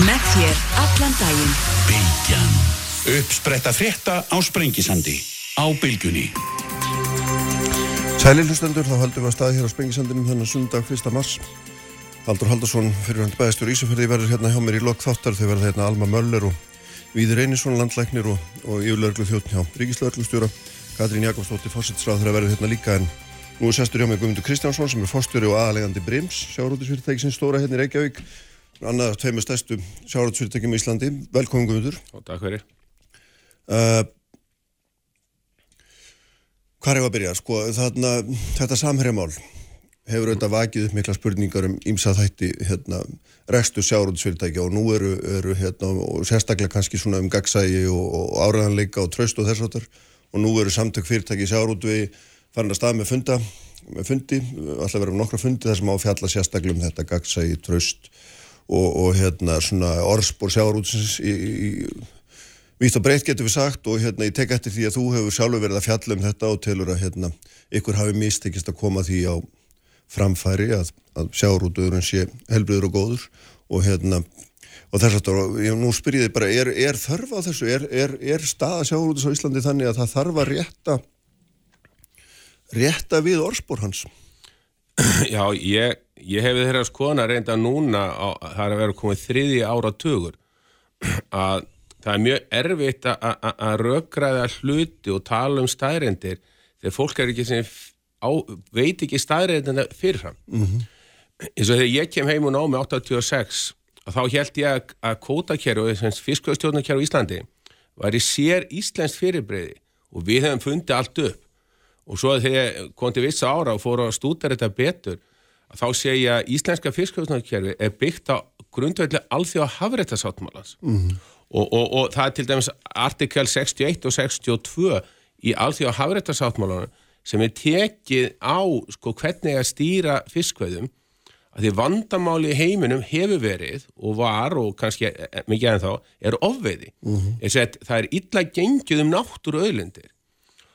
Með þér allan daginn. Bilgjan. Uppspretta frétta á Sprengisandi. Á Bilgunni. Sæli hlustendur, þá höldum við að staði hér á Spengisandinum þennan sundag 1. mars. Haldur Haldursson, fyrirhandi bæðistur Ísafjörði, verður hérna hjá mér í lokk þáttar. Þau verður hérna Alma Möller og Víður Einarsson, landlæknir og, og yfirlörglu þjóttn hjá Ríkislörglustjóra. Katrín Jakobsdóttir, fórsettsráð þeirra verður hérna líka en nú er sestur hjá mig Guðmundur Kristjánsson sem er fórstjóri og aðalegandi Brims, sjárótisfyrirtæki sem stóra hérna í Reykjavík. Annað tveimur stærstu sjárótisfyrirtækjum í Íslandi. Velkomin Guðmundur. Takk fyrir. Uh, Hvað er að byrja? Sko, þarna, þetta samherjamál hefur auðvitað vakið upp mikla spurningar um ímsa þætti hérna, rekstur sjáróðsfyrirtækja og nú eru, eru hérna, og sérstaklega kannski svona um gagsægi og, og áræðanleika og tröst og þess áttar og nú eru samtök fyrirtæki í sjáróðvi farin að stað með funda með fundi, alltaf verður um nokkra fundi þar sem á fjalla sérstaklega um þetta gagsægi, tröst og, og hérna svona orðspor sjáróðsins í, í Vítt og breytt getur við sagt og hérna ég tek eftir því að þú hefur sjálfur verið að fjalla um þetta og telur að hérna ykkur hafi mistekist að koma því á framfæri að, að sjáurútuðurinn sé helbriður og góður og hérna og þess að nú spyr ég þið bara er, er þörf á þessu, er, er, er staða sjáurútus á Íslandi þannig að það þarf að rétta rétta við orspor hans? Já, ég, ég hefði þeirra skoðan að reynda núna á, það er að vera komið þriði ára tugur að það er mjög erfitt að rökgræða hluti og tala um staðreindir þegar fólk er ekki sem á, veit ekki staðreindina fyrirfram mm -hmm. eins og þegar ég kem heim og ná með 86 þá held ég að kótakerfi fiskvöðstjórnarkerfi í Íslandi var í sér Íslands fyrirbreiði og við hefum fundið allt upp og svo þegar kom til vissa ára og fóru að stúta þetta betur þá segja að Íslenska fiskvöðstjórnarkerfi er byggt á grundvelli alþjóða hafrættasáttmálans mm -hmm. Og, og, og það er til dæmis artikel 61 og 62 í alþjóða hafrættarsáttmálanum sem er tekið á sko, hvernig að stýra fiskveðum að því vandamáli í heiminum hefur verið og var og kannski e, e, mikið en þá er ofveiði. Mm -hmm. Það er illa gengið um náttúru öðlindir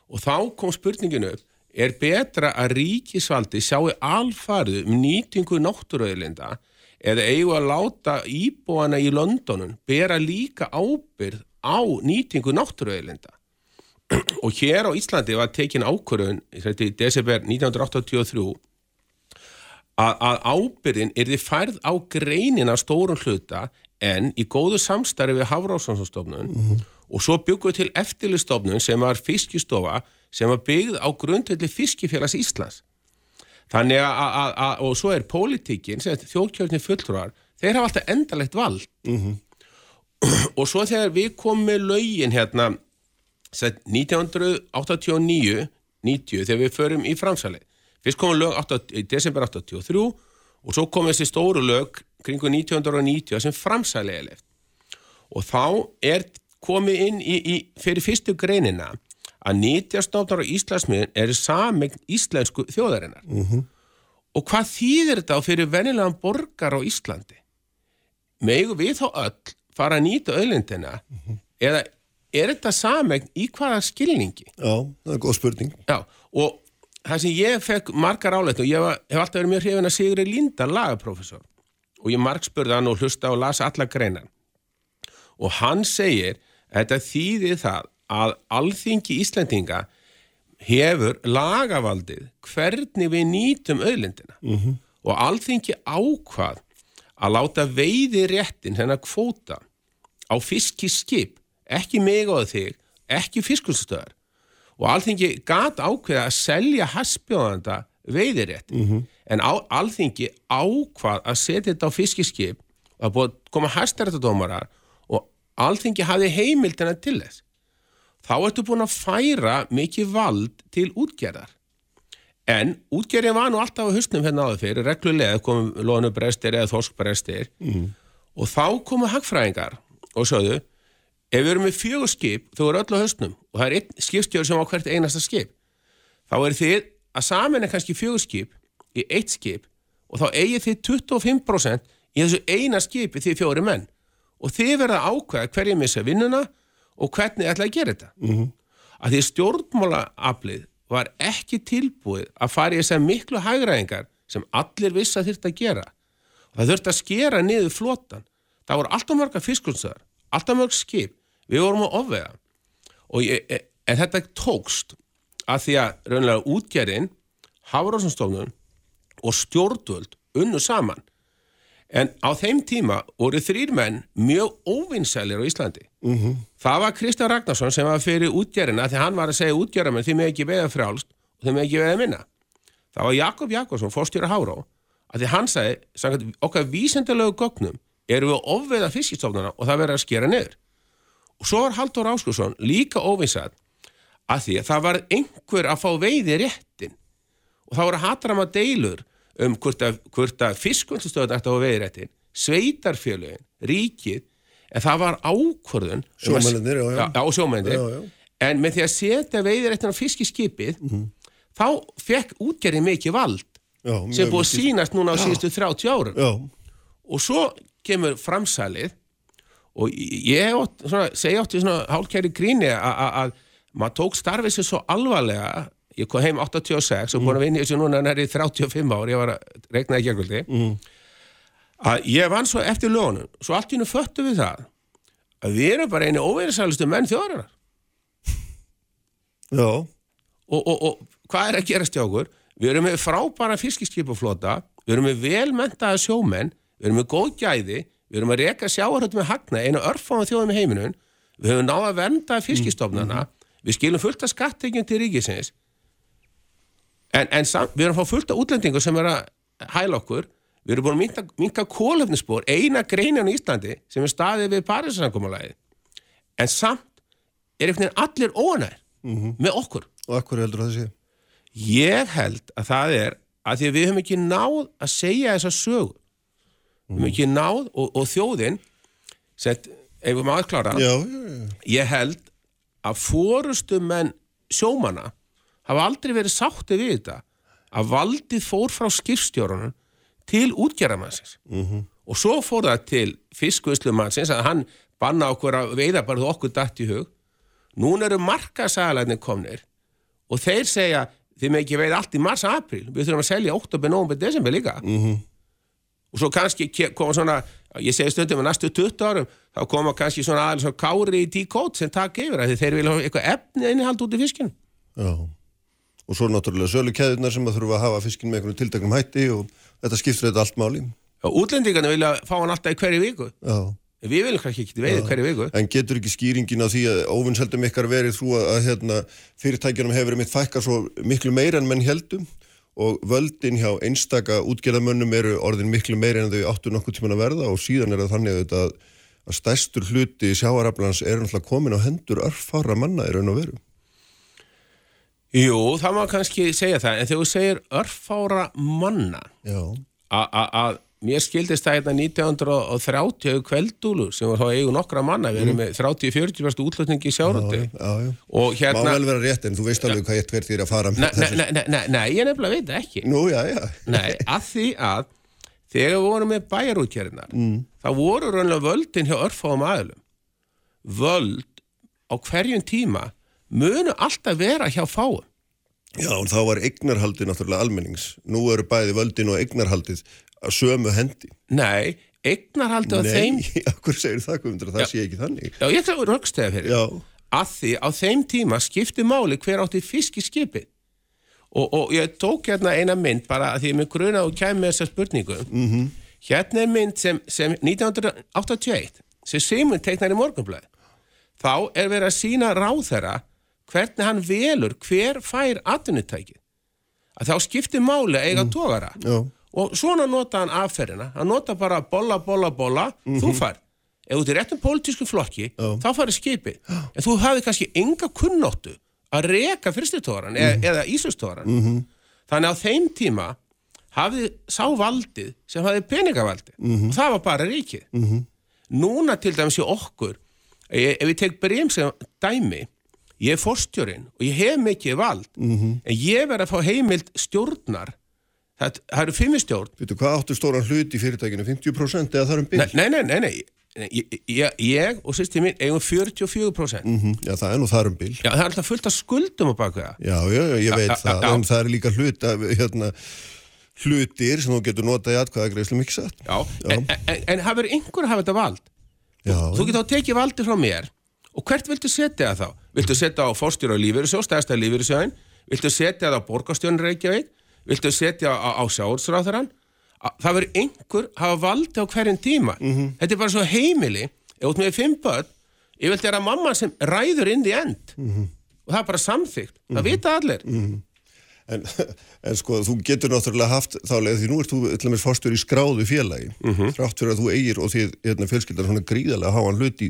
og þá kom spurningin upp er betra að ríkisvaldi sjáu alfarðu um nýtingu náttúru öðlinda eða eigu að láta íbúana í Londonun bera líka ábyrð á nýtingu náttúruauðlinda og hér á Íslandi var tekin ákvörðun í desember 1983 að, að ábyrðin er þið færð á greinina stórum hluta en í góðu samstarfi við Hafráðsson mm -hmm. og svo byggum við til eftirlistofnun sem var fiskistofa sem var byggð á grundvelli Fiskifélags Íslands. Þannig að, og svo er pólitíkin, þjóðkjörnir fulltrúar, þeir hafa alltaf endalegt vald. Mm -hmm. og svo þegar við komum með laugin hérna 1989 90 þegar við förum í framsæli fyrst komum lög 8, í desember 83 og svo kom þessi stóru lög kringu 1990 sem framsæli er left og þá er komið inn í, í fyrir fyrstu greinina að nýtjastofnar á Íslandsmiðin er samegn íslensku þjóðarinnar. Mm -hmm. Og hvað þýðir þetta á fyrir venilegan borgar á Íslandi? Megu við þá öll fara að nýta öllindina mm -hmm. eða er þetta samegn í hvaða skilningi? Já, það er góð spurning. Já, og það sem ég fekk margar áleitt og ég hef, hef alltaf verið mjög hrifin að Sigri Linda, lagaprofessor og ég marg spurði hann og hlusta og lasa alla greinar og hann segir þetta þýðir það að alþingi Íslandinga hefur lagavaldið hvernig við nýtum öðlindina mm -hmm. og alþingi ákvað að láta veiði réttin hennar kvóta á fiskiskip, ekki mig og þig, ekki fiskulstöðar og alþingi gat ákveða að selja haspjóðanda veiðirétt mm -hmm. en á, alþingi ákvað að setja þetta á fiskiskip og að koma hæstarættadómarar og alþingi hafi heimildina til þess þá ertu búin að færa mikið vald til útgerðar. En útgerðin var nú alltaf á husnum hérna áður fyrir, reglulega komum lónubrestir eða þorskbrestir mm. og þá komu hagfræðingar og sögðu, ef við erum með fjögur skip, þú eru öll á husnum og það er einn skipstjóður sem á hvert einasta skip, þá er þið að saman er kannski fjögur skip í eitt skip og þá eigið þið 25% í þessu eina skipi því fjóri menn og þið verða ákveða hverjum missa vinnuna og hvernig ætlaði að gera þetta? Mm -hmm. að því stjórnmálaaflið var ekki tilbúið að fara í þess að miklu hægræðingar sem allir viss að þurft að gera. Og það þurft að skera niður flotan það voru alltaf mörga fiskunnstöðar, alltaf mörg skip, við vorum að ofvega og ég, e, en þetta tókst að því að raunlega útgerinn, Hafrásunstofnun og stjórnvöld unnu saman. En á þeim tíma voru þrýr menn mjög óvinnsælir á Íslandi. Mm -hmm. Það var Kristján Ragnarsson sem var fyrir útgerina því hann var að segja útgeramenn því með ekki veða frjálst og því með ekki veða minna. Það var Jakob Jakobsson, fórstjóra Háró, að því hann sagði, sagði okkar vísendalögu gögnum eru við ofveða fiskistofnuna og það verður að skera niður. Og svo var Haldur Áskursson líka óvinnsæl að því að það var einhver að fá veiði réttin og það voru hatrama deilur um hvort að, að fiskvöldustöðun ætti á veiði réttin, sveitarfjölugin, ríkið, en það var ákvörðun um Sjómennir, já, já. Já, sjómennir, en með því að setja veiði réttin á fiskiskipið, mm -hmm. þá fekk útgerði mikið vald Já, sem búið að sínast núna á síðustu 30 árum. Já, og svo kemur framsælið og ég segi átti svona hálkæri gríni að maður tók starfið sér svo alvarlega ég kom heim 86 og búin að vinna í þessu núna næri 35 ár, ég var að reiknaði gerguldi mm. að ég vann svo eftir lögunum, svo allt í hennu föttu við það að við erum bara einu óverinsælustu menn þjóðarinnar. Já, og, og, og hvað er að gerast hjá okkur? Við erum með frábæra fiskiskipaflota, við erum með velmentaða sjómenn, við erum með góð gæði, við erum að reka sjáarhættu með hagna, einu örfáðan þjóðum í heiminum, við höfum náða að vernda fiskistofnana, við skilum fullt af skattekjum til ríkisins, en, en sam, við erum að fá fullt af útlendingur sem er að hæla okkur, við erum búin að minka, minka kólefnisspor, eina greinin í Íslandi sem er staðið við Parísasankomalagið, en samt er einhvern veginn allir óanær með okkur. og akkur heldur það sé? Ég held að það er að því að við höfum ekki náð að segja þessa sögu. Við höfum ekki náð og, og þjóðin, sett, ef við maður klára, Já, já, já, ég held að fórustu menn sjómana hafa aldrei verið sátti við þetta að valdið fór frá skipstjórunum til útgerðamannsins -hmm. og svo fór það til fiskvöslumannsins að hann banna okkur að veiða bara þú okkur dætt í hug. Núna eru markasælæðinni komnir og þeir segja þið með ekki veiða allt í mars-april við þurfum að selja oktober, november, desember líka. -hmm. og svo kannski koma svona ég segi stundum að næstu 20 árum þá koma kannski svona aðeins svona kári í díkót sem taka yfir að þeir vilja eitthvað efni innihald út í fiskinu já og svo náttúrulega sölu keðunar sem að þurfa að hafa fiskin með einhvern tiltaknum hætti og þetta skiptir þetta allt máli. Og útlendingarnir vilja fá hann alltaf í hverju viku. Já. Við viljum kannski ekki veiða í hverju viku. En getur ekki skýringin á því að óvinnseldum ykkar verið þú að, að hérna, fyrirtækjunum hefur mitt fækka svo miklu meira en menn heldum og völdin hjá einstaka útgerðamönnum eru orðin miklu meira en þau áttu nokkuð tíman að verða og síðan er það þannig að, að stærstur hluti sjáaraflans er náttúrulega komin á hendur örfára manna í raun og veru. Jú, það má kannski segja það en þegar þú segir örfára manna að mér skildist það hérna 1930 kveldúlur sem var þá eigu nokkra manna við erum með 30-40 útlutningi í já. og Má hérna vel vera rétt en þú veist alveg hvað ég hvert þér að fara Nei, nei, nei, nei, ég nefnilega veit ekki. Nú, já, já. Nei, að því að þegar við vorum með bæjarútjærinar mm. þá voru raunlega völdin hjá örfáum aðlum völd á hverjum tíma munu alltaf vera hjá fáum Já, og þá var eignarhaldið náttúrulega almennings. Nú eru bæði völdin og eignarhaldið að sömu hendi. Nei, eignarhaldi á þeim Nei, akkur segir það, Guðmundur, að það Já. sé ekki þannig. Já, ég ætla að röggstæða fyrir Já, að því á þeim tíma skipti máli hver átti fisk í skipi og, og ég tók hérna eina mynd bara að því ég mig gruna og kæmi með þessa spurningu -hmm. hérna er mynd sem, sem 1981 sem Simon teiknar í morgunblæði þá er verið að sína ráðherra hvernig hann velur hver fær atvinnutækið? Að þá skipti máli eiga tógara já, og svona nota hann afferðina hann nota bara bolla, bolla, bolla. Þú fær, ef þú ert í réttum pólitísku flokki þá farið skipið. En þú hafði kannski enga kunnóttu að reka fyrstirtóran eða, eða ísustóran þannig að á þeim tíma hafði sá valdið sem hafði peningavaldið og það var bara ríkið. Núna til dæmis í okkur ef ef ég tek brem sem dæmi ég er forstjórin og ég hef mikið vald en ég verð að fá heimild stjórnar það, það eru fimm í stjórn veitu, hvað áttu stóran hlut í fyrirtækinu? 50% eða það er um byrj? nei, nei, nei, nei. Ég, ég, ég og sýsti mín eigum 44% Mm Já, það er nú þar um byrj. Já, það er alltaf fullt af skuldum á baku það Já, já, já, ég veit Já, það, já, já. en það er líka hlut að, hérna, hlutir sem þú getur notað í atkvæðagreislum ekki satt. Já, en, en, en hafur einhver hafa þetta vald? Já. Þú getur þá tekið valdi frá mér og hvert viltu setja það þá? Viltu setja á fórstjóra lífeyrisjó, stæðasta lífeyrisjóin? Viltu setja það á borgarstjónin Reykjavík? Viltu setja á, á sjáurtsráþarann? Það verður einhver hafa valdi á hverjum tíma. Þetta er bara svo heimili, ef út með fimm börn, ég vilti að mamma sem ræður inn í end og það er bara samþygt, það vita allir. En, en sko, þú getur náttúrulega haft þálega því nú ert þú til og með fórstur í skráðu félagi þrátt fyrir að þú eigir og því hérna, fjölskyldar svona gríðarlega háan hluti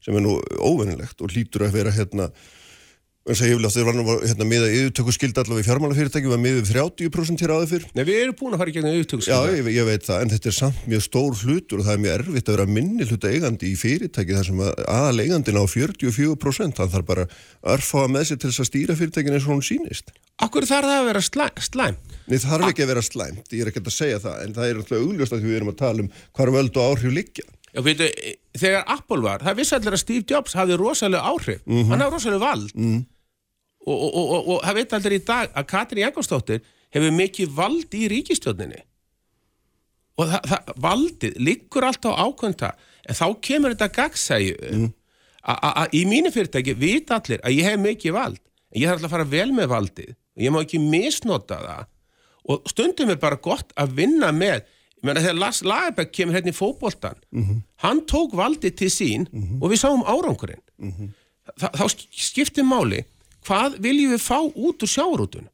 sem er nú óvennilegt og hlýtur að vera hérna eins og að þeir var nú hérna, miða yfirtöku skildi allavega í fjármálafyrirtæki var miðið 30% hér áður fyrr Nei, við erum búin að fara í gegnum Já, auðvitugskilda. ég, ég veit það, en þetta er samt mjög stór hlutur og það er mjög erfitt að vera minni hluta eigandi í fyrirtæki þar sem að aðal eigandin á 44% hann þarf bara örfáa með sér til þess að stýra fyrirtækin eins og hún sýnist Akkur þarf það að vera slæ, slæm? Nei, það þarf ekki að vera slæmt, ég er ekki að segja það en það er náttúrulega augljóst að því við erum að tala um hvar völd og áhrif liggja Já, veitu, þegar Apple var, það vissi allir að Steve Jobs hafði rosalega áhrif. Hann hafði rosalega vald. Og, og, og, það veit allir í dag að Katrín Jakobsdóttir hefur mikið vald í ríkistjóninni. Og það, það, valdið liggur alltaf á ákvönda, en þá kemur þetta gagsæju. Að í mínu fyrirtæki vita allir að ég hef mikið vald. En ég þarf alltaf að fara vel með valdið. Og ég má ekki misnota það. Og stundum er bara gott að vinna með Ég meina þegar Lars Lagerbæk kemur hérna í fótboltan, hann tók valdið til sín og við sáum árangurinn. Þa, þá sk- skiptir máli, hvað viljum við fá út úr sjáurútun?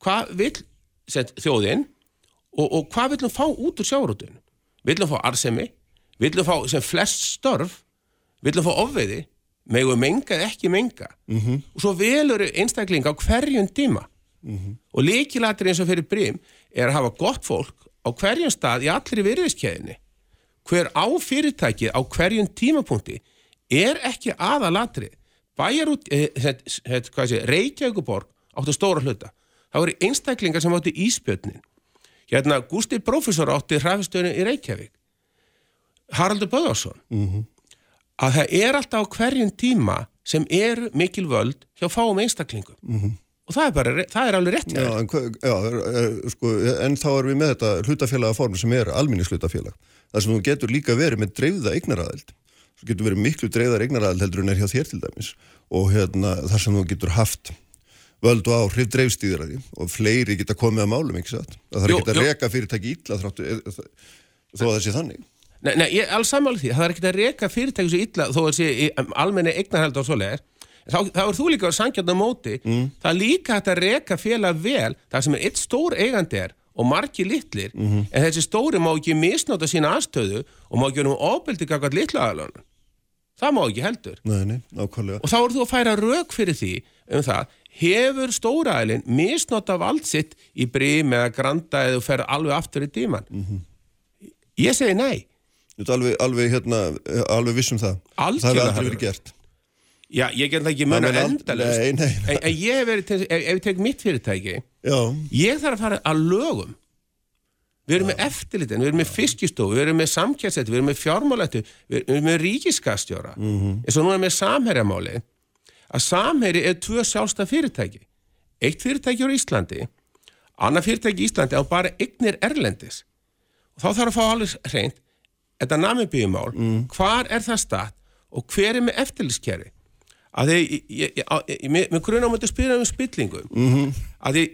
Hvað vil set, þjóðin og, og hvað viljum fá út úr sjáurútun? Viljum fá arsemi, viljum fá sem flest störf, viljum fá ofveiði, megum menga eða ekki menga. -hmm. Og svo velur einstakling á hverjum tíma. Og líkilættir eins og fyrir brím er að hafa gott fólk á hverjum stað í allri virðiskeiðinni. Hver á fyrirtækið á hverjum tímapunkti er ekki aðalatri. Bæjar út, eh, Reykjavíkuborg áttu stóra hluta. Það voru einstaklingar sem áttu íspjötnin. Hérna, Gústi Prófessor átti hræfistöðinu í Reykjavík. Haraldur Böðarsson. Að það er alltaf á hverjum tíma sem eru mikil völd hjá fáum einstaklingum. Og það er, bara, það er alveg rétt. Já, en, já er, er, sko, en þá erum við með þetta hlutafélagaform sem er alminnislutafélag. Það sem þú getur líka verið með dreifða eignaraðild. Þú getur verið miklu dreifðar eignaraðild heldur en er hjá þér til dæmis. Og hérna, þar sem þú getur haft völd og áhrif dreifstýðir að því og fleiri geta komið að málum, ekki satt? Það þarf ekki að reka fyrirtæki illa þráttu, er, þó að það sé þannig. Nei, nei, ég alls sammála því, það er ekki að reka fyrirtæki svo illa þó að sé í, um, almenni eignarhald og svoleiðir. Þá, þá er þú líka að sangjarnar móti, það er líka hægt að reka félag vel, það sem er eitt stór eigandi er og margi litlir, en þessi stóri má ekki misnóta sína aðstöðu og má ekki vera um ofbeldi kakvað litla aðalunum. Það má ekki heldur. Nei, nei, nákvæmlega. Og þá eru þú að færa rauk fyrir því um það, hefur stóraælinn misnóta vald sitt í brím eða granda eða fer alveg aftur í tíman? Ég segi nei. Þú ert alveg, alveg, hérna, alveg viss um það. Það Algjörlega hefur aldrei verið gert. Já, ég get það ekki muna Það endalust Nei, nei. En, en ég hef verið, ef ég tek mitt fyrirtæki Já, Ég þarf að fara að lögum Við erum með eftirlitin, við erum með fiskistofu Við erum með samkjærsætti, við erum með fjármálættu Við erum með ríkiskastjóra eins og nú er með samherjamáli að samherji er tvö sjálfstæð fyrirtæki. Eitt fyrirtæki á Íslandi Annað fyrirtæki í Íslandi á bara eignir erlendis. Og þá þarf að fá alveg hreint þetta namibíumál, mm. hvar er það statt og hver er með eftirlitskerfi? Að því, ég, ég, ég, mér grunna á að spyrja um spillingu. -hmm. að því,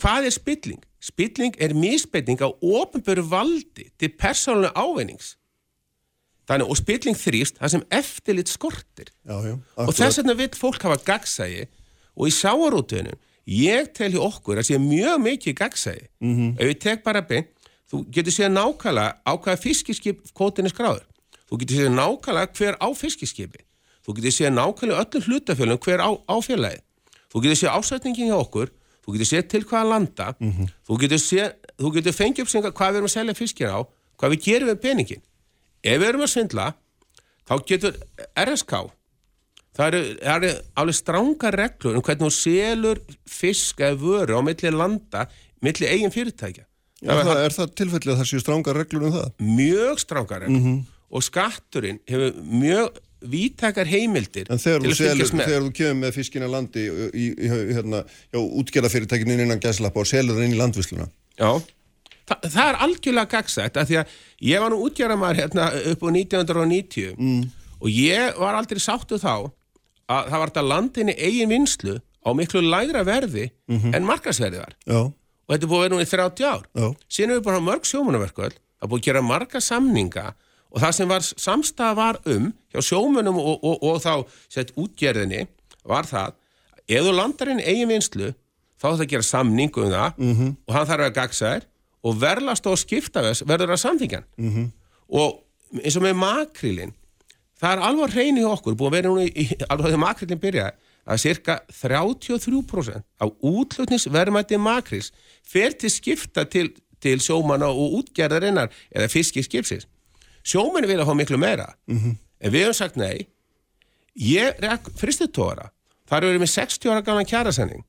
hvað er spilling? Spilling er misbeiting á ofinböru valdi til persónulega áveinings þannig, og spilling þrýst það sem eftirlit skortir. Já, já. og þess vegna vil fólk hafa gagsægi og í sáarútunum ég tel í okkur að sé mjög mikið gagsægi -hmm. ef ég tek bara beint þú getur séð nákvæmlega á hvaða fiskiskip kótin er skráður. Þú getur séð nákvæmlega hver á fiskiskipi þú getur séð nákvæmlega öllum hlutafjölum hver á, á félagi þú getur séð ásætningin hjá okkur þú getur séð til hvaða landa. Þú getur séð, þú getur fengið upp sem hvað við erum að selja fiskir á hvað við gerum við peningin ef við erum að svindla þá getur RSK það eru, það eru alveg stránga reglur um hvernig þú selur fisk eða vöru á milli landa milli eigin fyrirtækja. Já, það, er það tilfellið að það séu strángar reglur um það? mjög stránga reglur. Og skatturinn hefur mjög vítakar heimildir En þegar þú, að selur, þegar þú kemur með fiskina landi í, í, í hérna, já, útgerðafyrirtækinu innan gæslappa og selur það inn í landvisluna Já, Þa, það er algjörlega gagsætt að því að ég var nú útgjörðamæður hérna upp á 1990 mm. og ég var aldrei sáttu þá að það var þetta landinni eigin vinslu á miklu lægra verði en markasverði var. Já, og þetta er búið að vera nú í 30 ár. Já. síðan hefur bara mörg sjómanverkvöld er búið að gera marga samninga og það sem var samstæða var um hjá sjómunum og, og, og þá sett útgerðinni var það ef þú landar inn eigin vinslu þá er það að gera samning um það -hmm. og hann þarf að gagsa þér og verðlast og skipta þess verður að samþingjan -hmm. og eins og með makrílin það er alveg hrein í okkur búið að vera núna í, alveg þegar makrílin byrjaði að cirka 33% af útlutningsverðmætti makrís fer til skipta til, til sjómanna og útgerðarinnar eða fiskiskipsins. Sjómanni vilja fá miklu meira. -hmm. en við höfum sagt nei. Ég rekk fristutóra þar eru við með 60 ára gamla kjærasending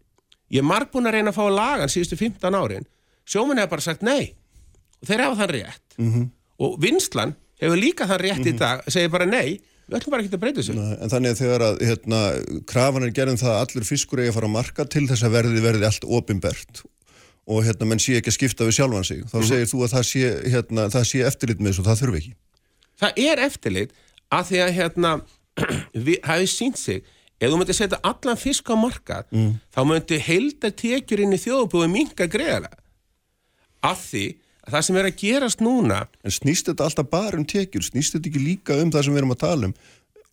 ég er marg búin að reyna að fá lagan síðustu 15 árin. Sjómanni hefur bara sagt nei. Og þeir hafa það rétt. -hmm. og vinslan hefur líka það rétt í dag segir bara nei, við ætlum bara ekki að breyta þessu. Nei, en þannig að þegar að hérna, krafan er gerðin það að allir fiskur eigi að fara að marka til þess að verði verði allt opinbert og hérna menn sé ekki að skipta við sjálfan sig þá segir þú að það sé, hérna, það sé eftirlit með þessu og það þurfi ekki það er eftirlit að því að hérna við hafið sínt sig ef þú myndir setja allan fisk á markað mm. þá myndir heildar tekjur inn í þjóðbúi minga greiðalega af því að það sem er að gerast núna En snýst þetta alltaf bara um tekjur? Snýst þetta ekki líka um það sem við erum að tala um?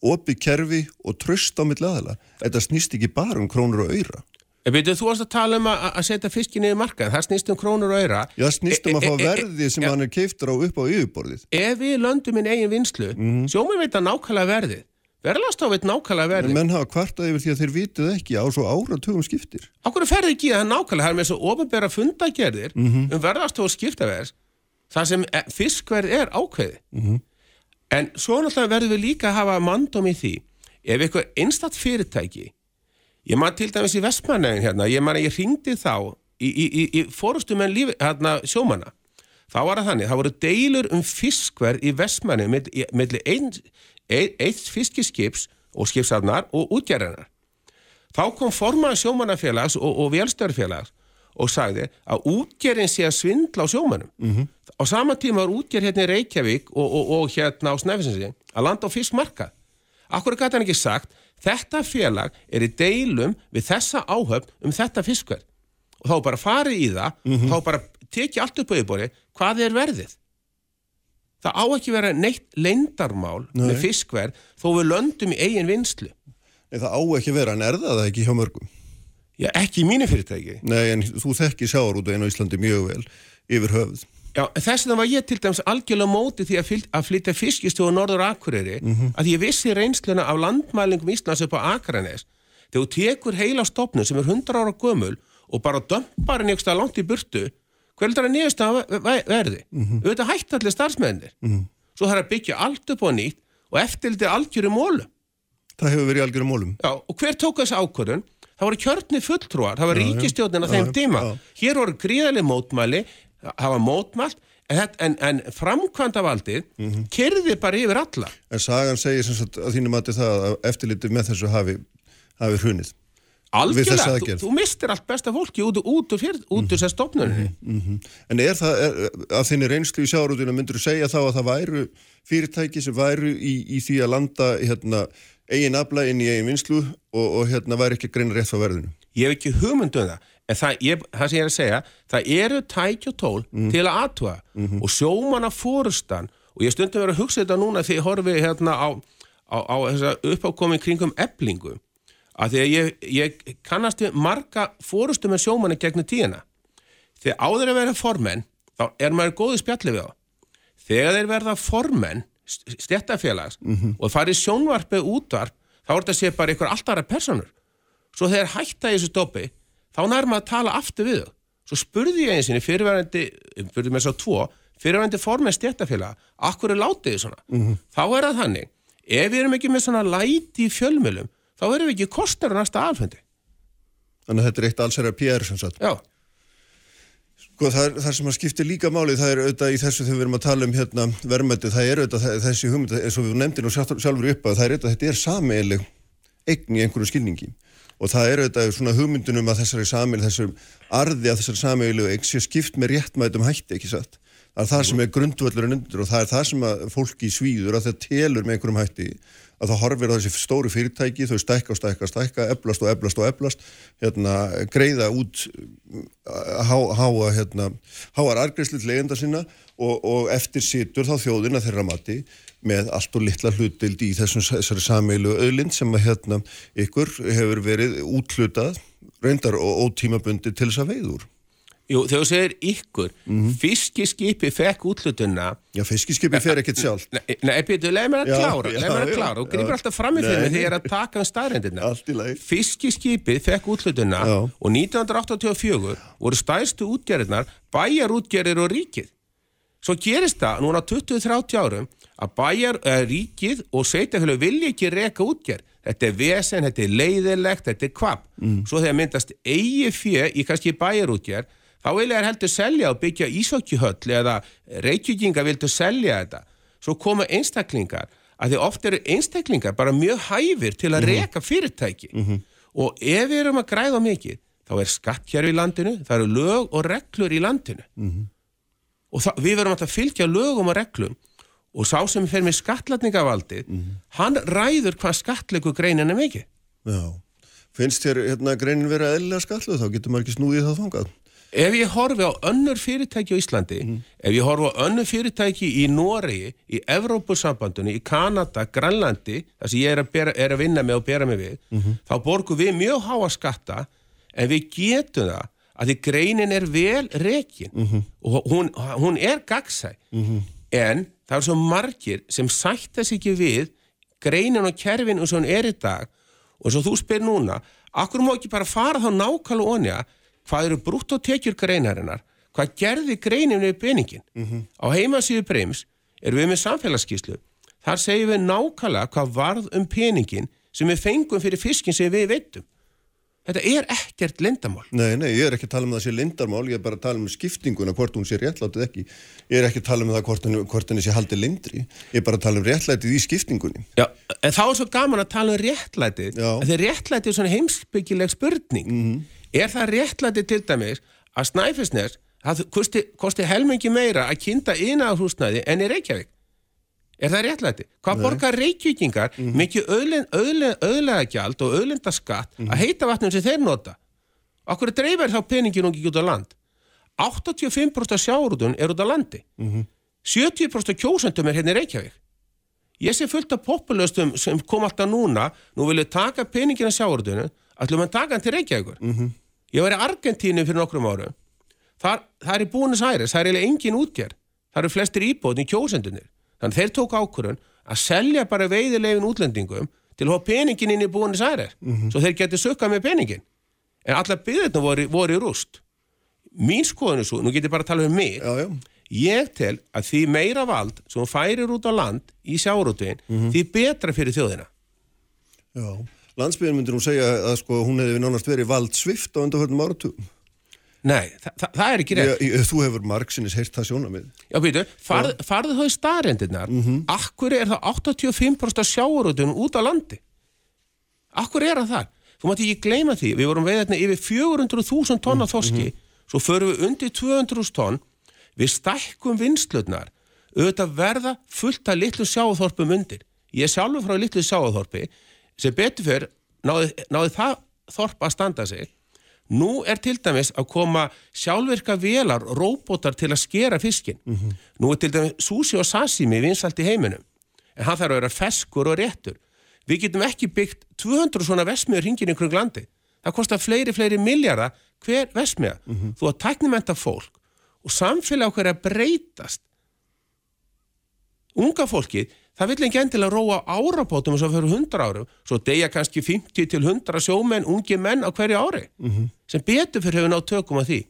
Opið kerfi og tröst á milli aðala? Þetta snýst ekki bara um krónur og öyra? Veitum, þú varst að tala um að, setja fiskinni í markað, það snýst um krónur og öyra. Já, snýst um að E- fá e- e- verðið sem hann er keiftur á upp á yfirborðið. Ef við löndum inn eigin vinslu, mm. sjómið veit að nákvæmlega verðið. Verðlastá veit nákvæmlega En verðið. menn hafa kvartað yfir því að þeir vitið ekki á svo áratugum skiptir. Akkur ferði ekki í það nákvæmlega, það er með svo ofinbæra fundagerðir um verðlastá og skiptaverðs, það sem e- fiskverð er ákveði. En svo náttúrulega verðum við líka að hafa mandum í því, ef eitthvað einstatt fyrirtæki, ég man til dæmis í Vestmannegin hérna, ég man að ég ringdi þá í, í, í, í fórustum en lífi, hérna, sjómanna, þá var það þannig, það voru deilur um fiskverð í Vestmannegin milli eins ein, eitt fiskiskips og skipsafnar og útgerðanar. Þá kom formaður sjómannafélags og, og velstörfélags og sagði að útgerðin sé að svindla á sjómannum. -hmm. Á sama tíma var útgerð hérna í Reykjavík og, og, og hérna á Snæfisinsi að landa á fiskmarkað. Akkur gæti hann ekki sagt, þetta félag er í deilum við þessa áhöfn um þetta fiskverð. Og þá bara farið í það, þá bara tekið allt upp á yfirbori, hvað er verðið? Það á ekki vera neitt leindarmál með fiskverð þó við löndum í eigin vinslu. Nei, það á ekki vera, en er það ekki hjá mörgum? Já, ekki í mínu fyrirtæki. Nei, en þú þekki sjáarútu einu á Íslandi mjög vel yfir höfuð. Já, þess vegna var ég til dæmis algjörlega móti því að, fylg, að flytja fiskistofu Norður Akureyri að ég vissi reynsluna af landmælingum Íslands upp á Akranes. Þegar þú tekur heila stopnu sem er 100 ára gömul og bara dömpar henni eitthvað langt í burtu hver heldur að niðurst að verði? Auðvitað hætti allir starfsmennir svo það er að byggja allt upp á nýtt og eftirlitið algjöru mólu Það hefur verið algjörum mólum. Já, og hver tók þessi ákvörðun? Það voru kjörni fulltrúar, það var á Já, þeim já, tíma. já. Hér voru gríðarlega mótmæli, það var mótmælt, en, en, en framkvæmdavaldið mm Mhm. kyrði bara yfir alla. En sagan segir sem sagt að þínum að það að eftirlitið með þessu hafi, hafi hrunið. Algjörlega, þú, þú mistir allt besta fólki út, út úr, út úr sér stofnunni. Mhm. En er það, er, af þinni reynslu í sjáarútinu, myndur þú segja þá að það væru fyrirtæki sem væru í, í því að landa hérna, eigin afla inn í eigin vinslu og, og hérna væri ekki að greina rétt frá verðinu? Ég hef ekki hugmynd um það, en það, ég, það sem ég er að segja, það eru tæki og tól til að aðtuga og sjómanna fórustan og ég stundum verið að hugsa þetta núna þegar ég horfi hérna á, á, á þessa uppákomin kringum eblingu, að því að ég, ég kannast marga fórustu með sjómanni gegnum tíðina. Þegar áður að vera formenn, þá er maður góði spjalli við þá. Þegar þeir verða formenn, stjættafélags og farið sjónvarpið útvarp, þá er þetta að sé bara einhver alltaf aðra personur svo þegar hætta í þessu stoppi þá nær maður að tala aftur við þau. Svo spurði ég einsinni fyrirverandi spurði mér svo tvo, fyrirverandi formen stjættafélag, akkur er látið þið svona? Þá er það þannig, ef við erum ekki með svona læti í fjölmjölum þá erum við ekki kostar á næsta alfundi Þannig að þetta er eitt allsherra PR sem sagt. já, Sko það, er, það sem að skiptir líka máli það er auðvitað í þessu þegar við erum að tala um hérna, verðmætti, það er auðvitað þessi hugmynd eins og við nefndin og sjálfur upp að það er auðvitað þetta er sameileg eign í einhverju skilningi og það er auðvitað svona hugmyndunum að þessari samil, þessum arði að þessari samilu ekki sé skipt með réttmætum hætti, ekki satt. Það er það sem er grundvöllurinn undir og það er það sem að fólki í svíður að það telur með einhverjum hætti að það horfir á þessi stóru fyrirtæki, þau stækka og stækka, stækka, eblast og eblast og eblast, hérna, greiða út há, háa, hérna, háar argreifslu til eigenda sinna og, og eftir situr þá þjóðina þeirra mati með allt og litla hlutild í þessum þessari sameilu öðlind sem að hérna ykkur hefur verið útlutað reyndar og ótímabundi til þess að veiður. Jú, þegar þú segir ykkur, mm -hmm. fiskiskipi fekk útlutuna Já, fiskiskipi fer ekkert sjálf Nei, betur, leið mér að Já, klára leið mér að já, klára, já. grýpur alltaf fram í mig þegar að taka um staðrendina Allt í lagi. Fiskiskipi fekk útlutuna Já. og 1984 voru stærstu útgerðirnar bæjarútgerðir og ríkið Svo gerist það núna á 20-30 árum að bæjar, uh, ríkið og sveitafjölu vilja ekki reka útgerð. Þetta er vesen, þetta er leiðilegt, þetta er kvap. Mm. Svo þegar myndast eigi fjö í kannski bæjarútgerð, þá vilja þær heldur selja og byggja ísokjuhöll eða reykjökinga vildu selja þetta. Svo koma einstaklingar, að því oft eru einstaklingar bara mjög hæfir til að reka fyrirtæki. Og ef við erum að græða mikið, þá er skattkjærfi í landinu, það eru lög og reglur í landinu og það, við alltaf að fylgja lögum og reglum og sá sem fer með skatlatningavaldið hann ræður hvað skattlegu greinin er mikið. Já. Finnst þér hérna greinin verið eðlilega skalluð þá getur maður ekki snúið það þangað. ef ég horfi á önnur fyrirtæki á Íslandi ef ég horfi á önnur fyrirtæki í Noregi, í Evrópusambandunni í Kanada, Grænlandi þar sem ég er að, bera, er að vinna með og bera mig við þá borgum við mjög háa skatta en við getum það að því greinin er vel rekin. Og hún, hún er gagsæ en það er svo margir sem sætta sig ekki við greinin og kerfin og hún er í dag. Og svo þú spyr núna akkur má ekki bara fara þá nákvæmlega onja hvað eru brútt og tekjur greinarinnar? Hvað gerði greinin við peningin á heimasíðu Breims erum við með samfélagsskíslu þar segjum við nákvæmlega hvað varð um peningin sem við fengum fyrir fiskin sem við veitum þetta er ekkert lendamál Nei, nei, ég er ekki að tala um það sé lindarmál, ég er bara að tala um skiptinguna, hvort hún sé réttlátið ekki. Ég er ekki að tala um það hvort henni, hvort henni sé haldið lindri. Ég er bara að tala um réttlætið í skiptingunni. Já, en þá er svo gaman að tala um réttlætið að því réttlætið er svona heimsbyggileg spurning er það réttlætið til dæmis að Snæfisnes það kosti, kosti helmingi meira að kynnta inaðhúsnæði en í Reykjavík er það réttlæti? Hvað borgar reykvíkingar mikið öðlin, öðlin, öðlega gjald og öðlindaskatt að heita vatnum sem þeir nota Okkur dreifir þá peningin og ekki út á land 85% sjáurútun er út á landi 70% kjósendum er hérna í Reykjavík Ég sé fullt af populistum sem kom alltaf núna, nú vilju taka peningina sjáurðinu, ætlum að taka hann til Reykjavíkur. Ég var í Argentínu fyrir nokkrum árum. Það er í Búnus Æris, það er eiginlega engin útgerð. Það eru flestir íbóðin í kjósendunir. Þannig þeir tók ákvörðun að selja bara veiðilegin útlendingum til að hafa peningin inn í Búnus Æris. Svo þeir geti sukkað með peningin. En allar byggðirna voru, voru í rúst. Mín skoðun er svo, nú get ég bara að tala um mig, Já, já. Ég tel að því meira vald sem færir út á land í sjáurútvegin, því betra fyrir þjóðina. Já. Landsbyðin myndir hún segja að sko hún hefði nánast verið vald svift á undarförnum áratugum. Nei, þa þa það er ekki rétt. Ég- ég- Þú hefur margsinnis heyrt það sjónamið. Já, býtu, farð, farðu þá í staðrendirnar, akkur er það 85% sjáurútvegin út á landi? Akkur er það það? Þú mátti ekki gleyma því, við vorum veið hérna yfir 400.000 tonn af þorski, svo förum við undir 200.000 tonn, við stækkum vinslutnar, auðvitað verða fullt af litlu sjáuþorpum undir. Ég sjálfur frá litlu sjáuþorpi, sem betur fyrr náði, náði það þorp að standa sig. Nú er til dæmis að koma sjálfvirka velar, róbótar til að skera fiskin. Nú er til dæmis sushi og sashimi vinsalt í heiminum. En hann þarf að vera feskur og réttur. Við getum ekki byggt 200 svona vesmiður hringin í kring landi. Það kostar fleiri, fleiri miljardar hver vesmiða. Þú að tæknimenta fólk og samfélag okkar að breytast. Unga fólkið, það vill ekki endilega róa á árabótum sem fyrir 100 árum, svo deyja kannski 50 til 100 sjómenn, ungi menn á hverju ári, sem betur fyrir hefur nátt tökum að því.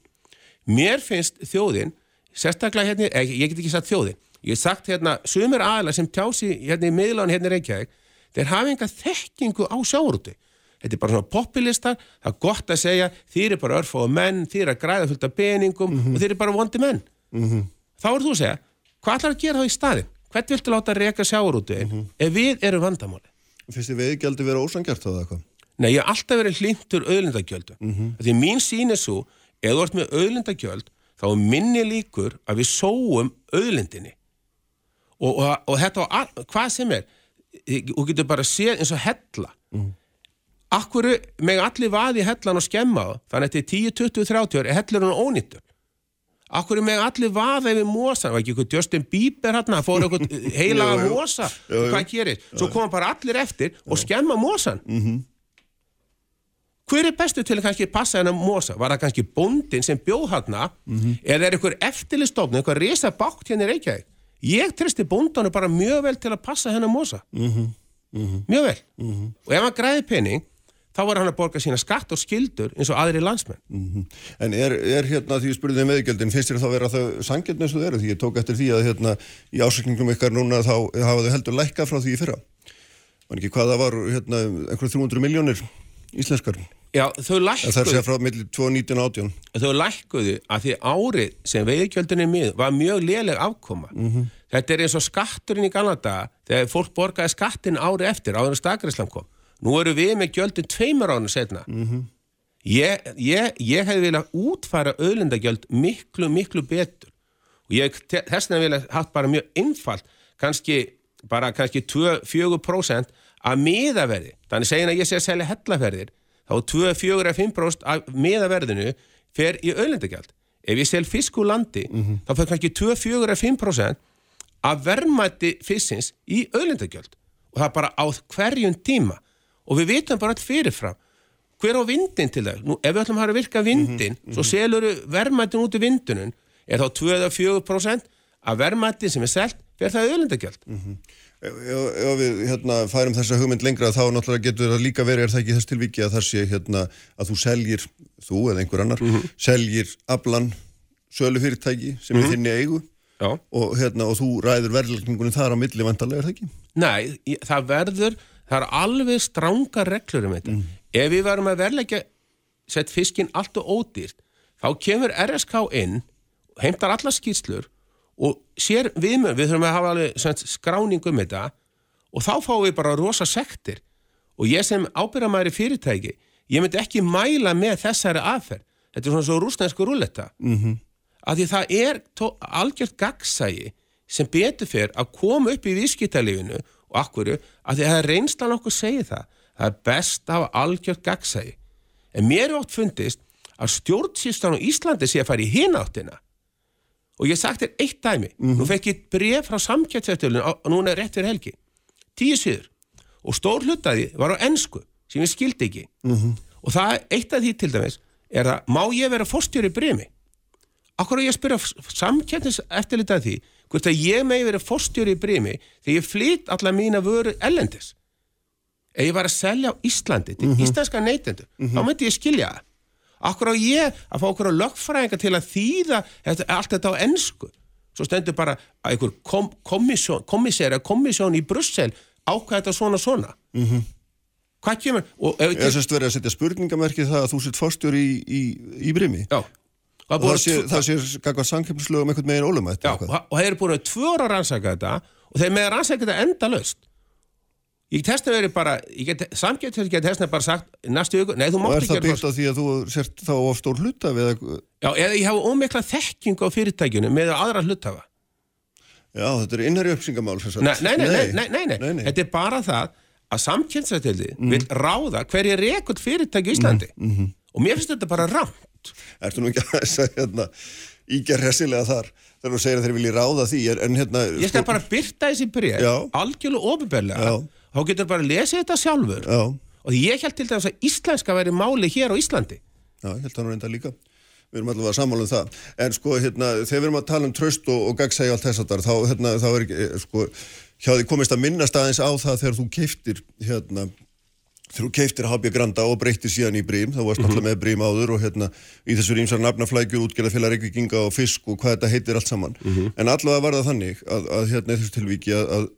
Mér finnst þjóðin, sérstaklega hérna, eh, ég get ekki sagt þjóðin, ég hef sagt hérna, sumir aðla sem tjási hérna í miðlan hérna í Reykjavík, þeir hafa enga þekkingu á sjáurúti. Þetta er bara svona populistar, það er gott að segja, þýr er bara örfóða menn, þýr er að græða fullt af peningum og þýr er bara vondi menn. Þá er þú að segja, hvað ætlar að gera þá í staðin? Hvern viltu láta reka sjáurúti ef við erum vandamáli? Finnst þið veiðgjaldi vera ósangjart á það eitthvað? Nei, ég hef alltaf verið hlindur auðlindagjöldum. Mm Því mín sín er svo, ef þú ert með auðlindagjöld, þá er minni líkur að við sóum auðlindinni. Og, og, og þetta all, hvað sem er, þú getur bara séð eins og hella. Mm. Akkur með allir vaði í hellan og skemma það, þannig að þetta er 10, 20, 30 ár, er hellur hún ónýttur. Akkur með allir vaða yfir mosa, var ekki eitthvað Justin Bieber hérna, fór eitthvað heilaga mosa, hvað gerir? Svo koma bara allir eftir og skemma mosan. Mhm. Hver er bestu til að kannski passa hennar mosa? Var það kannski bóndin sem bjóð hérna eða er eitthvað eftirlistofn, eitthvað risa bátt hérna í Reykjavík? Ég tristi bóndanu bara mjög vel til að passa hennar mosa. Mjög vel. Og ef hann græði penning, þá var hann að borga sína skatt og skildur eins og aðri landsmenn. En er, er hérna því ég spurði þig meðgjöldin, finnst þér þá vera þau sangjöldin eins og þau eru? Því ég tók eftir því að hérna í ásökningum ykkar núna þá hafa þau heldur lækkað frá því í fyrra. Man ekki hvað það var hérna einhverjum 300 miljónir íslenskar. Já, þau En það lækkuðu, sér frá millir 2019 og 18. þau lækkuðu að því árið sem veiðgjöldinni mið var mjög léleg afkoma. Þetta er eins og skatturinn í gamla daga þegar fólk borgaði skattin árið eftir áður en stakrislam kom. Nú eru við með gjöldin tveimur ánum setna. Ég, ég, ég hefði viljað útfæra auðlindagjöld miklu, miklu betur. Og ég þess vegna viljað haft bara mjög einfalt, kannski bara kannski 2-4% af miðaverði. Þannig segin að ég sé að selja hellaferðir, þá 2-4-5% af miðaverðinu fer í auðlindagjald. Ef ég sel fisk úr landi, þá fer kannski 2-4-5% af verðmætti fiskins í auðlindagjald. Og það bara á hverjum tíma. Og við vitum bara allt fyrirfram hver á vindin til það? Nú, ef við ætlum að hafa virka vindin, svo selur verðmættin út í vindunum, er þá 2-4% af verðmættin sem er selt, fer það auðlindagjald. Ef, ef ef við hérna, færum þessa hugmynd lengra þá náttúrulega getur það líka verið er það ekki þess tilviki að það sé hérna, að þú seljir, þú eða einhver annar, seljir aflan sölu fyrirtæki sem er þinni eigu og, hérna, og þú ræður verðlækningunum þar á milli vantarlega er það ekki? Nei, það verður, það er alveg stranga reglur um þetta. Ef við varum að verðleggja sett fiskinn allt og ódýrt, þá kemur RSK inn, heimtar alla skýrslur og sér við, við þurfum að hafa alveg sagt, skráning um þetta og þá fáum við bara rosa sektir og ég sem ábyrðamæri fyrirtæki, ég myndi ekki mæla með þessari aðferð. Þetta er svona svo rúsnæsku rúlletta. Mm -hmm. Af því það er algjört gagsægi sem betur fyrr að koma upp í viðskiptalífinu og akkuru, af því að reynslan okkur segið það. Það er best að hafa algjört gagsægi. En mér er oft fundist að stjórnsýslan á Íslandi sé að fara í hináttina. Og ég sagt þér eitt dæmi. Nú fekk ég bref frá samkjæftseftilinu og núna er rétt fyrir helgi. Tíu síður. Og stór hlutaði var á ensku sem ég skildi ekki. Og það, eitt af því til dæmis, er að má ég vera fórstjóri bremi? Akkur að ég spyrja samkjæftis eftirlitað því hvort að ég megi vera fórstjóri í bremi þegar ég flytt alla mína vöru ellendis. Ef ég var að selja á Íslandi til íslenska neytendur, þá myndi ég skilja það. Akkur á ég að fá okkur á lögfræðinga til að þýða þetta, allt þetta á ensku. Svo stendur bara að einhver kom, komissæri komissjón í Brussel ákvæða þetta svona svona. Hvað kemur? Og, ef, Er sérst verið að setja spurningamerki það að þú sitt fórstjóri í, í, í brimi? já. Og það sé, það sé gagvað samkeppnislögum einhvern meginn ólumætt Já, og og þeir eru búin að tvö ára að rannsaka þetta og þeir með að rannsaka þetta enda löst. Ég þessna verið bara, ég get, samgjöld fyrir get þessna bara sagt næstu viku, nei þú Og mátt er ekki það byggt á því að þú sért þá of stór hluta við að, Já, eða ég hafa ómikla þekkingu á fyrirtækjunu með aðra hlutafa. já þetta er innherri uppsingamál sem sagt. Nei nei nei nei, nei, nei, Þetta er bara það að samkjöldsættildi vil ráða hverju rekord fyrirtæki í Íslandi. Og mér finnst þetta bara rámt. Ertu nú ekki að þess að hérna, ígja hressilega þar þegar þú segir að þeir vilji ráða því en hérna Ég skal bara byrta þessi Já. algjörlega ofinberlega. Já. Þá getur bara að lesa þetta sjálfur. Já, Og ég held til dæmis að íslenska væri máli hér á Íslandi. já, ég held það nú reynda líka Við erum allavega að sammála um það En sko, hérna, þegar við erum að tala um tröst og, og gagsægi og allt þess að þar þá, hérna, þá er eh, sko hjá því komist að minnast aðeins á það þegar þú keiftir hérna þú keiftir HB Granda og breytir síðan í Brím þá varst náttúrulega með Brím áður og hérna í þessu rýmsar nafnaflækjur, útgerðafélag reykvíkinga og fisk og hvað þetta heitir allt saman. En allavega var það þannig að, að hérna þessu tilvíki að, að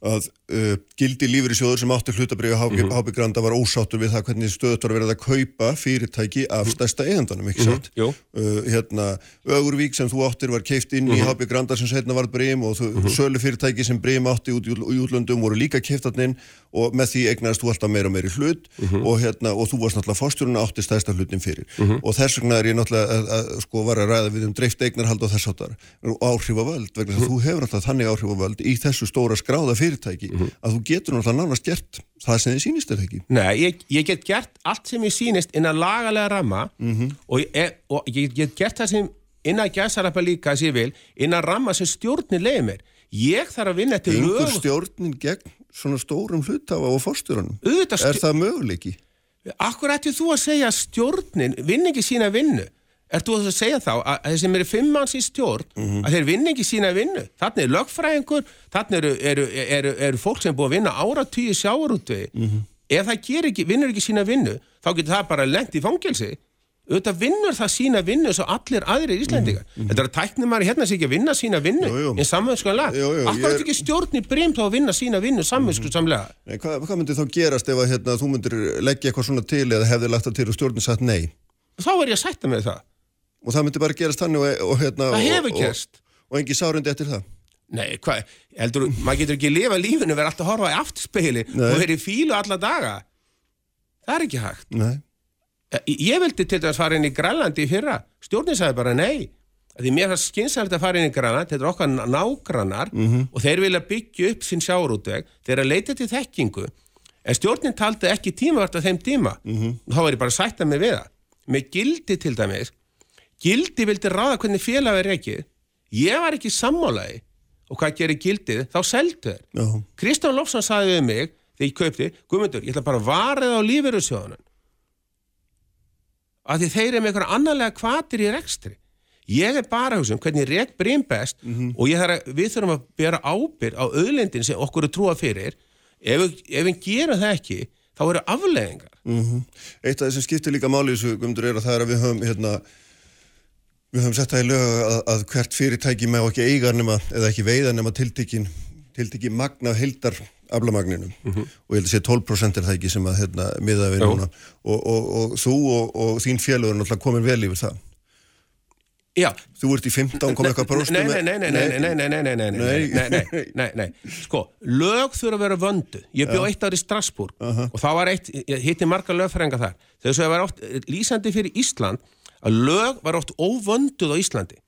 að uh, gildi lífyrirsjóður sem átti hlutabriði HB, Mhm. HB Granda var ósáttur við það hvernig stöðut var verið að kaupa fyrirtæki af stærsta eigandanum, ekki satt? Mhm. Jú. Uh, hérna, Ögurvík sem þú áttir var keift inn Mhm. í HB Granda sem setna var Brim og þú, sölu fyrirtæki sem Brim átti út í út- í útlöndum voru líka keiftatinn og með því egnaðist þú alltaf meira og meiri hlut Mhm. og, hérna, og þú varst náttúrulega fórstjórun átti stærsta hlutin fyrir og þess vegna er ég náttúrulega að, að, sko, var að ræða við um dreift eignarhald og þess áttar og áhrif á völd vegna þú hefur náttúrulega þannig áhrif á völd í þessu stóra skráða fyrirtæki að þú getur náttúrulega nánast gert það sem þið sýnist er ekki Nei, ég, ég get gert allt sem ég sýnist innan lagalega ramma Mhm. og, ég, og ég get gert það sem innan gæsarappa líka sem ég vil innan ramma sem stjórnir leiði mér ég þarf að vinna Gengur lög stjórnin gegn svona stórum hlutafa og fórstjórunum? auðvitað Er það möguleiki? Akkur ætti þú að segja stjórnin vinn ekki sína vinnu Er þú að segja þá að þeir sem eru fimm manns í stjórn Mhm. að þeir vinn ekki sína vinnu? Þannig er lögfræðingur, þannig eru, eru, eru, eru fólk sem er búið að vinna áratýi sjáarútvegi Mhm. ef það ekki, vinnur ekki sína vinnu þá getur það bara lent í fangelsi. Auðvitað vinnur það sína vinnu svo allir aðrir íslendingar. þetta er að tæknum maður hérna sig ekki að vinna sína vinnu Mhm, Jú, jú. en samvöðskanlega ég er- ætti ekki stjórn í brím þá að vinna sína vinnu samvöðskanlega Nei, hvað, hvað myndi þá gerast ef að hérna, þú myndir leggja eitthvað svona til eða hefði lagt það til og stjórnin sagt nei? þá er ég að sætta með það Og það myndi bara gerast þannig og, og hérna... Það hefur gerst. Og, engi sárundi eftir það? Nei, hvað, heldur, maður getur ekki lifa lífinu verið alltaf að horfa í afturspegli og verið í fílu alla daga það er ekki hægt Nei. ég, ég vildi til dæmis fara inn í Grænlandi í fyrra, stjórnin sagði bara nei því mér fannst skynsælt að fara inn í Grænland þetta er okkar nágrannar Mhm. og þeir vilja byggja upp sín sjáurútveg þeir að leita til þekkingu en stjórnin taldi ekki tímavart á þeim tíma Mhm. og þá var ég bara að sætta mig við það með gildi til dæmis gildi vildi ráða hvernig félag er ekki ég var ekki sammálaði og hvað gerir gildið, þá seldu þeir. Já. Kristján Lofsson sagði við mig þegar ég kaupti, Guðmundur, ég ætla bara að varið á lífeyrissjóðunum. Að því þeir eru með einhverja annarlega kvatir í rekstri. Ég er bara að hugsa um hvernig rek brím best og ég þarf að, við þurfum að bera ábyrg á auðlendin sem okkur er trúa fyrir. Ef, ef við gerum það ekki þá eru afleðingar Mm Eitt af það sem skiptir líka máli í þessu gumdur er að það er að við höfum hérna, við höfum sett það í lög að, að hvert fyrirtæki með ekki eiga nema, eða ekki veiða nema tiltekin tiltekin magna af heildar aflamagninum og ég held að sé 12% er það ekki sem að hérna, miða við núna og, og, og þú og, og þín félagur er náttúrulega komin vel yfir það Já, Þú ert í 15, kom eitthvað próstu Nei, nei, nei, nei, nei, nei, nei, nei, nei, nei, nei, nei, nei, sko, lög þurfa að vera vöndu. Ég bjó eitt ár í Strasbourg og það var eitt, ég hitti marga lögfræðinga þar. Þegar svo var oft eh, lýsandi fyrir Ísland að lög var oft óvönduð á Íslandi.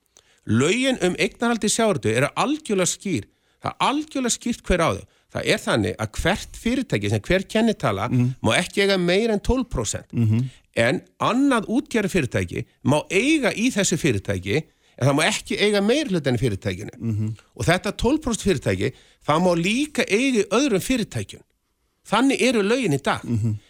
Lögin um eignarhaldi sjáurðu eru algjörlega skýr. Það er algjörlega skýrt hver á þau. Það er þannig að hvert fyrirtæki sem hver kennitala má ekki eiga meira en 12% en annað útgjæri fyrirtæki má eiga í þessu fyrirtæki en það má ekki eiga meir hlut enn fyrirtækinu og þetta 12% fyrirtæki það má líka eiga í öðrum fyrirtækjum. Þannig eru lögin í dag.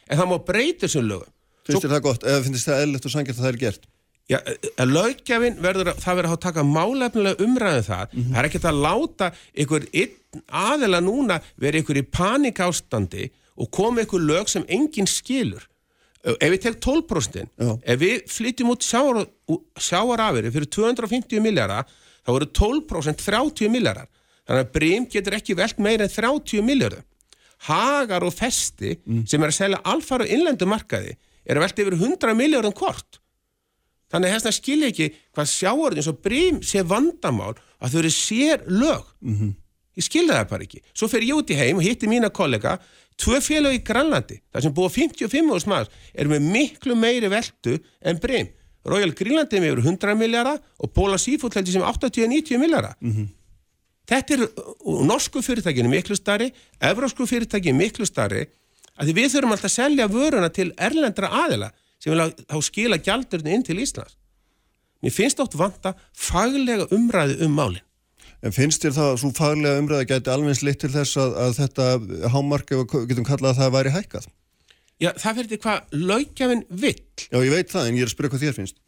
En það má breyta þessum lögum Finnst þér það gott, eða finnst það eðlert og sangjart að það er gert? Já, að löggefin verður að, það verður að taka málefnilega umræðu það. Það er ekkert að láta ykkur aðela núna verið ykkur í panikástandi og koma ykkur lög sem enginn skilur. Ef við tek 12% Já. ef við flytjum út sjáar, sjáarafiri fyrir 250 miljara þá eru 12% 30 miljarar þannig að Brim getur ekki velt meira en 30 miljardur Hagar og Festi sem er að selja alfar og innlendu markaði er að velta yfir 100 miljardum hvort Þannig að að skilja ekki hvað sjáurinn eins og brím sé vandamál að þau eru sér lög. -hmm. Ég skilja það bara ekki. Svo fer ég út í heim og hitti mína kollega, tvö félag í Grænlandi, þar sem búa 55 árs maður, er með miklu meiri veldu en brím. Royal Greenlandi er með yfir 100 miljara og Bóla Seafood heldur sem 80-90 miljara. -hmm. Þetta er uh, norsku fyrirtækinu miklu starri, evrósku fyrirtækinu miklu starri, að því við þurfum alltaf að selja vöruna til erlendra aðila sem vil þá skila gjaldurinn inn til Íslands. Mér finnst átt vanta faglega umræðu um málinn. En finnst þér það að svo faglega umræða gæti alveg slitt til þess að, að þetta hámark, getum kallað að það væri hækkað? Já, það fyrir hvað lögjafinn vill. Já, ég veit það, en ég er að spyrja hvað þér finnst.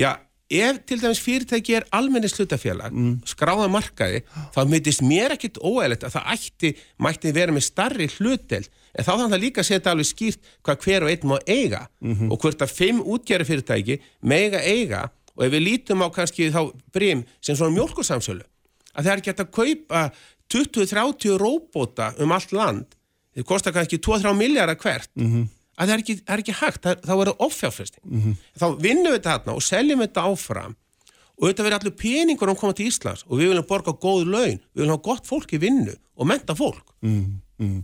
Já, ef til dæmis fyrirtæki er almenni slutafélag, mm. skráða markaði, þá myndist mér ekkit óæðilegt að það ætti, mætti vera með starri hlutdelt, en þá þannig að líka setja alveg skýrt hvað hver og einn má eiga og hvort að fimm útgerri fyrirtæki mega eiga. Og ef við lítum á kannski þá brim sem svona mjólkursamsölu, að það er hægt að kaupa 20-30 róbóta um allt land, þeir kostar kannski 2-3 miljardar hvert, -hmm. Að það er ekki, er ekki hægt, það, þá verður offjárfesting. -hmm. Þá vinnum við þetta hérna og seljum þetta áfram og þetta verður allir peningur um að koma til Íslands og við viljum borga góð laun, við viljum hafa gott fólk í vinnu og menta fólk. Mm, mm.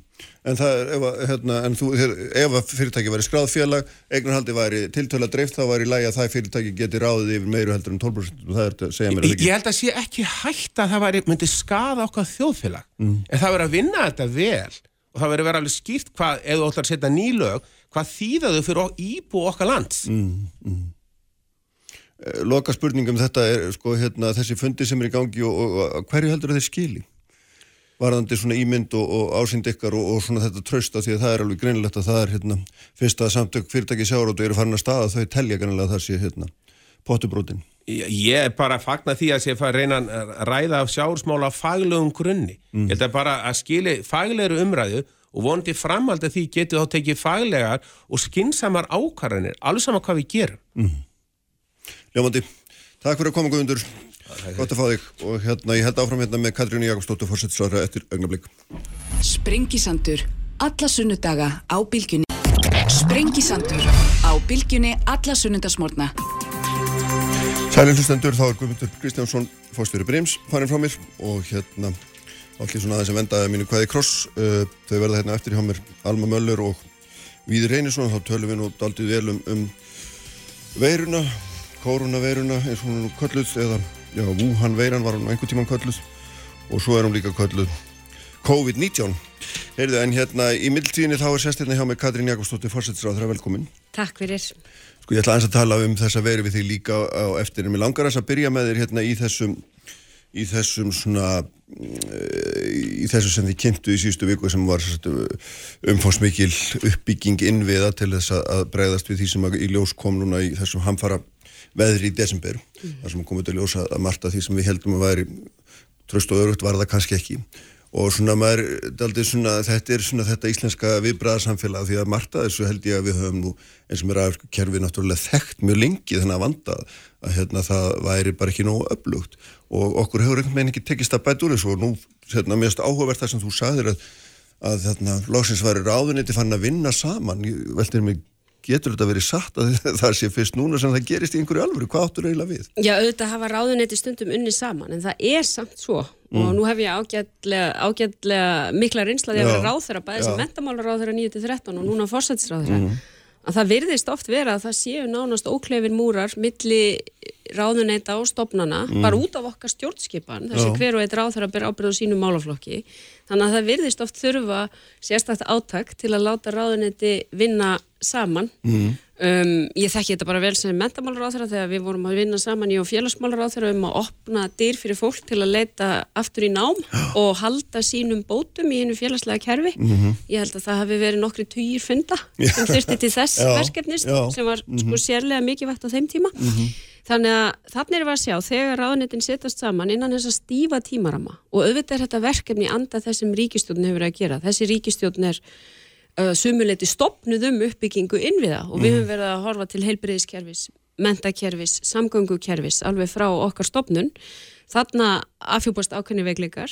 En það er, ef, hérna, en þú, ef fyrirtæki væri skráðfélag, eignarhaldi væri tiltöla dreift, þá væri lægi að það fyrirtæki geti ráðið yfir meiru heldur en 12% og það er að segja mér að ekki. Ég held að sé ekki hægt að það væri, myndi skada okkar þjóðfélag, mm. en það verður að vinna þetta vel og það verður að vera alveg skýrt hvað, ef þú ætlar að setja nýlög, hvað þýðaðu fyrir íbú okkar lands. Mm, mm. Eh, loka spurningum þetta er sko, hérna, þessi fundi sem er í gangi og, og, og hverju heldur þeir skili? Varðandi svona ímynd og, og ásýnd ykkar og svona þetta trösta því að það er alveg greinilegt að það er hérna, fyrst að samtök fyrirtæki sjárótu eru farin að staða þau telja greinlega að það sé hérna, potubrótin. Ég er bara að fagna því að ég að reyna að ræða af sjársmála faglegum grunni. Mm. Ég held að bara að skili faglegur umræðu og vonandi framhald að því getur þá tekið faglegar og skinsamar ákvarðanir, alveg sama hvað við gerum. Mm. Ljómandi, takk fyrir að koma Guðundur, gott að fá þig og hérna ég held áfram hérna með Katrínu Jakobsdóttur fórsettisraðra eftir augnablík. Sprengisandur, alla sunnudaga á bylgjunni. Sprengisandur, á bylgjunni alla sunnundasmórna. Sælinsustendur, þá er Guðmundur Kristjánsson fórstjóri Brims farin frá mér og hérna allir svona aðeins að vendaði mínu hvaði kross. Uh, þau verða hérna eftir hjá mér Alma Möller og Víður Reynisson. Þá tölum við nú aldrei vel um, um veiruna koronaveiruna eins og hún er nú kölluð eða já, Wuhan veiran var hún einhver tíman kölluð. Og svo er hún líka kölluð COVID-19 Heyrðu, en hérna í mildtíðinni þá er sestirna hjá mig Katrín Jakobsdóttir, fórsettisráður, velkomin. Takk fyrir. Sko ég ætla aðeins að tala um þessa veru við þig líka á eftir en mér langar að byrja með þér hérna í þessum í þessum svona í þessu sem þið kynntu í síðustu viku sem var umfómsmikil uppbygging innviða til þess að bregðast við því sem í ljós kom núna í þessum hamfara veðri í desember. Mm. þar sem komið til að ljósa að marta því sem við heldum að væri tröst og örugt var það kannski ekki. Og svona maður, svona, þetta er svona þetta íslenska viðbræðarsamfélag því að marta þessu held ég að við höfum nú eins og mér að kerfið náttúrulega þekkt mjög lengi þennan að vanda að hérna, það væri bara ekki nógu öflugt. Og okkur hefur einhvern veginn ekki tekist að bæta úr þessu og nú hérna, mérst áhugavert það sem þú sagðir að, að hérna, loksins væri ráðuniti fann að vinna saman, veldi mig getur þetta verið satt að það sé fyrst núna sem það gerist í einhverju alvöru, hvað áttur eiginlega við? Já, auðvitað hafa ráðunetti stundum unni saman en það er samt svo. Mm. og nú hef ég ágætlega, ágætlega mikla reynslaði að vera ráðherra bæði sem mentamálar ráðherra 9-13 og núna fórsætsráðherra mm. Að það virðist oft vera að það séu nánast óklefin múrar milli ráðuneyta og stopnana mm. bara út af okkar stjórnskipan þessi hver og eitt ráðherra ber ábyrð á sínu málaflokki þannig að það virðist oft þurfa sérstakta áttak til að láta ráðuneyti vinna saman mm. um, ég þekki þetta bara vel sem mentamálur þegar við vorum að vinna saman í og félagsmálur um að opna dyr fyrir fólk til að leita aftur í nám og halda sínum bótum í hennu félagslega kerfi mm -hmm. ég held að það hafi verið nokkri týjir funda sem þurfti til þess já, verkefnist já. sem var sko mm -hmm. sérlega mikið vægt á þeim tíma -hmm. Þannig að þannig er við að sjá þegar ráðnetin setjast saman innan þess að stífa tímarama og auðvitað er þetta verkefni anda þessum ríkistjóðin hefur að gera. Þessi ríkistjóðin er sumuleiti stopnuð um uppbyggingu innviða og við mm. höfum verið að horfa til heilbreyðiskerfis, mentakerfis, samgöngukerfis alveg frá okkar stopnun. Þarna afhjúpast ákveðni veikleikar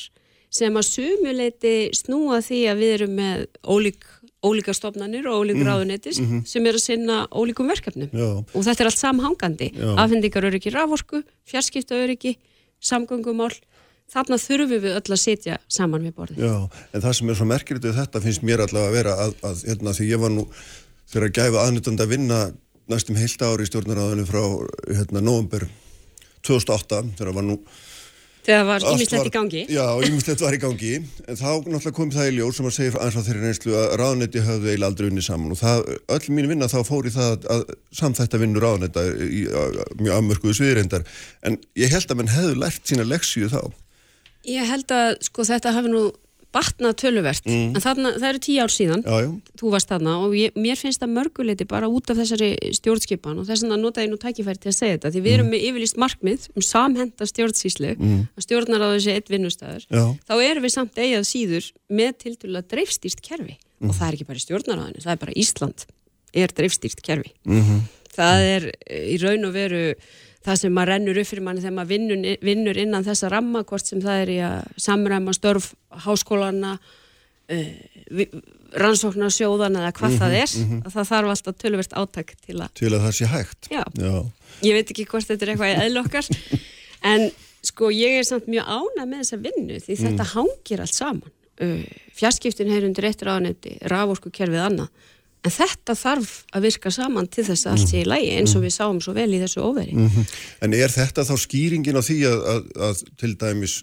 sem að sumuleiti snúa því að við erum með ólík ólíka stofnanir og ólík mm. ráðunetis mm -hmm. sem er að sinna ólíkum verkefnum Já. og þetta er allt samhangandi afhendingar öryggi rávorku, fjarskipta öryggi samgöngumál þarna þurfum við öll að setja saman við borðið. Já, en það sem er svo merkilegt við þetta finnst mér allavega að vera að, að hérna, því ég var nú fyrir að gæfa aðnutand að vinna næstum heilt ári í stjórnaráðinu frá hérna, november 2008 þegar var nú Þegar var ímislegt í gangi. Já, ímislegt var í gangi, en þá náttúrulega kom það í ljóð sem að segja eins og þeirri reynslu að ráðnetti hafðu eiginlega aldrei unni saman og það, öll mín vinna þá fór í það að samþætt að vinna ráðnetta í mjög afmörkuðu sviðreindar, en ég held að mann hefðu lært sína leksíu þá. Ég held að sko þetta hafi nú batnað töluvert, mm. en þarna, það eru tíu ár síðan, já, já. þú varst þarna og ég, mér finnst það mörguleiti bara út af þessari stjórnskipan og þess vegna nota nú tækifæri til að segja þetta, því við erum mm. með yfirlist markmið um samhenda stjórnsíslu mm. að stjórnar á þessi eitt vinnustæður þá erum við samt eigað síður með til dæla dreifstýrt kerfi og það er ekki bara stjórnaráðinu, það er bara Ísland er dreifstýrt kerfi -hmm. það er í raun og veru það sem maður rennur upp fyrir manni þegar maður vinnur, vinnur innan þessa ramma, hvort sem það er í að samræma störf háskólana uh, rannsóknarsjóðan eða hvað það er, það þarf alltaf tölverst áttak til að Til að það sé hægt. Já. Já. ég veit ekki hvort þetta er eitthvað í eðl okkar en sko ég er samt mjög ána með þessa vinnu því þetta hangir allt saman uh, fjarskiptin heyr undir eitt ráðanetti raforku kerfið annað en þetta þarf að virka saman til þess að allt sé í lægi eins og við sáum svo vel í þessu óveri. En er þetta þá skýringin á því að, að, að til dæmis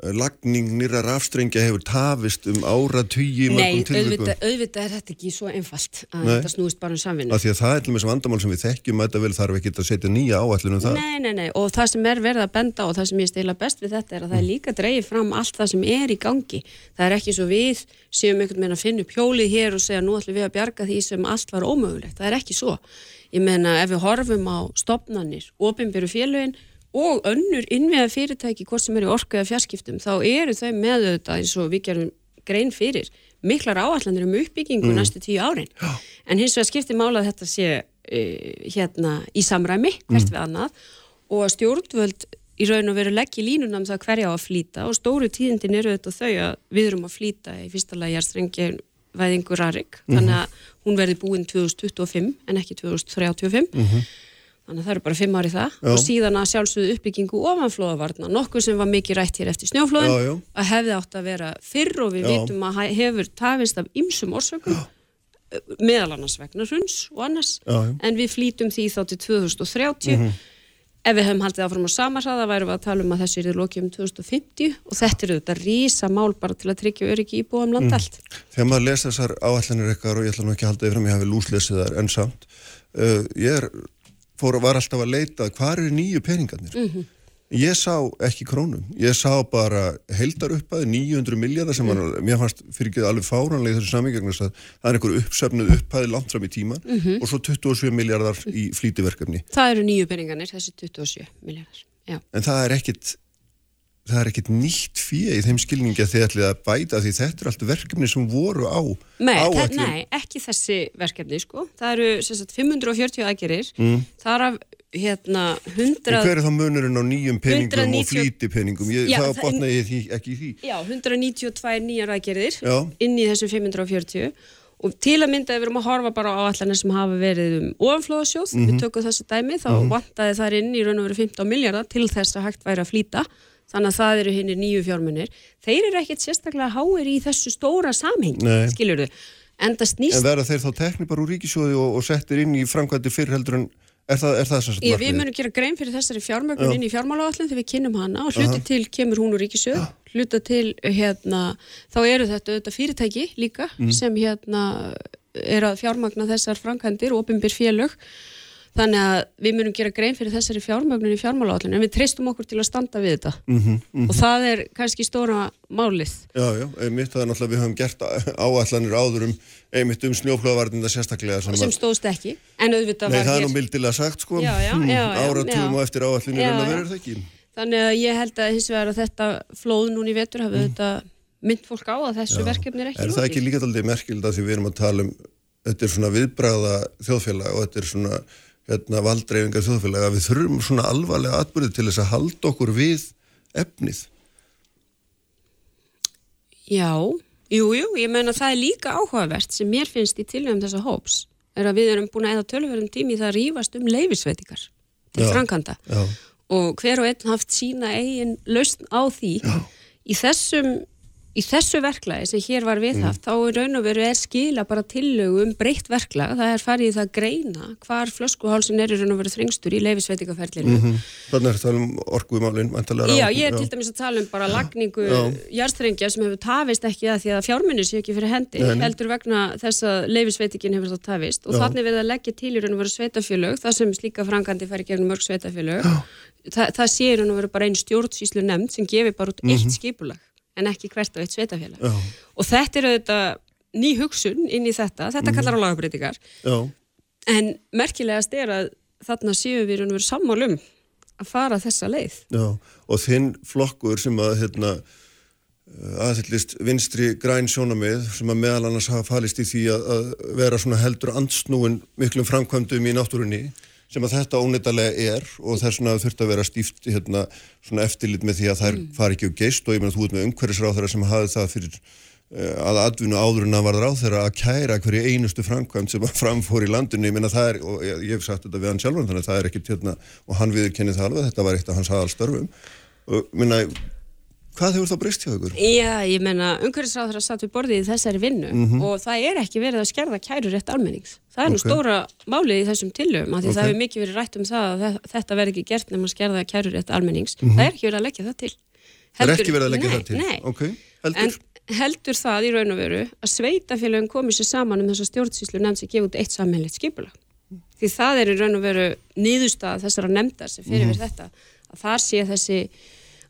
lagning nýra rafstrengja hefur tafist um ára tugi Nei, mörgum tilvikum? auðvitað, auðvitað er þetta ekki svo einfalt að Nei. þetta snúist bara um samvinnu Af því að það er til með vandamál sem við þekkjum að þetta vel þarf ekki að setja nýja áallin um það. Nei, nei, nei, og það sem er verið að benda og það sem ég stila best við þetta er að það er líka dreigið fram allt það sem er í gangi. Það er ekki svo við séum einhvern veginn að finna upp hjólið hér og segja nú ætlum við að bjarga því sem allt var ómögulegt. Er og önnur innviða fyrirtæki hvort sem er í orku eða fjarskiptum þá eru þau með auðvitað eins og við gerum grein fyrir miklar áallanir um uppbyggingu næstu tíu árin. En hins vegar skiptir mála að þetta sé uh, hérna í samræmi hvert við annað og að stjórnvöld í raun og veru leggja línunum það hverja á að flýta og stóru tíðindin eru þetta þau að við erum að flýta í fyrsta lagi jarstrengir væðingu Rarik þannig að hún verði búin 2025 en ekki 2035 þannig að það eru bara fimm ári það. Já. og síðan að sjálfsögðu uppbyggingu ofanflóðavarna, nokkuð sem var mikið rætt hér eftir snjóflóðin, Já, já. að hefði átt að vera fyrr og við vitum að hefur tafist af ymsum orsökum meðal annars vegna hruns og annars. En við flýtum því þá til 2030 ef við hefum haldið áfram á samarhraða værum við að tala um að þessu er lokið um 2050 og þetta eru þetta rísa mál bara til að tryggja öryggi íbúa um land allt. Þegar maður les þessar áallanir ykkar og ég ætla nú ekki að halda því fram, ég hafi lúslesið þar en samt, uh, ég er, fór, var alltaf að leita, hvað eru nýju peningarnir? Ég sá ekki krónum, ég sá bara heldar uppaði 900 miljardar sem var, mér fannst fyrir ekki alveg fáranlega þessu samíkjörnum að það er einhver uppsefnuð uppaði langt fram í tíman og svo 27 miljardar í flýtiverkefni. það eru nýju peningarnir, þessi 27 miljardar Já. En það er ekkit, það er ekkit nýtt fyrir í þeim skilningi að þið ætlið að bæta því þetta er allt verkefni sem voru á Nei, þe- áætlun. nei, ekki þessi verkefni sko. það eru sagt, 540 aðgerir Mm. þar af hérna En 100 hver er þá munurinn á nýjum peningum 190 og flýtipenningum? Ég, Já, það það- botna ég því, ekki í því. Já, 192 nýjar aðgerðir Já. inn í þessum 540 og til að mynda við erum að horfa bara á allanir sem hafa verið um ofanflóðasjóð, Mhm. við tökum þessu dæmi þá vantaði þar inn í raun og veru 15 miljardar til þess að hægt væri að flýta þannig að það eru hinnir nýju fjármunir. Þeir eru ekkit sérstaklega háir í þessu stóra samhengi, Nei. skilur þau en það snýst En verða þeir þá tekni bara úr ríkisjóði og, og settir inn í framkvæmdi fyrr heldur en, er það, er það Ég, við munum gera grein fyrir þessari fjármögnun Já. inn í fjármálaáallin þegar við kynnum hana og hluta til kemur hún úr ríkisöð, hluta til hérna, þá eru þetta auðvitað fyrirtæki líka Mm. sem hérna er að fjármagna þessar framkvæmdir, opinbyr félög þannig að við munum gera grein fyrir þessari fjármögnun í fjármálaáallin en við treystum okkur til að standa við þetta. Mhm, og það er kannski stóra málið. Já, já, einmitt. Það er náttúrulega við höfum gert áallanir áður um einmitt um snjóflöðavarnina sérstaklega sem, sem stóðst ekki en auðvitað Nei, var það er hér nú mildilega sagt sko. Já, já, já, Áratugum og eftir áallinu en að já. vera það ekki. Þannig að ég held að hins vegar að þetta flóð núna í vetur Mm. hafi þetta mynd fólk á að þessu verkefni er ekki Er það ekki líka aldrei merkild að því við erum að tala um þetta er svona viðbræða þjóðfélag og þetta er svona hérna, valdreifinga þjóðfélag að við þurfum svona alvarlega atbyrði til þess að halda okkur við efnið. Já, jú, jú, ég meina það er líka áhugavert sem mér finnst í tilvægum þessa hóps er að við erum búin að eða tölverðum tími það að rífast um leifisveitingar til Já, framkanda Já, og hver og einn haft sína eigin lausn á því í þessum í þessu verklagi sem hér var viðhaft þá í raun og veru er skila bara tillögu um breytt verklag, það er farið í það að greina hvar flöskuhálsin er í raun og veru þrengstur í leifisveitingaferlinu þannig er þetta um orkuðumálin Já, ég er til dæmis að tala um bara lagningu jarðstrengja sem hefur tafist ekki að því að fjármunni sé ekki fyrir hendi Nei, heldur vegna þess að leifisveitingin hefur það tafist. Og Já. þannig við að leggja til í raun og veru sveitafjölög það sem slíka frangandi færi gegnum mörg sveitafjölög Þa, það sé í raun og veru bara einn stjórnsýslu nefnd sem gefi bara út eitt skipulag en ekki hvert á eitt sveitafjölag. Já. og þetta er auðvitað ný hugsun inn í þetta, þetta kallar á lagabreitingar en merkilegast er að þarna séu við raun og veru sammálum að fara þessa leið. Já, og þinn flokkur sem að hérna aðhyllist vinstri græn sjónamið sem að meðal annars hafa falist í því að, að vera svona heldur andsnúin miklum framkvæmdum í náttúrunni sem að þetta óneittalega er og þess vegna þurft að vera stíft hérna, svona eftirlit með því að þær fari ekki á geist og ég meina þú ert með umhverfisráþara sem hafi það fyrir uh, að atvinnu áður en að var ráþara að kæra hverju einustu framkvæmt sem að framfór í landinu, ég meina það er og ég, ég hef sagt þetta við hann sjálfan þannig að það er ekkit hérna og hann viðurkenni það alveg, þetta var eitt af hans aðalstörfum. Og minna Hvað hefur það breyst hjá ykkur? Já, ég menna, umhverfisráður að satt við borðið í þessari vinnu Mhm. og það er ekki verið að skerða kæru rétt almennings. Það er nú Ok. stóra málið í þessum tillögum, af því Ok. það hefur mikið verið rætt um það að þe- þetta verði ekki gert nema að skerða kæru rétt almennings. Mhm. Það er ekki verið að leggja það til. Það er ekki verið að leggja nei, það til? Nei, Ok, heldur? en heldur það í raun og veru að sveitafélagin komið sér saman um þessa stjórnsýslu nefnd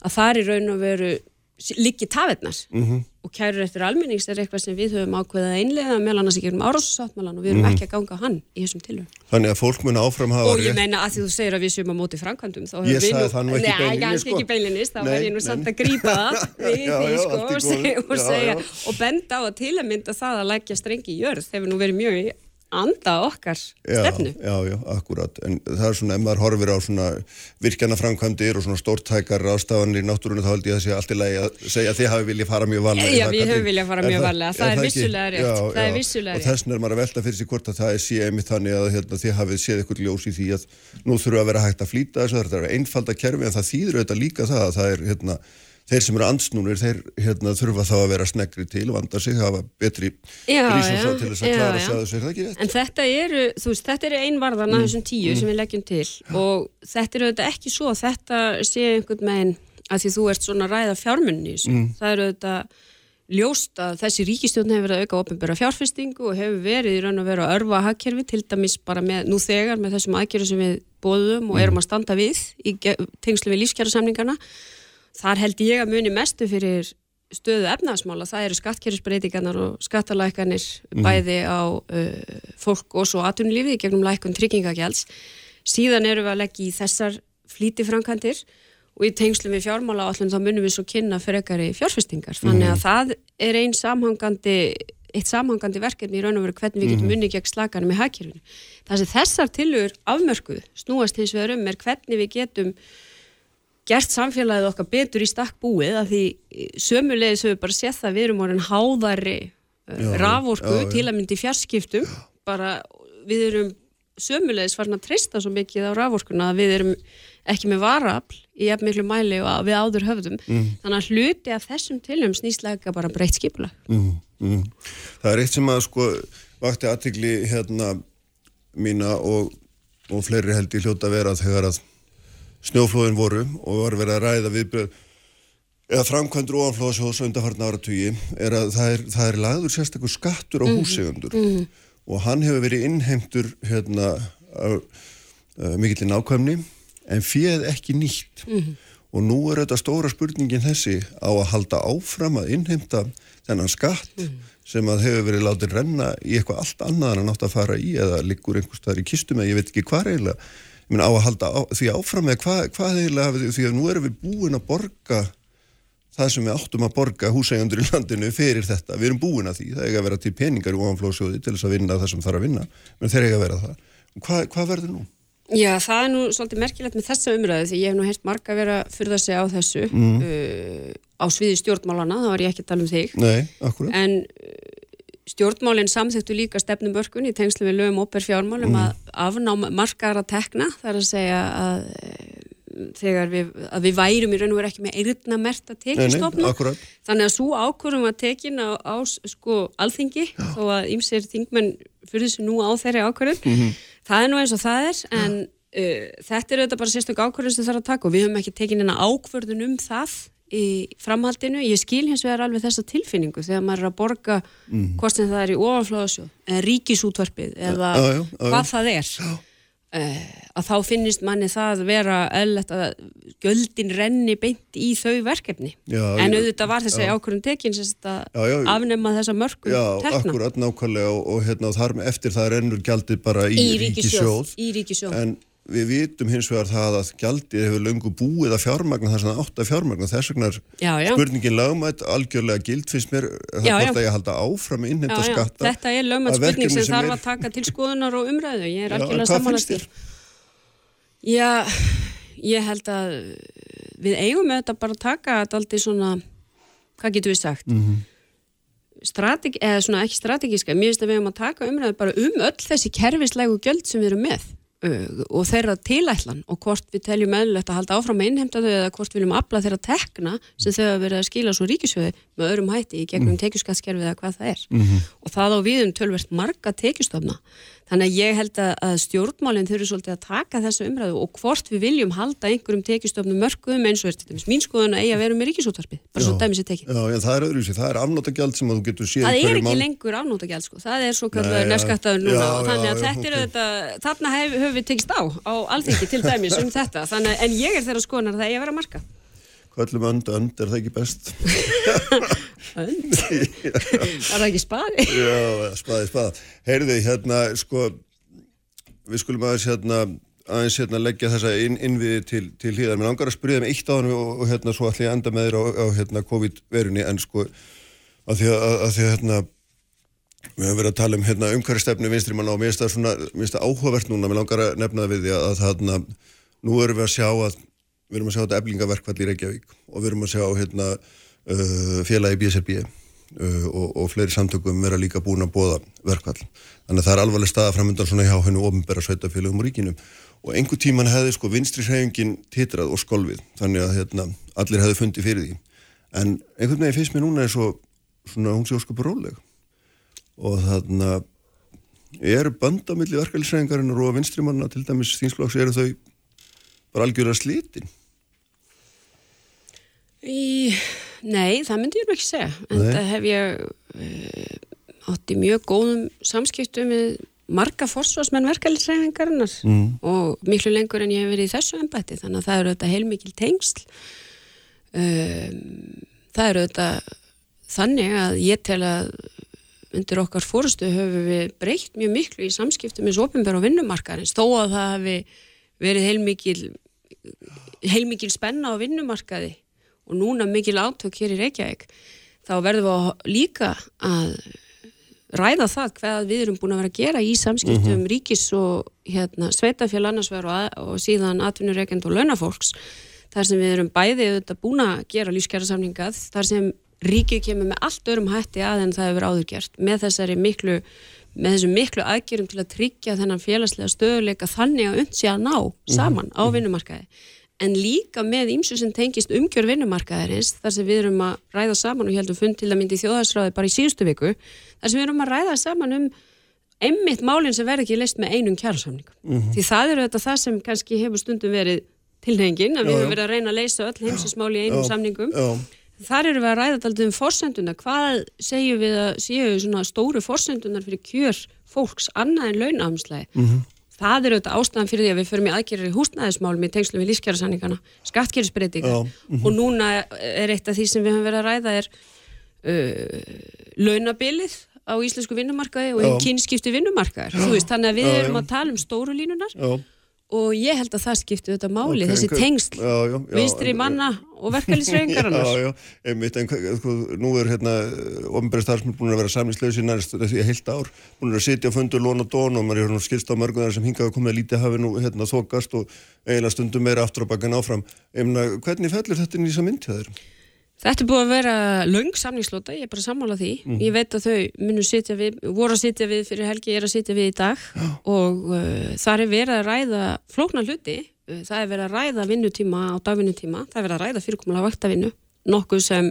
Því það er raun og veru. Að að þar í raun og kærur eftir almennings er eitthvað sem við höfum ákveðað að innlega meðal annars í gegnum árásasáttmálan og við erum ekki að ganga á hann í þessum tilhöfum. Þannig að fólk mun áfram hafa Og ég meina að því þú segir að við séum á móti framkvæmdum Ég höfum sagði það nú ekki Nei, beinlínis, kannski sko. ekki beinlinnist, þá Nei, var ég nú nei. samt að grípa það við því sko og segja, og, benda á að til að mynda það að leggja strengi í jörð hefur nú verið mjög anda okkar Já, stefnu. já, já, akkurat, en það er svona, ef maður horfir á svona virkjana framkvæmdir og svona stórtækar ástafanir í náttúrunni þá held ég að sé allt í lagi að segja að þið hafi viljað fara mjög varlega. Já, það við höfum viljað fara mjög varlega. Það er vissulega rétt. Já, Það er já. vissulega Og rétt. þess vegna er maður að velta fyrir sig hvort að það er sé einmitt þannig að hérna, þið hafið séð ykkur ljós í því að nú þurfa að vera hægt að flýta þessu, það er þeir sem eru ansnúnir, þeir hérna, þurfa þá að vera snegri til, vanda sig, hafa betri Já, rísum já, til þess að já, klara sig að þessu, er það ekki rétt? En þetta eru, þú veist, þetta eru einvarðan af þessum tíu sem við leggjum til. Og þetta eru auðvitað ekki svo þetta sé einhvern megin að því þú ert svona ræða fjármunni þessu. Það eru auðvitað ljóst að þessi ríkistjórn hefur verið að auka opinbera fjárfestingu og hefur verið í raun og veru að örfa hagkerfi til dæmis bara með, nú þegar með þessum aðgerðu sem við bóðum og erum að standa við í tengslum við lífskjærasamningana. Þar held ég að muni mestu fyrir stöðu efnaðasmála, það eru skattkerfisbreytingarnar og skattalækanir bæði á uh, fólk og svo atvinnulífið í gegnum lækun tryggingagjalds. Síðan eru við að leggja í þessar flítifrankandir og í tengslum við fjármála þá munum við svo kynna frekari fjárfestingar. Þannig að það er einn samhangandi eitt samhangandi verkefni í raun og veru hvernig við getum unni gegn slaganum í hagkerfinu. Það sem þessar tilugur afmörkuð snúast hins vegar um er hvernig við getum gert samfélagið okkar betur í stakk búið af því sömulegis höfum við bara séð það við erum orðin háðari uh, raforku já, já. til að myndi fjarskiptum bara við erum sömulegis farin að treysta svo mikið á raforkuna að við erum ekki með varafl í jafn miklu mæli og að við áður höfðum þannig að hluti af þessum tilum snýslega bara breytt skipula Mm, mm. Það er eitt sem að sko vakti aðtikli hérna mína og, og fleiri held ég hljóta að vera þegar að snjóflóðin voru og var verið að ræða viðbröð eða framkvæmdur ofanflóðasjóðs undarfarna áratugi er að það er, það er lagður sérstakur skattur á húsegundur og hann hefur verið innheimtur hérna uh, mikill í nákvæmni en fjöð ekki nýtt. Og nú er þetta stóra spurningin þessi á að halda áfram að innheimta þennan skatt sem að hefur verið látið renna í eitthvað allt annað en að nátt að fara í eða liggur einhvers staðar í kistum eða ég veit ekki hvað eiginlega meina á að halda á, því áfram eða hvað, hvað eiginlega því að nú erum við búin að borga það sem við áttum að borga húsægjandur í landinu fyrir þetta, við erum búin að því. Það eiga að vera til peningar í ofanflóðsjóði til þess að vinna það sem þarf að vinna, menn þeir eiga að vera það. Hvað, hvað verður nú? Já, það er nú svolítið merkilegt með þessa umræðu því ég hef nú heyrt marga vera að fyrða sig á þessu uh, á sviði stjórnmálana, þá var ég ekki að tala um þig. Nei, akkurat. En stjórnmálinn samþyktu líka stefnumörkun í tengslu við lögum óper fjármálum að afnám margar að tekna, það er að segja að uh, þegar við, að við værum í raun og veru ekki með eyrna merta Nei, nei, tekistofna Þannig að svo ákvörðum var tekin á, á sko alþingi þó að ýmsir þingmenn fyrir þessu nú á þeirri ákvörðun. Það er nú eins og það er en uh, þetta er auðvitað bara sérstök ákvörðun sem þarf að taka og við höfum ekki tekin hérna ákvörðun um það í framhaldinu. Ég skil hins vegar alveg þessa tilfinningu þegar maður er að borga hvort sem það er í ofanflóðasjóð eða ríkisútvarpið eða Já, já, já, já. hvað það er. Uh, að þá finnist manni það vera eðlert að göldin renni beint í þau verkefni Já, en auðvitað var þessi ákvörðun tekin að Já, já, já. afnema þessa mörgum Já, tekna akkurat nákvæmlega og, og hérna, þar eftir það rennur gjaldið bara í, í ríkisjóð, í ríkisjóð. En við vitum hins vegar það að gjaldið hefur löngu búið að fjármagna þess að það átt að fjármagna. Þess vegna er spurningin lagmætt algjörlega gild finnst mér það Já, hvort já. að ég halda áfram Já, já, skatta. þetta er lögmætt að spurning verkefni sem þarf er- að taka til skoðunar og umræðu, ég er algjörlega þér? Já, ég held að við eigum með þetta bara að taka þetta aldrei svona, hvað getur við sagt? Mm -hmm. Strategi, eða svona ekki strategíska, mér finnst að við eigum að taka umræðu bara um öll þessi kerfislegu gjöld sem við erum með og þeirra tilætlan og hvort við teljum meðlulegt að halda áfram að innhemta þau eða hvort við viljum afla þeirra tekna sem þau hafa verið að skila svo ríkisöðu með öðrum hætti í gegnum mm. tekjuskattskerfið eða hvað það er mm -hmm. og það á viðum tölvert marga tekjustofna Þannig að ég held að stjórnmálinn þurfi svolítið að taka þessu umræðu og hvort við viljum halda einhverjum tekistofnum mörgum eins og er til dæmis mín skoðun að eiga að vera með ríkisúttarpi, bara svo dæmis er tekið. Já, en það er öðruvísi, það er afnótagjald sem að þú getur síðan hverju mál. Það er ekki mál... lengur afnótagjald sko, það er svo kallar nefnskattaður núna já, og þannig að já, þetta okay. er þetta, þarna höfum við tekist á, á alþengi til dæmis um þetta, þannig, en ég er þeirra skoðunar að það er að vera marka. Kvöllum önd, önd, er það ekki best? önd? Það ekki spaði? Já, spaði, spaði. Heyrði, hérna, sko, við skulum aðeins hérna, aðeins hérna leggja þessa inn, innviði til, til hlýðar. Mér langar að spyrja þeim um eitt á hann og, og hérna svo ætla ég að enda með þér á, á hérna COVID-verunni, en sko, að því að, að, því að hérna, við höfum verið að tala um hérna umhverjastefnu vinstri manna og mér finnst það svona, mér finnst það áhugavert núna, mér langar að nefna það við því að, að þarna, nú erum við að sjá að við erum að sjá þetta eflingaverkvall í Reykjavík og við erum að sjá hérna, uh, félagi BSRB uh, og, og fleiri samtökum vera líka búin að bóða verkvall. Þannig að það er alvarleg staða framöndan svona hjá hennu ofinbæra sveitafélagum og ríkinum og einhver tíman hefði sko vinstri hreyfingin titrað og skolvið þannig að hérna, allir hefði fundið fyrir því. En einhvern veginn finnst mér núna eins og svona hún sé óskapur róleg og þannig að eru bandamilli verkefælisræðingarinnar og vinstrimanna til dæmis þýnslóks eru þau bara algjörða slítin Í, nei, það myndi ég nú ekki segja en nei. það hef ég uh, átt í mjög góðum samskiptum með marga forsvarsmenn verkefliðsræðingarinnar mm. og miklu lengur en ég hef verið í þessu ennbætti þannig að það eru auðvitað heilmikil tengsl um, það eru auðvitað þannig að ég tel að undir okkar fórstu höfum við breykt mjög miklu í samskiptum eins ofinbæra og vinnumarkarins þó að það hefði verið heilmikil heilmikil spenna á vinnumarkaði og núna mikil átök hér í Reykjavík þá verðum við líka að ræða það hvað við erum búin að vera að gera í samskiptum mm -hmm. ríkis og hérna, sveitafél annarsverð og, og síðan atvinnureikend og launafólks þar sem við erum auðvitað búin að gera lífskjærasamningað þar sem ríkið kemur með allt örum hætti að en það hefur áður gert með þessari miklu með þessum miklu aðgjörum til að tryggja þennan félagslega stöðuleika þannig að unds ég að ná mhm. saman mm -hmm. á vinnumarkaði en líka með ímsu sem tengist umgjör vinnumarkaðarins þar sem við erum að ræða saman og ég held að fund til að myndi í þjóðhagsráði bara í síðustu viku þar sem við erum að ræða saman um emmitt málinn sem verður ekki leist með einum kjærasamning mm -hmm. því það eru þetta það sem kannski hefur stundum verið tilhengin að við höfum verið að reyna að leysa öll heimsinsmáli í einum já, samningum. já. þar eru við að ræða alltaf um forsenduna hvað segjum við að séu svona stóru forsendunar fyrir kjör fólks annað en launafnslægi mm -hmm það er auðvitað ástæðan fyrir því að við förum í aðgerri húsnæðismálum í tengslu við lífskjárasanningana, skattkerfisbreytinga mm -hmm. og núna er eitt af því sem við höfum verið að ræða er uh, launabilið á íslensku vinnumarkaði og kynskipti vinnumarkaðar, veist, þannig að við erum að tala um stóru línunar Já og ég held að það skipti þetta máli, okay, þessi tengsl já, já, já, vinstri manna og verkefliðsreyngar Já, já, einmitt, en sko, nú er hérna ofnbæri starfsmenn búin að vera samlingslausi næst því að heilt ár, búin að sitja fundur lón og dón og maður er hérna skilst á mörgunar sem hingaði að koma að lítið hafi nú hérna þokast og eiginlega stundum meira aftur á bakkan áfram Eimna, hvernig fellur þetta þessa mynd hjá þér? Þetta er búið að vera laung samningslóta, ég er bara að sammála því. Mm. Ég veit að þau munu sitja við, voru að sitja við fyrir helgi, ég er að sitja við í dag Já. og uh, það er verið að ræða flóknar hluti, uh, það er verið að ræða vinnutíma á dagvinnutíma, það er verið að ræða fyrirkomulega vaktavinnu, nokkuð sem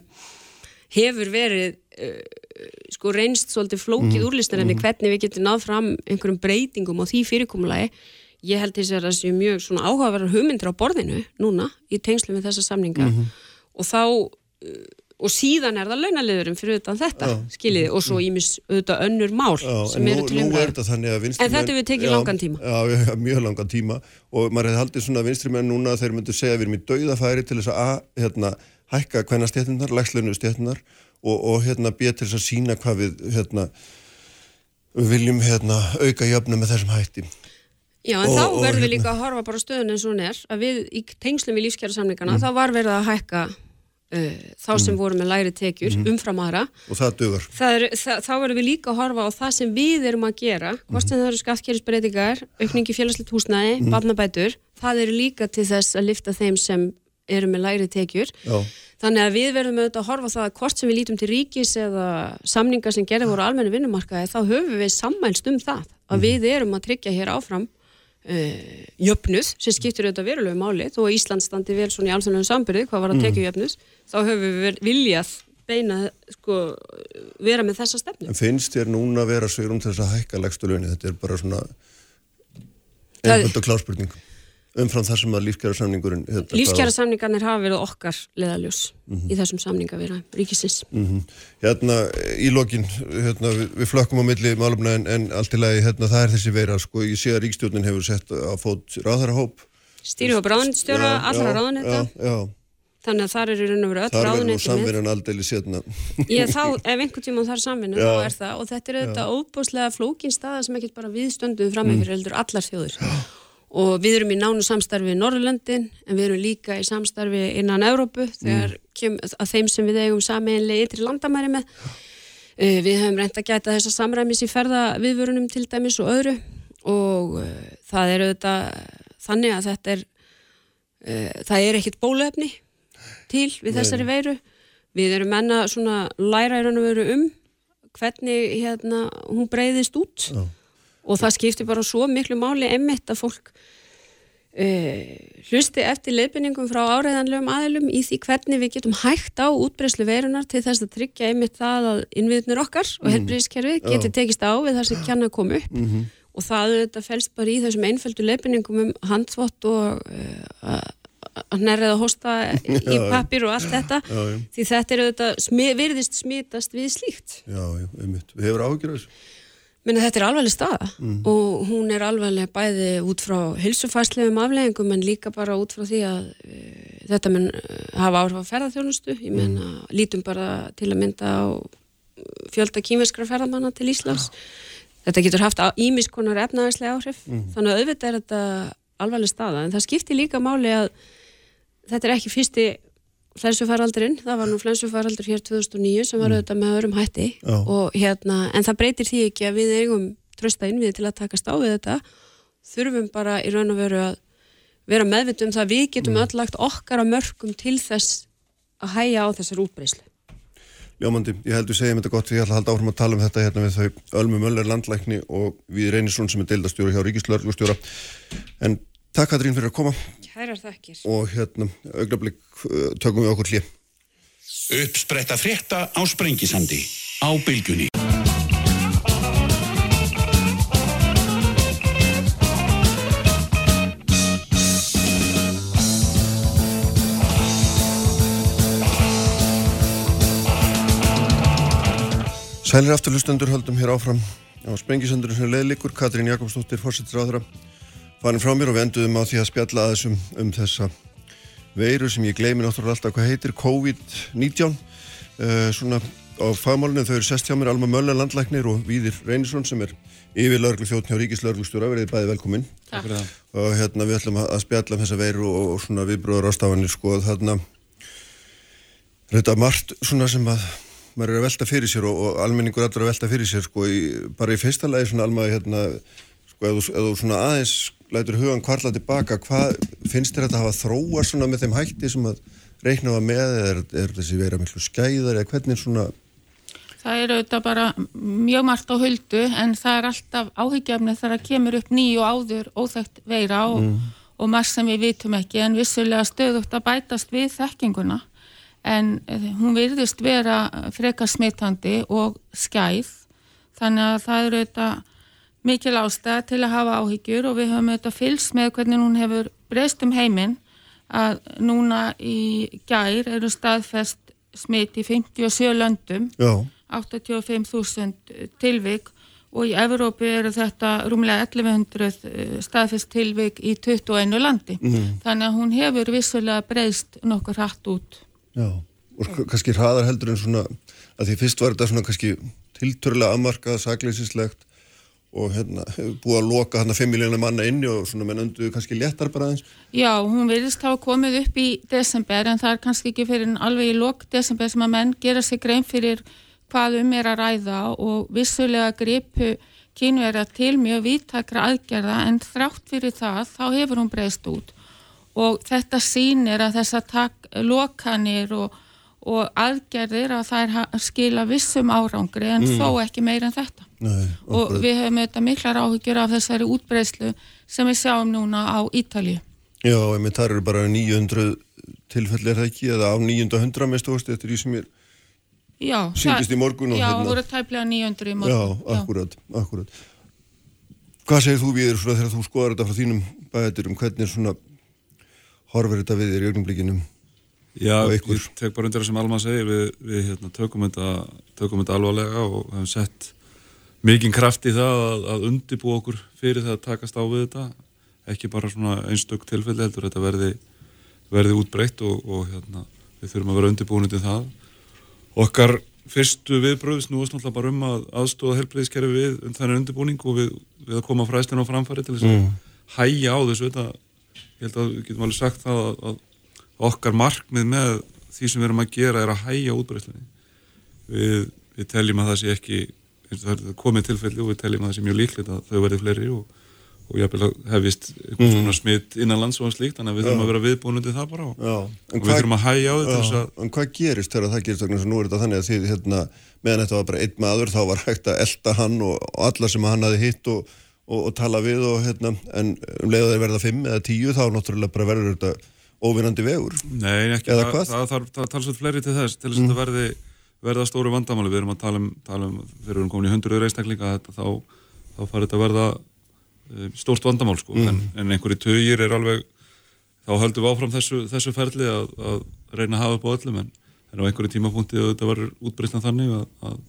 hefur verið uh, sko reynst svolítið flókið mm. úrlistar en mm. hvernig við getum náð fram einhverjum breytingum á því fyrirkomulagi. Ég held þess að það sé mjög svona áhugaverðar hugmyndir á borðinu núna í tengslu með þessa samninga -hmm. og þá og síðan er það launaliðurum fyrir utan þetta, já. skiljiði, og svo ímis auðvitað önnur mál já, sem eru til umræðu. en þetta við tekið langan tíma. Já, já, mjög langan tíma. Og maður hefði haldið svona vinstrimenn núna þegar myndu segja við erum í dauðafæri til þess að hérna, hækka hvenna stjættunar, lægslönu stjættunar og, og hérna býja til þess að sína hvað við hérna, viljum hérna, auka jöfnum með þessum hætti. Já, en og, þá verðum við hérna líka að horfa bara stöðun eins og hún er, að við í tengslum í lífskjara samlingana, mm. þá var verið að hækka uh, þá sem voru með læri tekjur umfram aðra og það er, það, þá verðum við líka að horfa á það sem við erum að gera, hvort sem það eru skattkerrisbreytingar, aukningi félagslegt húsnæði, mm. barnabætur, það eru líka til þess að lifta þeim sem eru með læri tekjur. Já. Þannig að við verðum auðvitað að horfa það að hvort sem við lítum til ríkis eða samningar sem gerði voru almenni vinnumarkaði, þá höfum við sammælst um það að við erum að tryggja hér áfram uh, jöfnuð sem skiptir auðvitað verulegu máli þó að Ísland standi vel svona í alþjóðlegum sambyrði hvað var að tekja jöfnuð, þá höfum við ver- viljað beina, sko, vera með þessa stefnu. En finnst þér núna að vera sveirum til þess að hækka legstu launni? Þetta er bara svona einhvern og klárspurning umfram það sem að lífskjara samningurinn Lífskjara samningarnir hafa verið okkar leðaljós í þessum samningavera ríkisins. Hérna í lokin hérna, við, við flökkum á milli málumna en, en allt í lagi hérna, það er þessi veira sko, ég sé að ríkstjórnin hefur sett á fót ráðarahóp Stýri og bráðnstjóra, allra ráðnetta, Já, já, þannig að þar eru raun og veru öll þar verður nú samverjan aldeilis hérna. Ég þá, ef einhver tíma samvinnu, Já. þá er það. Og þetta er auðvitað óbúslega flókin staða sem ekki bara við stöndum fram með fyrir heldur allar þjóður og við erum í nánu samstarfi í Norrlöndin en við erum líka í samstarfi innan Evrópu þegar kem, að þeim sem við eigum sameinlega ytri landamæri með. Uh, við höfum reynt að gæta þessa samræmis í ferða viðvörunum til dæmis og öðru. Og uh, það er auðvitað þannig að þetta er uh, það er ekkit bóluefni til við þessari veiru. Við erum enna svona læra í raun og veru um hvernig hérna hún breyðist út. Já. Og það skiptir bara svo miklu máli emmitt að fólk uh, hlusti eftir leifinningum frá áreiðanlegum aðilum í því hvernig við getum hægt á útbreyslu veirunar til þess að tryggja einmitt það að innviðnir okkar og helbriðiskerfið geti tekist á við það sem kjanna að koma upp og það þetta fælst bara í þessum einföldu leifinningum um handþvott og uh, að nærrið að hosta í pappir og allt þetta. Já, já. því þetta er auðvitað smi, virðist smitast við slíkt. Já, já, einmitt, við hefur áhyggjur Menni þetta er alveglega staða. Og hún er alveglega bæði út frá hilsufærslegum afleggingum en líka bara út frá því að uh, þetta mun uh, hafa áhrif á ferðarþjónustu ég menna lítum bara til að mynda á fjölda kýmverskra ferðamanna til Íslands. Þetta getur haft ímiskonar efnaðarslega áhrif. Þannig að auðvitað er þetta alveglega staða. En það skiptir líka máli að þetta er ekki fyrsti flensufaraldurinn, það var nú flensufaraldur hér 2009 sem var auðvitað með öðrum hætti og hérna, en það breytir því ekki að við eigum trösta innvið til að takast á við þetta. Þurfum bara í raun og veru að vera meðvitt um það að við getum öll lagt okkar að mörgum til þess að hæja á þessar útbreyslu Ljómandi, ég held við segjum þetta gott því ég ætla að halda áfram að tala um þetta hérna við þau Ölmu Möller landlækni og við Reynisson sem er deildastjóri hjá Ríkislörglustjóra en takk Katrín fyrir að koma. Kærar þakkir. Og hérna augnablik uh, tökum við okkur hlið Uppspretta frétta á Sprengisandi á Bylgjunni. Sælir afturlustendur höldum hér áfram. Á Sprengisandurinn sem leiðlikur Katrín Jakobsdóttir, fórsettisráðara farin frá mér og við enduðum á því að spjalla aðeins um, um þessa veiru sem ég gleymi náttúrulega alltaf hvað heitir COVID-19. Uh, svona á fagmálunum þau eru sest hjá mér Alma Möller landlæknir og Víðir Reynisson sem er yfir lauruglu þjóttn hjá Ríkis lauruglustjóra verið bæði velkomin. Takk. Fyrir það. og hérna við ætlum að að spjalla um þessa veiru og, og svona viðbröður ástafanir sko þarna þetta margt svona sem að maður er að velta fyrir sér og, og almenningur allra að velta fyrir sér sko í, bara í fyrsta lagi svona alma hérna sko þú svona aðeins lætur hugan kvarla tilbaka hvað finnst þér að hafa þróa svona með þeim hætti sem að reikna var með eða er, er þessi veira miklu skæðar eða hvernig svona Það er auðvitað bara mjög margt á huldu en það er alltaf áhyggjafni þegar það kemur upp ný og áður óþægt veira og, og margt sem við vitum ekki en vissulega stöðugt að bætast við þekkinguna. En eh, hún virðist vera frekar smittandi og skæð þannig að það er auðvitað mikil ástæða til að hafa áhyggjur og við höfum auðvitað fylgst með hvernig hún hefur breyst um heiminn að núna í gær eru staðfest smitt í 57 löndum já, 85.000 tilvik og í Evrópu eru þetta rúmlega 1100 eh, staðfest tilvik í 21 landi. Þannig að hún hefur vissulega breyst nokkur hratt út. já og sk- kannski hraðar heldur en svona að því fyrst var þetta svona kannski tilturlega afmarkað, sakleysislegt og hérna, búið að loka hann að 5 miljónum manna inni og svona menn öndu kannski léttar bara aðeins. Já, hún verðist hafa komið upp í desember en það er kannski ekki fyrir alveg í lok desember sem að menn gera sig grein fyrir hvað um er að ræða og vissulega gripu kynverða til mjög vittakra aðgerða en þrátt fyrir það þá hefur hún breyst út og þetta sínir að þess að takk lokanir og og aðgerðir að það er skila vissum árangri en mm. þó ekki meira en þetta Nei, og við höfum auðvitað miklar áhyggjur af þessari útbreyslu sem við sjáum núna á Ítalju Já, ég mynd það eru bara 900 tilfellir það ekki? Eða á 900 mestu ástu eftir því sem er já, síndist í morgun Já, það voru tæplega 900 í morgun Já, akkurat, já. akkurat Hvað segir þú við þér þegar þú skoðar þetta frá þínum bæðir um hvernig svona horfur þetta við þér í ögnumblíkinum Já, ég tek bara undir það sem Alma segir, við, við hérna, tökum, þetta, tökum þetta alvarlega og hefum sett mikinn kraft í það að, að undibú okkur fyrir það að takast á við þetta, ekki bara svona einstök tilfelli heldur, þetta verði, verði útbreytt og, og hérna, við þurfum að vera undibúinir til það. Okkar fyrstu viðbröð snúast náttúrulega bara um að aðstóða helbreyðiskerfi við um þennan undibúning og við, við að koma fræstin á framfæri til þess að mm. hæja á þessu, þetta, ég held að við getum alveg sagt það að, að okkar markmið með því sem við erum að gera er að hæja útbreyslunni við, við teljum að það sé ekki það er komið tilfelli og við teljum að það sé mjög líklegt að þau verði fleiri og, og ég hefist einhvern mm. svona smitt innan lands og slíkt, þannig að við þurfum að vera viðbúin undir það bara og, og við þurfum að hæja á þetta En hvað gerist þegar það gerist þannig að nú er þetta þannig að því hérna, meðan þetta var bara einn maður þá var hægt að elda hann og, og alla sem hann hafi hitt og tala við hérna, en um leiða þeir verða fimm eða tíu þá náttúrulega bara verður þetta óvinnandi vegur. Nei, ekki, Eða hvað? það, það, það verða stóru vandamáli við erum að tala um, tala um þegar við erum komin í hundruður einstaklinga þá, þá farið þetta að verða um, stórt vandamál sko. mm. en, en einhverju tögir er alveg þá höldum við áfram þessu, þessu ferli að, að reyna að hafa upp á öllum en, en á einhverju tímapunkti þetta verður útbreytna þannig að, að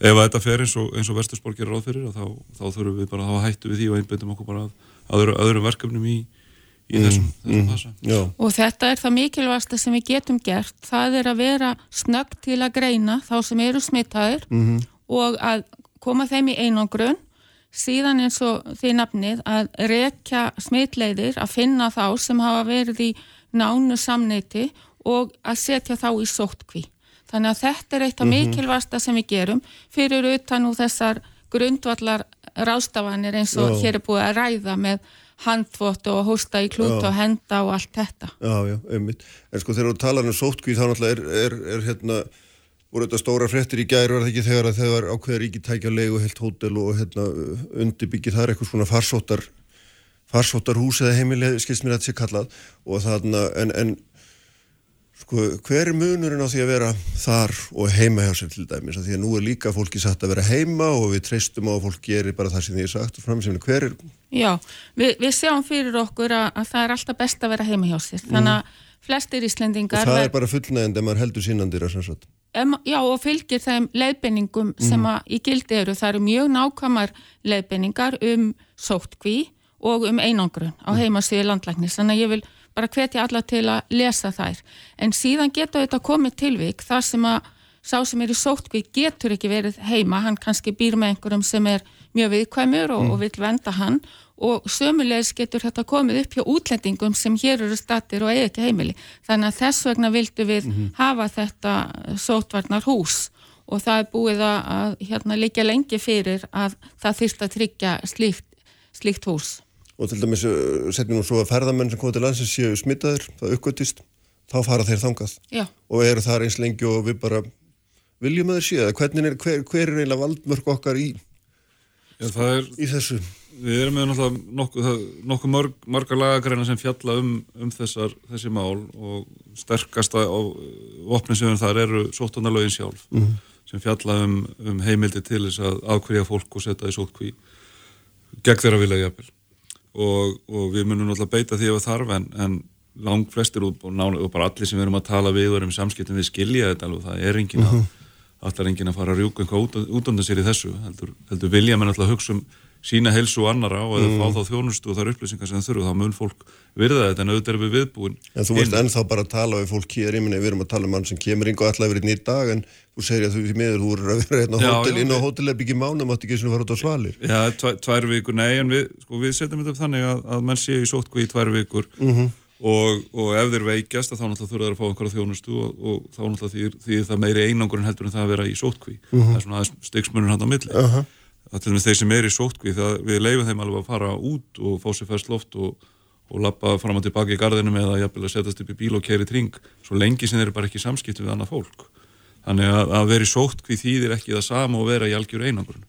ef að þetta fer eins og, og Vesturspól gerir ráð fyrir þá, þá þurfum við bara að hafa hættu við því og einbindum okkur bara að öðru, öðrum verkefnum í í mm, þessum, þessum mm, fasa. Og þetta er það mikilvægasta sem við getum gert, það er að vera snögg til að greina þá sem eru smittaður mm -hmm. og að koma þeim í einangrun, síðan eins og því nafnið að rekja smittleiðir, að finna þá sem hafa verið í nánu samneiti og að setja þá í sóttkví. Þannig að þetta er eitt af -hmm. mikilvægasta sem við gerum fyrir utan úr þessar grundvallar rástafanir eins og Já. hér er búið að ræða með handfótt og hósta í klút og henda og allt þetta. Já, já, einmitt. En sko þegar þú talar um sótkvíð þá náttúrulega er, er, er hérna, voru þetta stóra frettir í gæri var það ekki þegar að þegar ákveðar ekki tækja legu heilt hótel og hérna undirbyggi þar eitthvað svona farsóttar farsóttar hús eða heimileg skilst mér að þetta sé kallað og þarna en, en Sko, hver er munurinn á því að vera þar og heima hjá sér til dæmis? Því að nú er líka fólki satt að vera heima og við treystum á að fólk gerir bara það sem því er sagt og framsefni. Hver er... Já, við, við sjáum fyrir okkur að, að það er alltaf best að vera heima hjá sér. Þannig að mm. flestir íslendingar... Og það er bara fullnægend ef maður heldur sínandir að sannsagt. Já, og fylgir þeim leiðbenningum mm. sem að í gildi eru. Það eru mjög nákvæmar leiðbenningar um sóttkví og um einangrun á mm. heimasíðu landlæknis. Þannig að ég vil bara hvetja alla til að lesa þær. En síðan geta þetta komið tilvík þar sem að sá sem er í sótkvík getur ekki verið heima, hann kannski býr með einhverjum sem er mjög viðkvæmur og, mm. og vil venda hann. Og sömulegis getur þetta komið upp hjá útlendingum sem hér eru statir og eigi ekki heimili. Þannig að þess vegna vildu við mm -hmm. hafa þetta sótvarnar hús og það er búið að hérna líka lengi fyrir að það þýrst að tryggja slíkt, slíkt hús og til dæmis uh, setjum nú svo að ferðamenn sem koma til landsins séu smittaður, það uppgötist þá fara þeir þangað Já. og eru þar eins lengi og við bara viljum að þeir séu það, er, hver, hver er eiginlega valdmörk okkar í, Já, er, í þessu? Við erum með náttúrulega nokkuð nokku mörg, margar lagagreina sem fjalla um, um þessar, þessi mál og sterkasta vopni sem þar eru sóttunarlögin sjálf mm -hmm. sem fjalla um, um heimildi til þess að ákveðja fólk og setja í sótkví gegn þeirra vilja jafnvel og, og við munum náttúrulega beita því að þarf en, en lang flestir og, og bara allir sem við erum að tala við og erum samskiptum við skilja þetta alveg, það er engin að uh mhm. -huh. allar engin að fara að rjúka eitthvað út, út undan sér í þessu heldur, heldur vilja mann alltaf hugsa um sína helsu og annara og eða mm. fá þá þjónustu og þar upplýsingar sem þurfu, þá mun fólk virða þetta en auðvitað er við viðbúin. En þú veist ennþá bara að tala við fólk hér, ég minna við erum að tala um mann sem kemur yngi og allavega verið nýtt dag en þú segir að þú því miður, þú eru að vera hérna á hótel, inn á hótelebyggi mánum, átti ekki svona fara út á svalir. Já, tvæ, tvær vikur, nei, en við, sko, við setjum þetta upp þannig að, að mann sé í sótkví í tvær vikur mm -hmm. og, og ef þeir veikjast þá náttúrulega þurfa þeir að fá einhverja þjónustu og, og þá náttúrulega því, því það meiri einangur en heldur en það að vera í sótkví. Mm -hmm. Það er svona styggsmunur hann á milli. Uh -huh að til og með þeir sem er í sótkví það við leifum þeim alveg að fara út og fá sér færst loft og, og lappa fram og tilbaka í gardinu með að jafnvel að setjast upp í bíl og keri tring svo lengi sem þeir eru bara ekki samskipt við annað fólk þannig að, að vera í sótkví þýðir ekki það sama og vera í algjör einangrun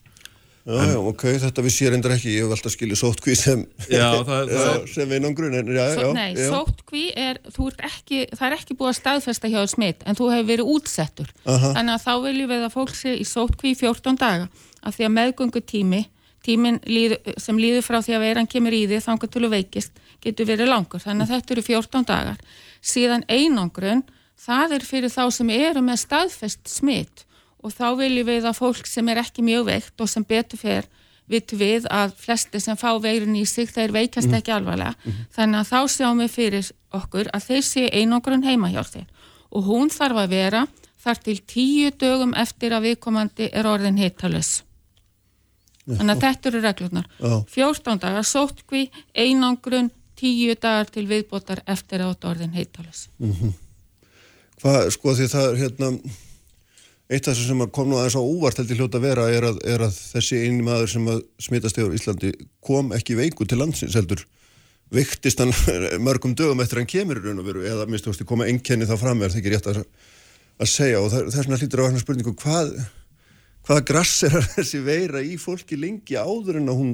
Já, en, já, ok, þetta við sér endur ekki, ég hef alltaf skiljið sótkví sem, sem einangrun en já, já. Nei, já. sótkví er, er ekki, það er ekki búið að staðfesta hjá smitt en þú hefur verið útsettur, Aha. þannig að þá viljum við að fólk sé í sótkví 14 daga af því að meðgöngu tími, tímin líð, sem líður frá því að veiran kemur í því þangar til að veikist, getur verið langur. Þannig að þetta eru 14 dagar. Síðan einangrun, það er fyrir þá sem eru með staðfest smitt og þá viljum við að fólk sem er ekki mjög veikt og sem betur fer vitu við að flesti sem fá veirun í sig þeir veikast mm. ekki alvarlega. Mm -hmm. Þannig að þá sjáum við fyrir okkur að þeir sé einangrun heima hjá þeir og hún þarf að vera þar til tíu dögum eftir að viðkomandi er orðin hittalus þannig að þetta eru reglurnar. 14 dagar sótkví, einangrun 10 dagar til viðbótar eftir átt orðin heitalus mm -hmm. Hvað, sko því það hérna eitt af þess sem kom nú aðeins á úvart heldur hljóta að vera er að, er að þessi eini maður sem að smitast yfir Íslandi kom ekki veiku til landsins heldur. Viktist hann mörgum dögum eftir hann kemur í raun og veru eða minnst þú veist, koma einkenni þá fram er það ekki rétt að, að segja? Og það, það er svona hlýtur á hann spurningu hvað hvaða grass er þessi veira í fólki lengi áður en að hún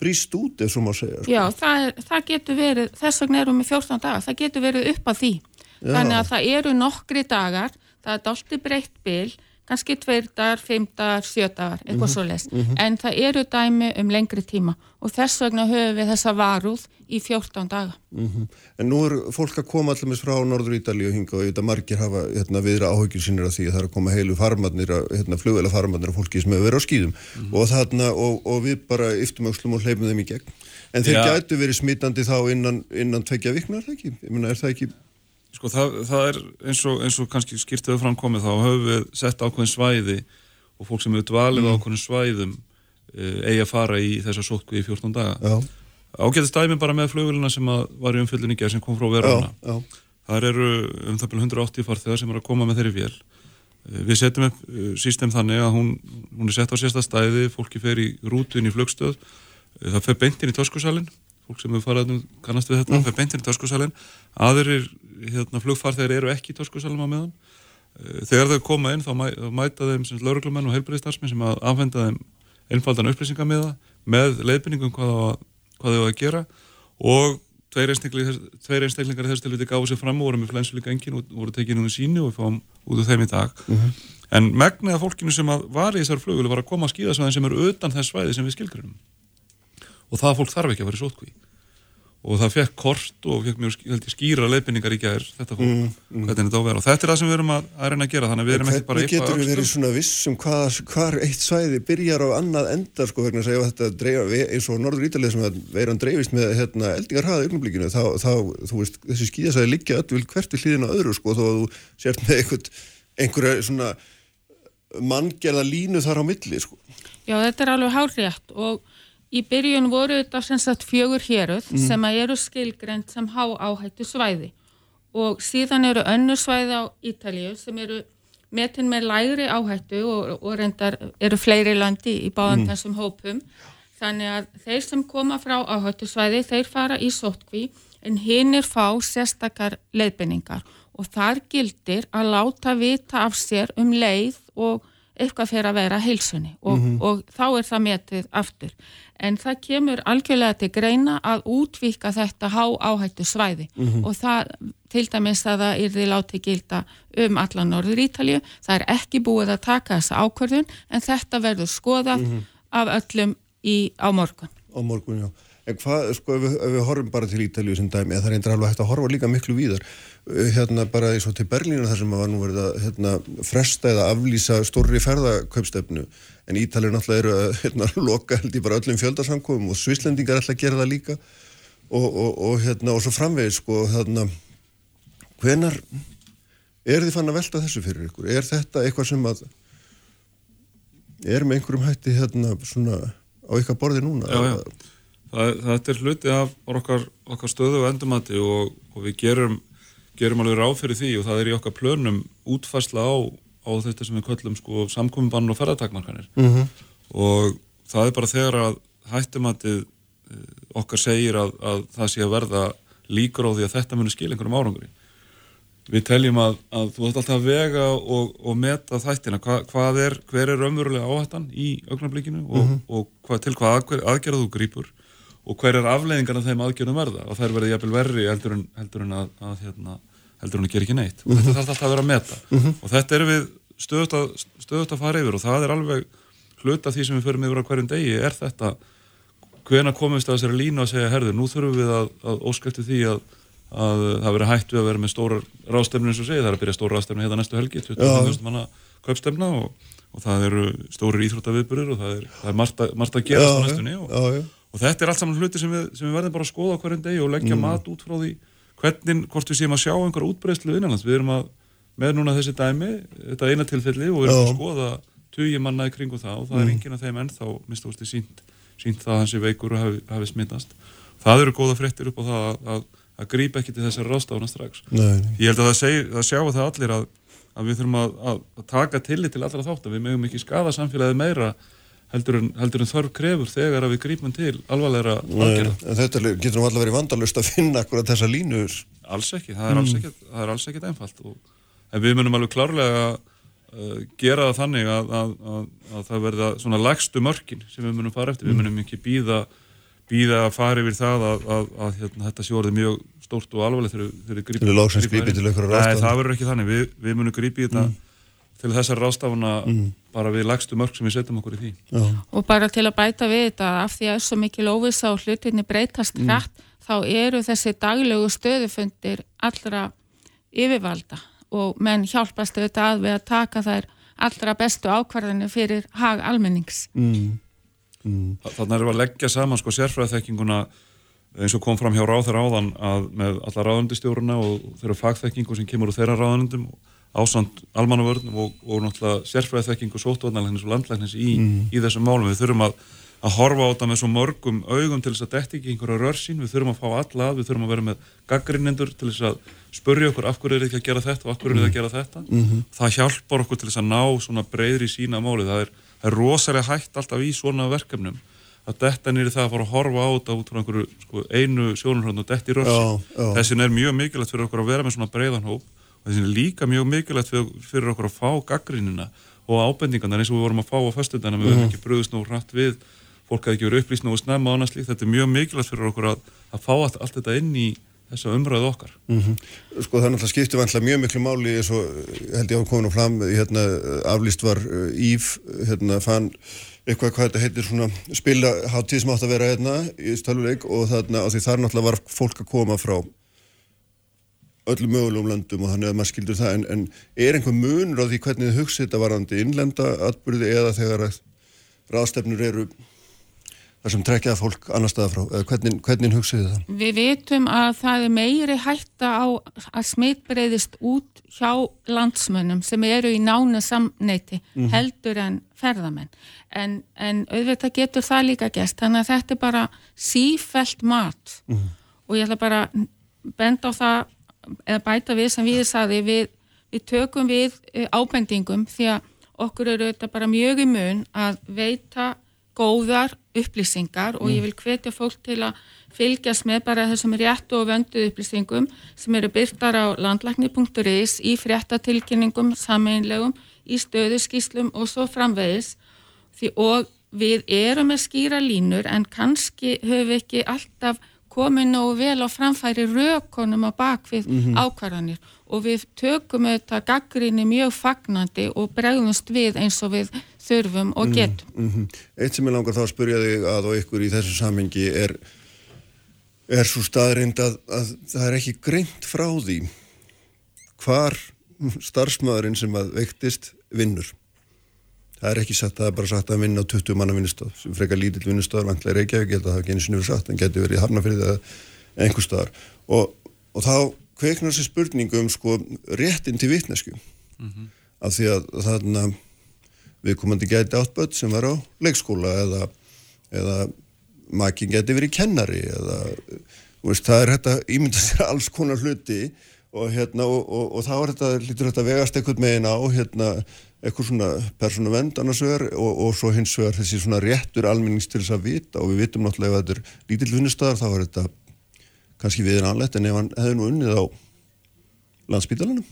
brýst út, ef svo má segja. Sko. Já, það, það getur verið, þess vegna erum við 14 dagar, það getur verið upp að því. Já. Þannig að það eru nokkri dagar, það er dolti breytt byl, kannski tveir dagar, fimm dagar, sjö dagar, eitthvað mm -hmm. svo les. Mm -hmm. En það eru dæmi um lengri tíma og þess vegna höfum við þessa varúð í 14 daga. Mm -hmm. En nú er fólk að koma allir með frá Norður Ítali og hinga og ég veit að margir hafa hérna, viðra áhugir sínir af því að það er að koma heilu farmadnir, hérna, flugveila farmadnir af fólki sem hefur verið á skýðum mhm. og, þarna, og, og við bara yftum öllum og hleypum þeim í gegn. En þeir ja. gætu verið smitandi þá innan, innan tveikja vikna, er það ekki? Ég meina, er það ekki Sko það, það er eins og, eins og kannski skýrtuðu framkomið þá höfum við sett ákveðin svæði og fólk sem hefur dvalið mm. á ákveðin svæðum e, eigi að fara í þessa sótku í 14 daga. Ágæðist dæmi bara með flugulina sem var í umfyllin í gerð sem kom frá verðana. Það eru um það byrju 180 farþegar sem er að koma með þeirri vél. E, við setjum upp e, sístem þannig að hún, hún er sett á sérsta stæði, fólki fer í rútun í flugstöð, það fer beintinn í törskusalinn fólk sem hefur farað um kannast við þetta, mm. beintin í törskusalinn aðrir hérna, flugfarþegar eru ekki í törskusalinn á meðan. Eh, þegar þau koma inn þá mæ, mæta þeim lauruglumenn og heilbreyðistarsminn sem að afhenda þeim einfaldan upplýsingar með leifinningum hvað, þau að gera. Og tveir einstaklingar í þessu tilviti gáðu sér fram og voru með flensulíka engin og voru tekið núna síni og við fáum út af þeim í dag. Mm -hmm. en megnaða fólkinu sem var í þessar flugulu var að koma að skýða sem eru utan þess svæði sem við skilgrunum og það fólk þarf ekki að vera í sótkví. Og það fekk kort og fekk mjög ég, skýra leifinningar í gær þetta fólk, mm, mm. hvernig þetta á að vera. Og þetta er það sem við erum að, að reyna að gera þannig að við erum ekki bara eitthvað Hvernig getur við verið svona vissum hvað, hvar eitt svæði byrjar á annað endar sko að þetta dreifa eins og Norður Ítalið sem veiran dreifist með hérna, eldingarhaða augnumblíkinu þá, þá, þú veist, þessi skíðasæði liggja öll hvert við hlýðin á öðru sko þó að þú sért með einhver, einhverja svona manngerða línu þar á milli sko. Já, þetta er alveg og Í byrjun voru þetta sem sagt fjögur héruð mm. sem eru skilgrend sem há áhættu svæði og síðan eru önnur svæði á Ítalíu sem eru metin með lægri áhættu og, og reyndar eru fleiri landi í báðan mm. þessum hópum. Þannig að þeir sem koma frá áhættu svæði þeir fara í sótkví en hinn er fá sérstakar leiðbenningar og þar gildir að láta vita af sér um leið og eitthvað fyrir að vera heilsunni og, mm -hmm. og þá er það metið aftur. En það kemur algjörlega til greina að útvíka þetta há áhættu svæði mm -hmm. og það til dæmis að það er því látið gilda um alla Norður Ítalju. Það er ekki búið að taka þessa ákvörðun en þetta verður skoðað mm -hmm. af öllum í, á morgun. Á morgun, já. En hvað, sko, ef við, ef við horfum bara til Ítalíu sem dæmi, það er eindir alveg hægt að horfa líka miklu víðar, uh, hérna bara eins og til Berlínu þar sem var nú verið að hérna, fresta eða aflýsa stórri ferðakaupstefnu, en Ítalíu náttúrulega eru að hérna, loka held ég bara öllum fjöldarsamkomum og Svislendingar ætla að gera það líka og, og, og hérna, og svo framvegis, sko, hérna, hvenar er þið fann að velta þessu fyrir ykkur? Er þetta eitthvað sem að er með einhverjum hætti hérna svona á ykkar borði núna? Já, já. Það, þetta er hluti af okkar, okkar stöðu og endumati og, og við gerum, gerum alveg ráð fyrir því og það er í okkar plönum útfærsla á, á þetta sem við köllum sko, samkominnbann og ferðartakmarkanir mm -hmm. og það er bara þegar að hættumatið okkar segir að, að það sé að verða líkur á því að þetta munir skil einhverjum árangri við teljum að, að þú ætti alltaf að vega og, og meta þættina Hva, hvað er, hver er raunverulega áhættan í augnablikinu og, mm -hmm. og hvað, til hvað aðgerða þú grýpur og hver er afleiðingarna þeim aðgerðum verða? Og það er verið jæfnvel verri heldur en, heldur en að, að hérna, heldur en að gera ekki neitt. Og mm -hmm. þetta þarf alltaf að vera að meta. Mm -hmm. og þetta er við stöðut að, stöðut að fara yfir. Og það er alveg hluta því sem við förum yfir á hverjum degi er þetta hvena komist að þessari línu að segja herður, nú þurfum við að, að óskæfti því að að það veri hægt við að vera með stórar ráðstefnu eins og segja, það er að byrja stóra ráðstefnu hérna næstu helgi, 20.000 manna kaupstefna og, og það eru stórir íþróttaviðburir og það er, það er margt, margt að gerast á næstunni og, já, já. Og þetta er allt saman hluti sem við, sem við verðum bara að skoða hverjum degi og leggja mm. mat út frá því hvernig, hvort við séum að sjá einhver útbreyslu innanlands, við erum að með núna þessi dæmi, þetta eina tilfelli og við erum að skoða tugi manna í kringu það og það mm. er enginn af þeim ennþá mistústi sínt, sínt það að hansi veikur og hafi, hafi smittast. Það eru góða frettir upp á það að, að að grípa ekki til þessari rástafuna strax. Nei. Ég held að það, seg, það sjá það allir að, að við þurfum að, að, að taka tillit til allra þátt að við mögum ekki skada samfélagið meira heldur en, heldur en þörf krefur þegar að við grípum til alvarlegra aðgerða. Þetta getur nú alltaf verið vandalust að finna akkurat þessa línur. Alls ekki, það er mm. alls ekkit, það er alls ekkit einfalt og, en við munum alveg klárlega að uh, gera það þannig að það verða svona lagstu mörkin sem við munum fara eftir, mm. við munum ekki býða býða að fara yfir það að, að, að hérna, þetta sé orðið mjög stórt og alvarleg þegar við grípum. Til lóksins grípið til einhverja rástafana? Nei, það verður ekki þannig. Við, við munum grípið þetta mm. Til þessar rástafana mm. bara við lagstu mörg sem við setjum okkur í því. Já. Og bara til að bæta við þetta, af því að það er svo mikil óvisa og hlutinni breytast mm. hrætt, þá eru þessi daglegu stöðufundir allra yfirvalda og menn hjálpast auðvitað að við að taka þær allra bestu ákvarðinu fyrir hag almennings. Mm. Mm. Þannig er við að leggja saman sko sérfræðþekkinguna eins og kom fram hjá ráð þeirra áðan að með alla ráðundistjóruna og þeirra fagþekkingu sem kemur úr þeirra ráðundum ásand almannavörnum og, og náttúrulega sérfræðþekkingu sótvarnarlegnis og landlegnis í, mm. í þessum málum. Við þurfum að, að horfa á þetta með svo mörgum augum til þess að þetta ekki einhverja rörsín, við þurfum að fá alla að, við þurfum að vera með gaggrinnendur til þess að spurja okkur af hverju er þetta að gera þetta og af hverju er þetta að gera þetta. Mm -hmm. Það hjálpar okkur til þess að ná svona breyðri sína máli. Það er það er rosalega hægt alltaf í svona verkefnum að detta nýri það að fara að horfa á þetta út frá einhverju sko, einu sjónurhörn og detti rössi. Þessin er mjög mikilvægt fyrir okkur að vera með svona breiðanhóp og þessin er líka mjög mikilvægt fyrir okkur að fá gaggrínina og ábendingarna eins og við vorum að fá á fastundana, við verðum mhm. ekki bröðust nú hrætt við, fólk hafi ekki verið upplýst nú og snemma og annars líkt, þetta er mjög mikilvægt fyrir okkur að, að fá allt, allt þetta inn í þessa umræðu okkar. Mm -hmm. Sko það er náttúrulega skiptið vantilega mjög miklu máli eins og held ég á komin og fram hérna, aflýst var uh, Íf hérna fann eitthvað hvað þetta heitir svona spilaháttíð sem átt að vera hérna í stöluleik og þarna því þar náttúrulega var fólk að koma frá öllum mögulegum landum og þannig að maður skildur það en, en er einhver munur á því hvernig þið hugsið þetta varandi innlenda atbyrði eða þegar ráðstefnur eru þar sem trekjaða fólk annar staða frá, eða hvernig, hvernig hugsiðu það? Við vitum að það er meiri hætta á að smittbreyðist út hjá landsmönnum sem eru í nána samneiti mm -hmm. heldur en ferðamenn en, en auðvitað getur það líka gæst, þannig að þetta er bara sífælt mat mm -hmm. og ég ætla bara benda á það eða bæta við sem við saði við, við tökum við eh, ábendingum því að okkur eru þetta bara mjög í mun að veita góðar upplýsingar og ég mm. vil hvetja fólk til að fylgjast með bara þessum réttu og vöndu upplýsingum sem eru byrtar á landlækni.is í fréttatilkynningum, sameinlegum, í stöðuskíslum og svo framvegis því og við erum með skýra línur en kannski höfum við ekki alltaf komið nógu vel á framfæri rökonum á bakvið mm -hmm. ákvarðanir og við tökum auðvitað gaggrinni mjög fagnandi og bregðumst við eins og við þurfum og mhm, getum. Mm -hmm. Eitt sem ég langar þá að spurja þig að og ykkur í þessu samhengi er er svo staðrind að, að það er ekki greint frá því hvar starfsmæðurinn sem að veiktist vinnur. Það er ekki sagt, það er bara sagt að vinna á 20 manna vinnustöð, sem frekar lítill vinnustöð, vantlega Reykjavík, ég held að það ekki einu sinni verið sagt, en getur verið í Harnafyrði eða einhver staðar. Og, og þá kveiknar þessi spurningu um sko réttin til vitnesku, mm -hmm. af því að þarna við komandi gæti áttböld sem var á leikskóla eða, eða makin geti verið kennari eða veist, það er þetta ímynda sér alls konar hluti og, hérna, og, og, og þá er þetta, lítur þetta vegast eitthvað megin á hérna, eitthvað svona persónu vend annars vegar og svo hins vegar þessi svona réttur almennings til þess að vita. Og við vitum náttúrulega að þetta er lítill vinnustöðar þá er þetta kannski viðin anlegt en ef hann hefði nú unnið á landsbítalanum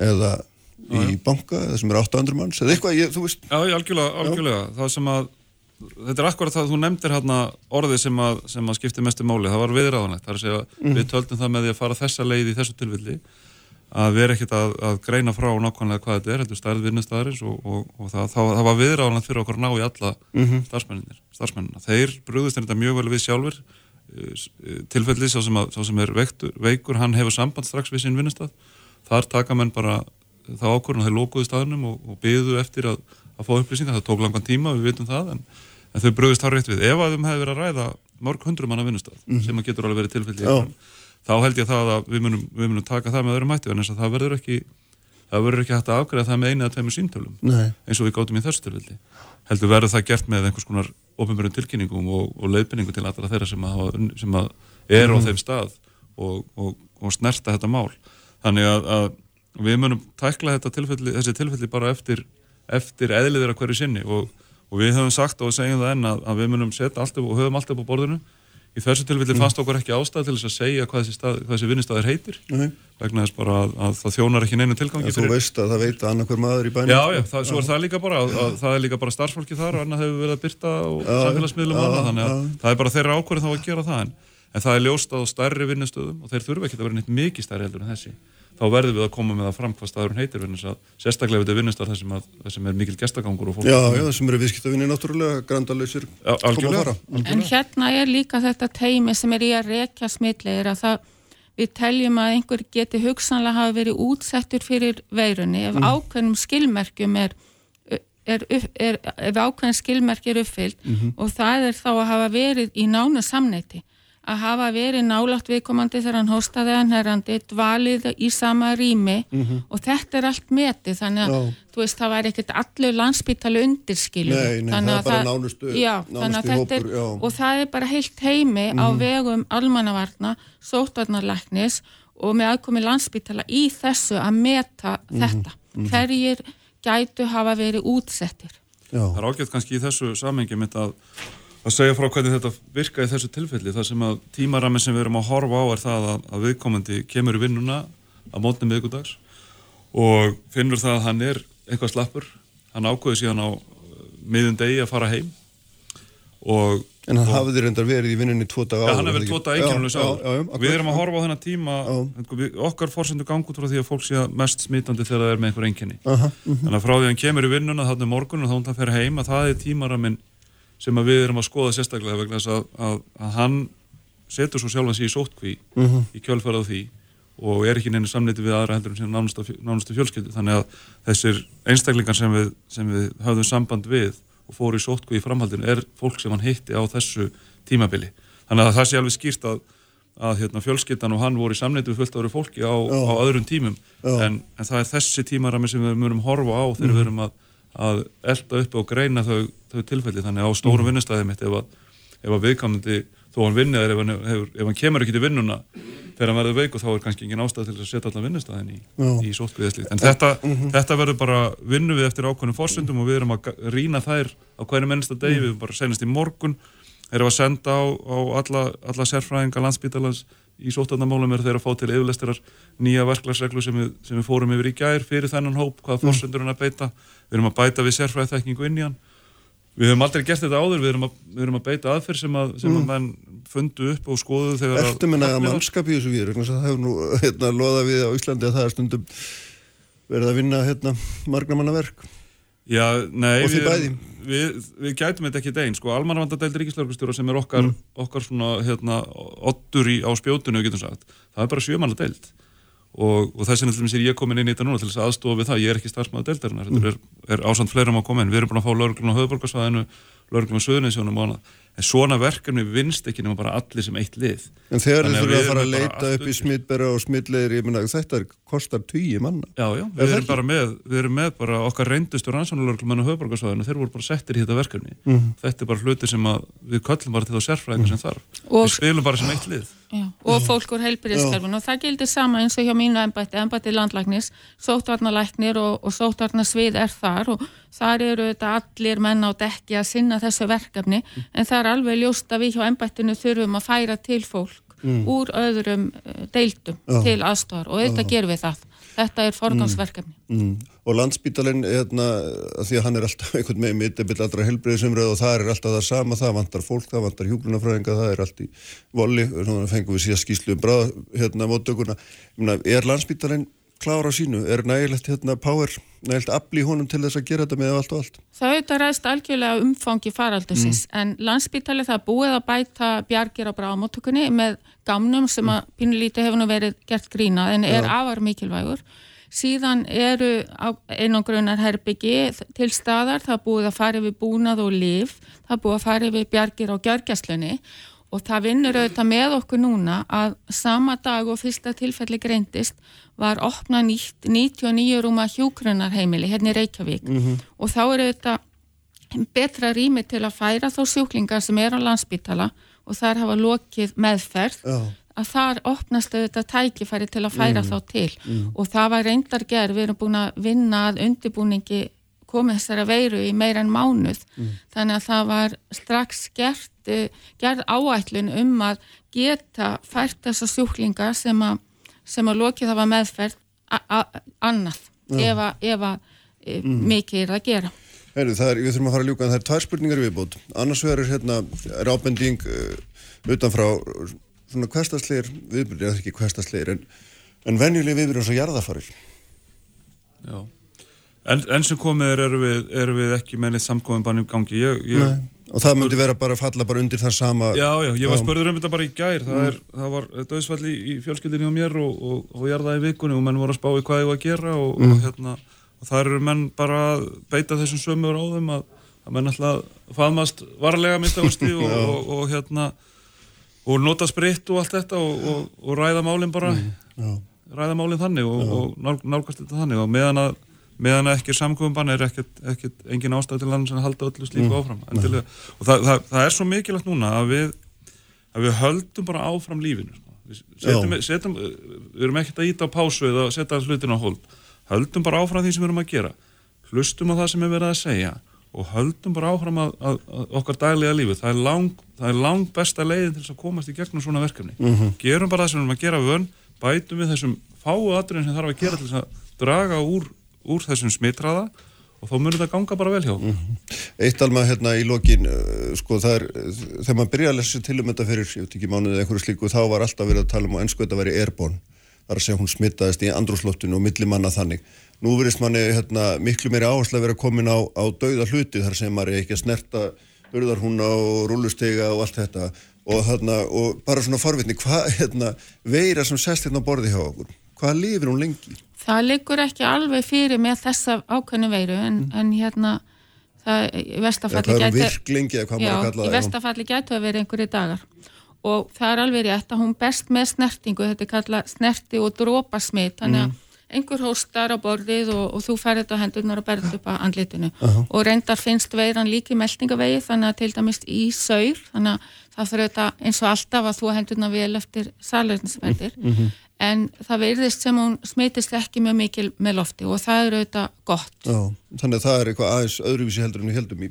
eða í banka eða sem er 800 manns eða eitthvað, ég, þú veist. Já, algjörlega, algjörlega, Já. það sem að þetta er akkurat það að þú nefndir hérna orðið sem að, sem að skipti mestu máli, það var viðræðanlegt, það er að segja mm. við töldum það með því að fara þessa leið í þessu tilvilli að erum ekkert að, að greina frá nákvæmlega hvað þetta er, þetta er stærð vinnustæðarins og, og, og það, það, það var viðræðanlegt fyrir okkur að ná í alla mm -hmm. starfsmennina. Þeir brúðist þetta mjög vel við sjálfur tilfelli sá sem, að, sá sem er veiktur, veikur, hann hefur samband strax við sín vinnustæð, þar taka menn bara þá ákvörðan að þeir lókuðu staðnum og, og byggðu eftir að að fá upplýsingar, það tók langan tíma, við vitum það en, en þau bröðist þar rétt við. Ef að þeim hefði verið að ræða mörg hundru manna vinnustaf mm -hmm. sem að getur alveg verið tilfelli þá held ég það að við munum, við munum taka það með öðrum hætti en það verður ekki það verður ekki hægt að afgræða það með einu eða tveimur símtölum Nei. eins og við gáttum í þessu tilfelli. Heldur verður það gert með einhvers konar ofinverðum tilkynningum og, og leiðbynningu til allra þeirra sem að, sem að er mm. á þeim stað og, og, og snerta þetta mál. Þannig að, að við munum tækla tilfelli, þessi tilfelli bara eftir eftir eðliður að hverju sinni og, og við höfum sagt og segjum það enn að, að við munum setja alltaf og höfum alltaf á borðinu í þessu tilfelli mm. fannst okkur ekki ástæð til þess að segja hvað þessi, þessi vinnistæðir heitir mm. vegna þess bara að, að það þjónar ekki neina tilgangi ja, Þú veist að það veit að annað hver maður í bænum Já, já, það, svo er það líka bara að, að það er líka bara starfsfólki þar og annað hefur verið að byrta og samfélagsmiðlum og annað þannig að það er bara þeirra ákverð þá að gera það en, en það er ljóst á stærri vinnustöðum og þeir þurfa ekki að vera neitt mikið stærri heldur en þessi þá verður við að koma með það fram hvað staðurinn heitir sérstaklega við þetta vinnustar þar sem, að, sem er mikil gestagangur og fólk Já, já, það sem eru viðskiptavinni náttúrulega grandalöysir að En hérna er líka þetta teimi sem er í að rekja smitlegir að það við teljum að einhver geti hugsanlega hafa verið útsettur fyrir veirunni. Ef mm. ákveðnum skilmerkjum er, er, er ef ákveðnum skilmerk er uppfyllt mm -hmm. og það er þá að hafa verið í nánu samneiti að hafa verið nálátt viðkomandi þegar hann hóstaði hann herrandi, dvalið í sama rými mm -hmm. og þetta er allt metið þannig að veist það væri ekkert allur landsbytali undirskilu er bara það, nánustu, já, nánustu hópur er, og það er bara heilt heimi mm -hmm. á mhm. vegum almannavarna, sótvarnarlæknis og með aðkomi landsbytala í þessu að meta mm -hmm. þetta hverjir gætu hafa verið útsettir já. Það er ágætt kannski í þessu samengi mitt að að segja frá hvernig þetta virka í þessu tilfelli þar sem að tímarami sem við erum að horfa á er það að, að viðkomandi kemur í vinnuna á mótnum viðgúdags og finnur það að hann er eitthvað slappur, hann ákveði síðan á uh, miðun degi að fara heim og En hann hafði reyndar verið í vinnunni tvo dag áður. Já, hann hefði verið tvo dag sáður. Við erum að horfa á þennan tíma, við, okkar fórsendu gangu frá því að fólk sé mest smítandi þegar það er með einhver enginni. Uh -huh, uh -huh. Þannig að frá því að hann kemur í vinnuna þarna morgun og þá hann fer heim að það er tímaraminn sem við erum að skoða sérstaklega vegna þess að, að, að hann setur svo sjálfan sér í sótkví mm -hmm. í kjölfarað því og er ekki neina samleiti við aðra heldur en nánustu, fjölskyldu. Þannig að þessir einstaklingar sem við, sem við höfðum samband við og fóru í sótkví í framhaldinu er fólk sem hann heitti á þessu tímabili. Þannig að það sé alveg skýrt að, að hérna, fjölskyldan og hann voru í samleiti við fullt ára fólki á, á öðrum tímum. En, en það er þessi tímarami sem við mörum horfa á þegar mm -hmm. við erum að að elda upp og greina þau, þau tilfelli þannig á stóru mm. vinnustæði mitt ef að, ef að viðkamandi þó hann vinnið er ef hann, hefur, ef hann kemur ekki til vinnuna þegar hann verður veik og þá er kannski engin ástæð til að setja allan vinnustæðin í, í sótkvíðisli en þetta, mm -hmm. þetta verður bara vinnu við eftir ákveðnum fórsöndum og við erum að rína þær á hverju mennsta degi, mm. við erum bara senast í morgun erum að senda á, á alla, alla sérfræðinga landsbítalans í sótarnamálum er þeirra að fá til yfirlestirar nýja verklagsreglu sem, sem við fórum yfir í gær fyrir þennan hóp, hvaða mm. fórsöndur hann að beita. Við erum að bæta við sérfræðþekkingu inn í hann við höfum aldrei gert þetta áður. Við erum að, við erum að beita aðferð sem að, sem mm. að menn fundu upp og skoðu þegar Ertu minna að mannskap í þessu við það hefur nú hérna loða við á Íslandi að það er stundum verið að vinna hérna margnamannaverk Já, nei, við, við, við gætum þetta ekki einn, sko, almanvandadeild ríkislauglustjóra sem er okkar, Mm. okkar svona, hérna, ottur í, á spjótinu, við getum sagt, það er bara sjömanna deild og, og þess vegna er ég komin inn í þetta núna til þess að aðstofa við það, ég er ekki starfsmæða deildarinnar, Mm. þetta er, er ásamt fleirum að koma inn, við erum búin að fá lauruglun á höfuborgarsvæðinu, lauruglun á söðuninsjónum og annað, en svona verkefni vinst ekki nema bara allir sem eitt lið. En þegar þið Þannig að fara að leita upp í smittbera og smittlegir, ég meina þetta kostar tugi manna. Já, já, við erum bara með, við erum með bara okkar reyndustu rannsóknarlörglum á höfuborgarsvæðinu, þeir voru bara settir í þetta verkefni. Mhm. Þetta er bara hluti sem að við köllum bara til það sérfræðingar sem þarf. Og- Við spilum bara sem eitt lið. Já, og fólk úr heilbyrðiskerfun og það gildir sama eins og hjá mínu embætti, embætti landlæknis, sóttvarnalæknir og, og sóttvarnasvið er þar og þar eru þetta allir menn á dekki að sinna þessu verkefni en það er alveg ljóst að við hjá embættinu þurfum að færa til fólk úr öðrum eh, deildum Já. til aðstofar og þetta gerum við það. Þetta er forgangsverkefni. Mm. Og landspítalinn, hérna, að því að hann er alltaf einhvern meginn mittibill allra helbriðisumröð og það er alltaf það sama, það vantar fólk, það vantar hjúgrunafræðinga, það er allt í voli, svona fengum við síðan skýslu um bráð, hérna, móttökuna. Ég meina, Er landspítalinn klára á sínu? Er nægilegt, hérna, power, nægilegt afli honum til þess að gera þetta með allt og allt? Það auðvitað ræðst algjörlega umfangi faraldusins en landsbítali það búið að bæta bjargir á bráðamóttökunni með gamnum sem að pínulítið hefur nú verið gert grínað en er afar mikilvægur. Síðan eru einangrunar herbyggi til staðar, það búið að fara yfir búnað og líf, það búið að fara yfir bjargir á gjörgjastlunni og það vinnur auðvitað með okkur núna að sama dag og fyrsta tilfelli greindist var opna nýtt 99 rúma hjúkrunarheimili hérna í Reykjavík. Og þá er auðvitað betra rými til að færa þá sjúklingar sem er á landsbítala og þar hafa lokið meðferð Já. að þar opnast auðvitað tækifæri til að færa þá til. Og það var reyndar gerð, við erum búin að vinna að undirbúningi komið þessara veiru í meira en mánuð þannig að það var strax gert, uh, gerð áætlun um að geta fært þessa sjúklinga sem að, sem að lokið hafa meðferð a- a- annað ef að, e, mikið er að gera. Heru, er, við þurfum að fara að ljúka en það er tvær spurningar í viðbót. Annars er hérna er ábending uh, utanfrá svona hverstasleir viðbyrðir, eða ekki hverstasleir en, en venjuleg viðbyrðir eins og jarðafarir. Já. En, en sem komið er, erum við, erum við ekki með neitt samkominn bann í gangi. Ég, ég, Og það myndi vera bara að falla bara undir það sama. Já, já, ég var spörður um þetta bara í gær, það, er, það var döðsfall í, í fjölskyldinni á mér og, og, og ég er það í vikunni og menn voru að spá í hvað ég var að gera og, og, hérna, og það eru menn bara að beita þessum sömur á þeim að, að menn alltaf faðmast varlega minnstakosti og, og, og hérna og nota spritt og allt þetta og, og ræða málinn bara Já. ræða málinn þannig og, og nál, nálgast þetta þannig. Og meðan að meðan ekki samkofinbann er ekkert, ekkert engin ástæð til hann sem halda öllu slíku áfram endilega. og það, það, það er svo mikilvægt núna að við, að við höldum bara áfram lífinu sko. við, setjum, setjum, við erum ekkert að íta á pásu eða setja hlutin á hold. Höldum bara áfram því sem við erum að gera. Hlustum á það sem er verið að segja og höldum bara áfram að, að, að okkar daglega lífi, það er lang, það er lang besta leiðin til að komast í gegnum svona verkefni. Gerum bara það sem við erum að gera vön bætum við þessum fáu atriðin sem þarf að gera til að draga úr, úr þessum smitraða og þá munir það ganga bara vel hjá okkur. Eitt alma hérna í lokin, uh, sko það er, þegar maður byrja að lesa til um þetta fyrir, ég veit ekki mánuðið einhverju slíku, þá var alltaf verið að tala um að ennsku þetta væri airborne. Það er að segja hún smittaðist í andrúsloftinu og millimanna þannig. Nú verist manni hérna, miklu meiri áherslu að vera komin á, á dauða hluti þar sem maður er ekki að snerta urðarhúna og rúlustega og allt þetta og, hérna, og bara svona forvitni, hvað hérna, veira sem sest hérna á borði hjá okkur, hvað lifir hún lengi? Það liggur ekki alveg fyrir með þessa ákveðnu veiru en, en hérna það í vestafalli hún gæti gæti að vera einhverju dagar. Og það er alveg rétt að hún best með snertingu, þetta er kallað snerti og drópasmit, þannig að einhver hóstar á borðið og, og þú færið þetta á hendurnar og berð upp að andlitinu. Og reyndar finnst veiran líki meldingavegi þannig að til dæmis í saur þannig að það fyrir þetta eins og alltaf að þú hendurnar vel eftir salernisverðir en það verðist sem hún smitist ekki mjög mikil með lofti og það er auðvitað gott Já, þannig að það er eitthvað aðeins öðruvísi heldur en við heldum í,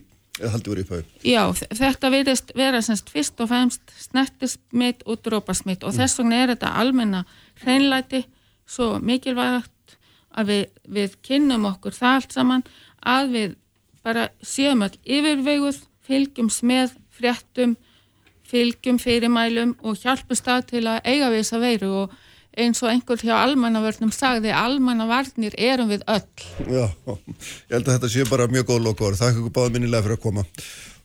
heldur verið í pæðu. Já, þetta verðist vera semst fyrst og fremst snertismitt og drópasmitt og þess vegna er þetta almenna hreinlæti svo mikilvægt að við, við kynnum okkur það allt saman að við bara séum all yfirveguð, fylgjumst með fréttum, fylgjum fyrirmælum og hjálpum stað til að eiga við þessa veiru og eins og einhver hjá almannavörnum sagði almannavarnir erum við öll. Já, ég held að þetta sé bara mjög góð lokaður. Þakk ykkur báða minnilega fyrir að koma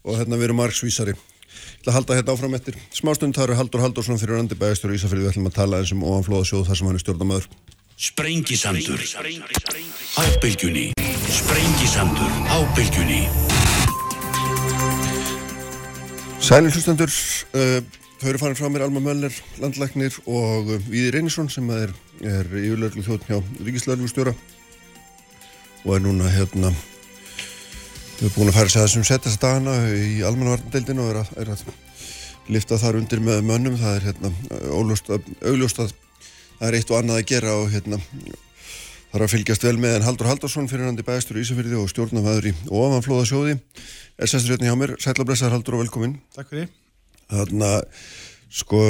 og hérna við erum margsvísari. Ég ætla að halda hérna áfram eftir smástund. Það eru Haldur Haldursson fyrir Randi Bæðistur og Ísafrið. Við ætlum að tala eins um ofanflóðasjóð þar sem hann er stjórnamaður. Sprengisandur á bylgjunni Sprengisandur á bylgjunni Sælir hlustendur, uh, þau eru farin frá mér Alma Möller, landlæknir og uh, Víði Reynisson sem er, er yfirlörglu þjótt hjá Ríkislörglustjóra og er núna hérna við erum búin að færa sig að þessum setjast dagana í almannavarnadeildinu og er að, er að lifta þar undir með mönnum. Það er hérna augljóst að það er eitt og annað að gera og hérna þarf að fylgjast vel með. En Haldur Haldursson fyrir hann í bæðistur í Ísafyrði og stjórnamaður í ofanflóðasjóði er sestur hérna hjá mér, sætla blessaður Haldur og velkomin Takk fyrir Þannig að sko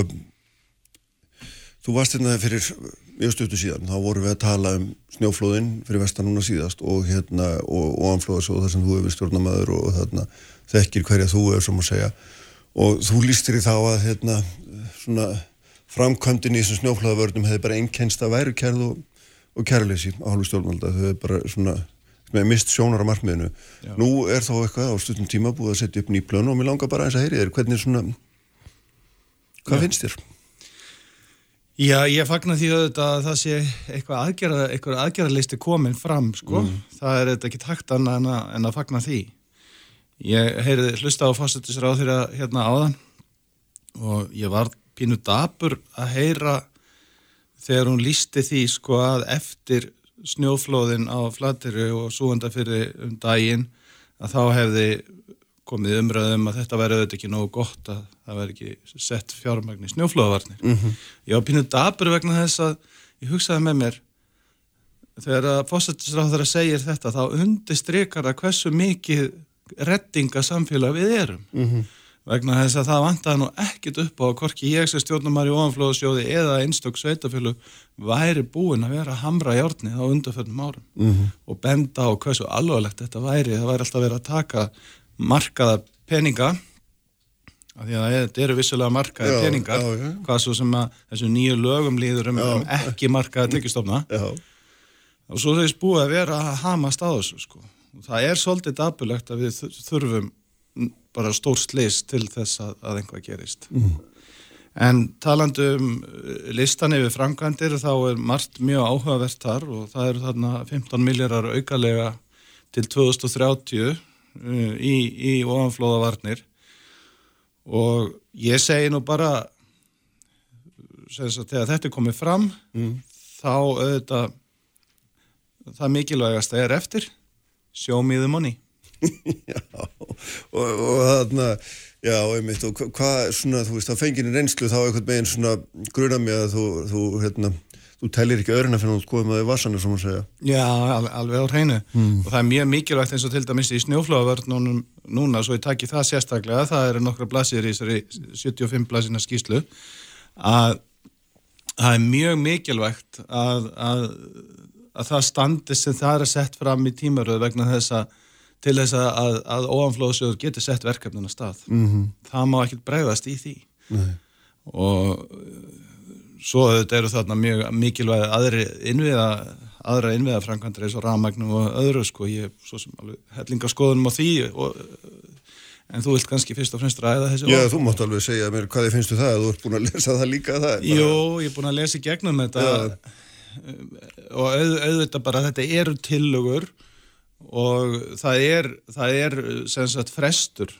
þú varst hérna fyrir mjög stuttu síðan, þá vorum við að tala um snjóflóðin fyrir vestan núna síðast og hérna og ofanflóðasjóð þar sem þú hefur stjórnamaður og þarna þekkir hverja þú er sem að segja. Og þú lístir í þá að hérna svona framkvæmdinn í þessum snjóflóðavörnum hefði bara einnkenst að væru kærð og, og kærleysi á halvu stjórnvalda. Þau hefði bara svona með mist sjónar á markmiðinu. Já. nú er þá eitthvað á stundum tíma búið að setja upp nýplönu og mér langar bara eins að heyri þér. Hvernig svona hvað Já. finnst þér? Já, ég fagnar því að það sé eitthvað aðgerða, eitthvað aðgerðarlisti komin fram, sko. Mm. Það er eitthvað ekki takt annað en að, en að fagna því. Ég heyrði hlusta á fósættisráð þeirra hérna áðan og ég var pínu dabur að heyra þegar hún lísti því, sko, að eftir snjóflóðin á flattiru og súanda fyrir um daginn að þá hefði komið umröðum að þetta væri auðvitað ekki nógu gott að það væri ekki sett fjármagn í snjóflóðavarnir. Mm -hmm. Ég var pínuð dabur vegna þess að ég hugsaði með mér þegar að fósættisráð þeirra segir þetta þá undistrykar að hversu mikið reddinga samfélag við erum. Mm -hmm. Vegna þess að það vantaði nú ekkit upp á að korki ég sem stjórnumar í ofanflóðasjóði eða einstök sveitafjölu væri búin að vera að hamra hjárni á undarförnum árum mm -hmm. og benda á hversu alvarlegt þetta væri. Það væri alltaf verið að taka markaða peninga af því að þetta eru vissulega markaði já, peningar já, já. hvað svo sem að þessu nýju lögum líður um, um ekki markaði tekistofna og svo þeir búið að vera að hamast á þessu sko. það er svolítið dabulegt að við þurfum bara stór slis til þess að, að einhvað gerist mm. en talandu um listan yfir framkvæmdir þá er margt mjög áhugavert þar og það eru þarna 15 miljardar aukalega til 2030 Uh, í, í ofanflóðavarnir og ég segi nú bara þegar þetta er komið fram mm. þá auðvitað það mikilvægast er eftir show me the money Já og, og þarna já einmitt og hvað svona þú veist að fenginu reynslu þá eitthvað meginn svona gruna mig að þú, þú hérna þú tellir ekki öðruna fyrir að þú skoðum að það er vassanir sem að segja. Já, alveg, alveg á hreinu mm. og það er mjög mikilvægt eins og til dæmis í snjóflóðavörnum núna svo ég takki það sérstaklega, það eru nokkra blasir í þessari 75 blasina skýslu að það er mjög mikilvægt að, að, að það standi sem það er sett fram í tímaröðu vegna þess að til þess að, að óanflóðsjóður getur sett verkefnina stað. Mm -hmm. Það má ekkert bregðast í því Nei. og svo þetta eru þarna mjög mikilvæg aðri innviða aðra innviða framkvæmdur eins og ramagnum og öðru sko, ég er svo sem alveg hellingaskoðunum á því og, en þú vilt kannski fyrst og fremst ræða þessi Já, orð. þú mátt alveg segja mér hvað þið finnst þú það þú ert búin að lesa það líka það bara... ég er búin að lesa í gegnum þetta Já. og auð, auðvitað bara þetta eru tillögur og það er það er sem sagt frestur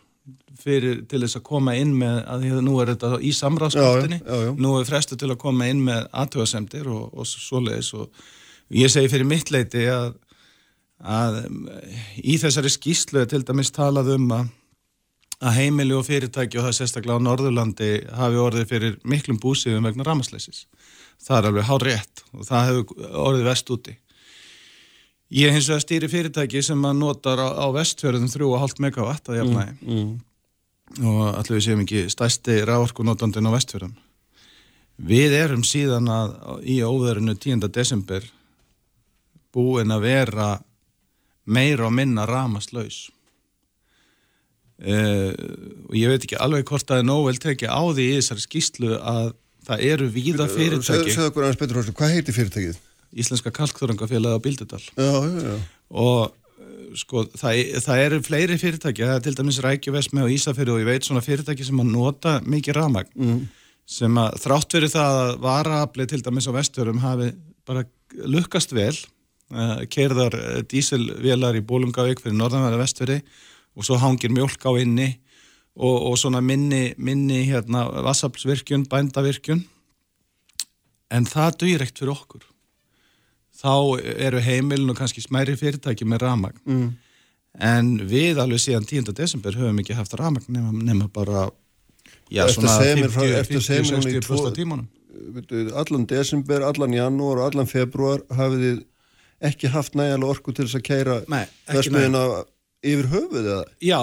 fyrir, til þess að koma inn með að nú er þetta í samráðskvöldinni nú er frestu til að koma inn með aðtöðasemdir og, og svoleiðis og ég segi fyrir mitt leiti að, að í þessari skýslu til dæmis talað um að, að heimili og fyrirtæki og það sérstaklega á Norðurlandi hafi orðið fyrir miklum búsíðum vegna ramasleisis það er alveg hár rétt og það hefur orðið vest úti Ég hins vegar stýri fyrirtæki sem að notar á, á vestfjörðum 3,5 megawatt að jafnægi mm, mm. og allir við séum ekki stæsti ráorkunótandin á vestfjörðum. Við erum síðan að í óverðinu 10. desember búin að vera meira og minna ramaslaus. Uh, og ég veit ekki alveg hvort að það er nóg vel tekið á því í þessari skýslu að það eru víða fyrirtæki Segðu okkur aðeins betur, hvað heitir fyrirtækið? Íslenska kalkþörungafélagi á já. og uh, sko, það, það eru fleiri fyrirtæki, það er til dæmis Rækjuvesmi og Ísafjörðu og ég veit svona fyrirtæki sem að nota mikið ramagn mm. sem að þrátt verið það að varaafli til dæmis á vesturum hafi bara lukkast vel uh, keirðar uh, dísilvélar í Bólungavík fyrir norðanverða vestferi og svo hangir mjölk á inni og, og svona minni, minni hérna vassaflsvirkjun, bændavirkjun en það dugir ekkert fyrir okkur þá eru heimilin og kannski smæri fyrirtæki með ramagn mm. en við alveg síðan 10. desember höfum ekki haft ramagn nema, nema bara já, Eftir svona segir mér 50, frá- eftir segir mér 50, hún í 60 tvo- pluss á tímanum Veitu, allan desember, allan janúar og allan februar hafið þið ekki haft nægilega orku til þess að ekki versmiðina yfir höfuð eða? Já,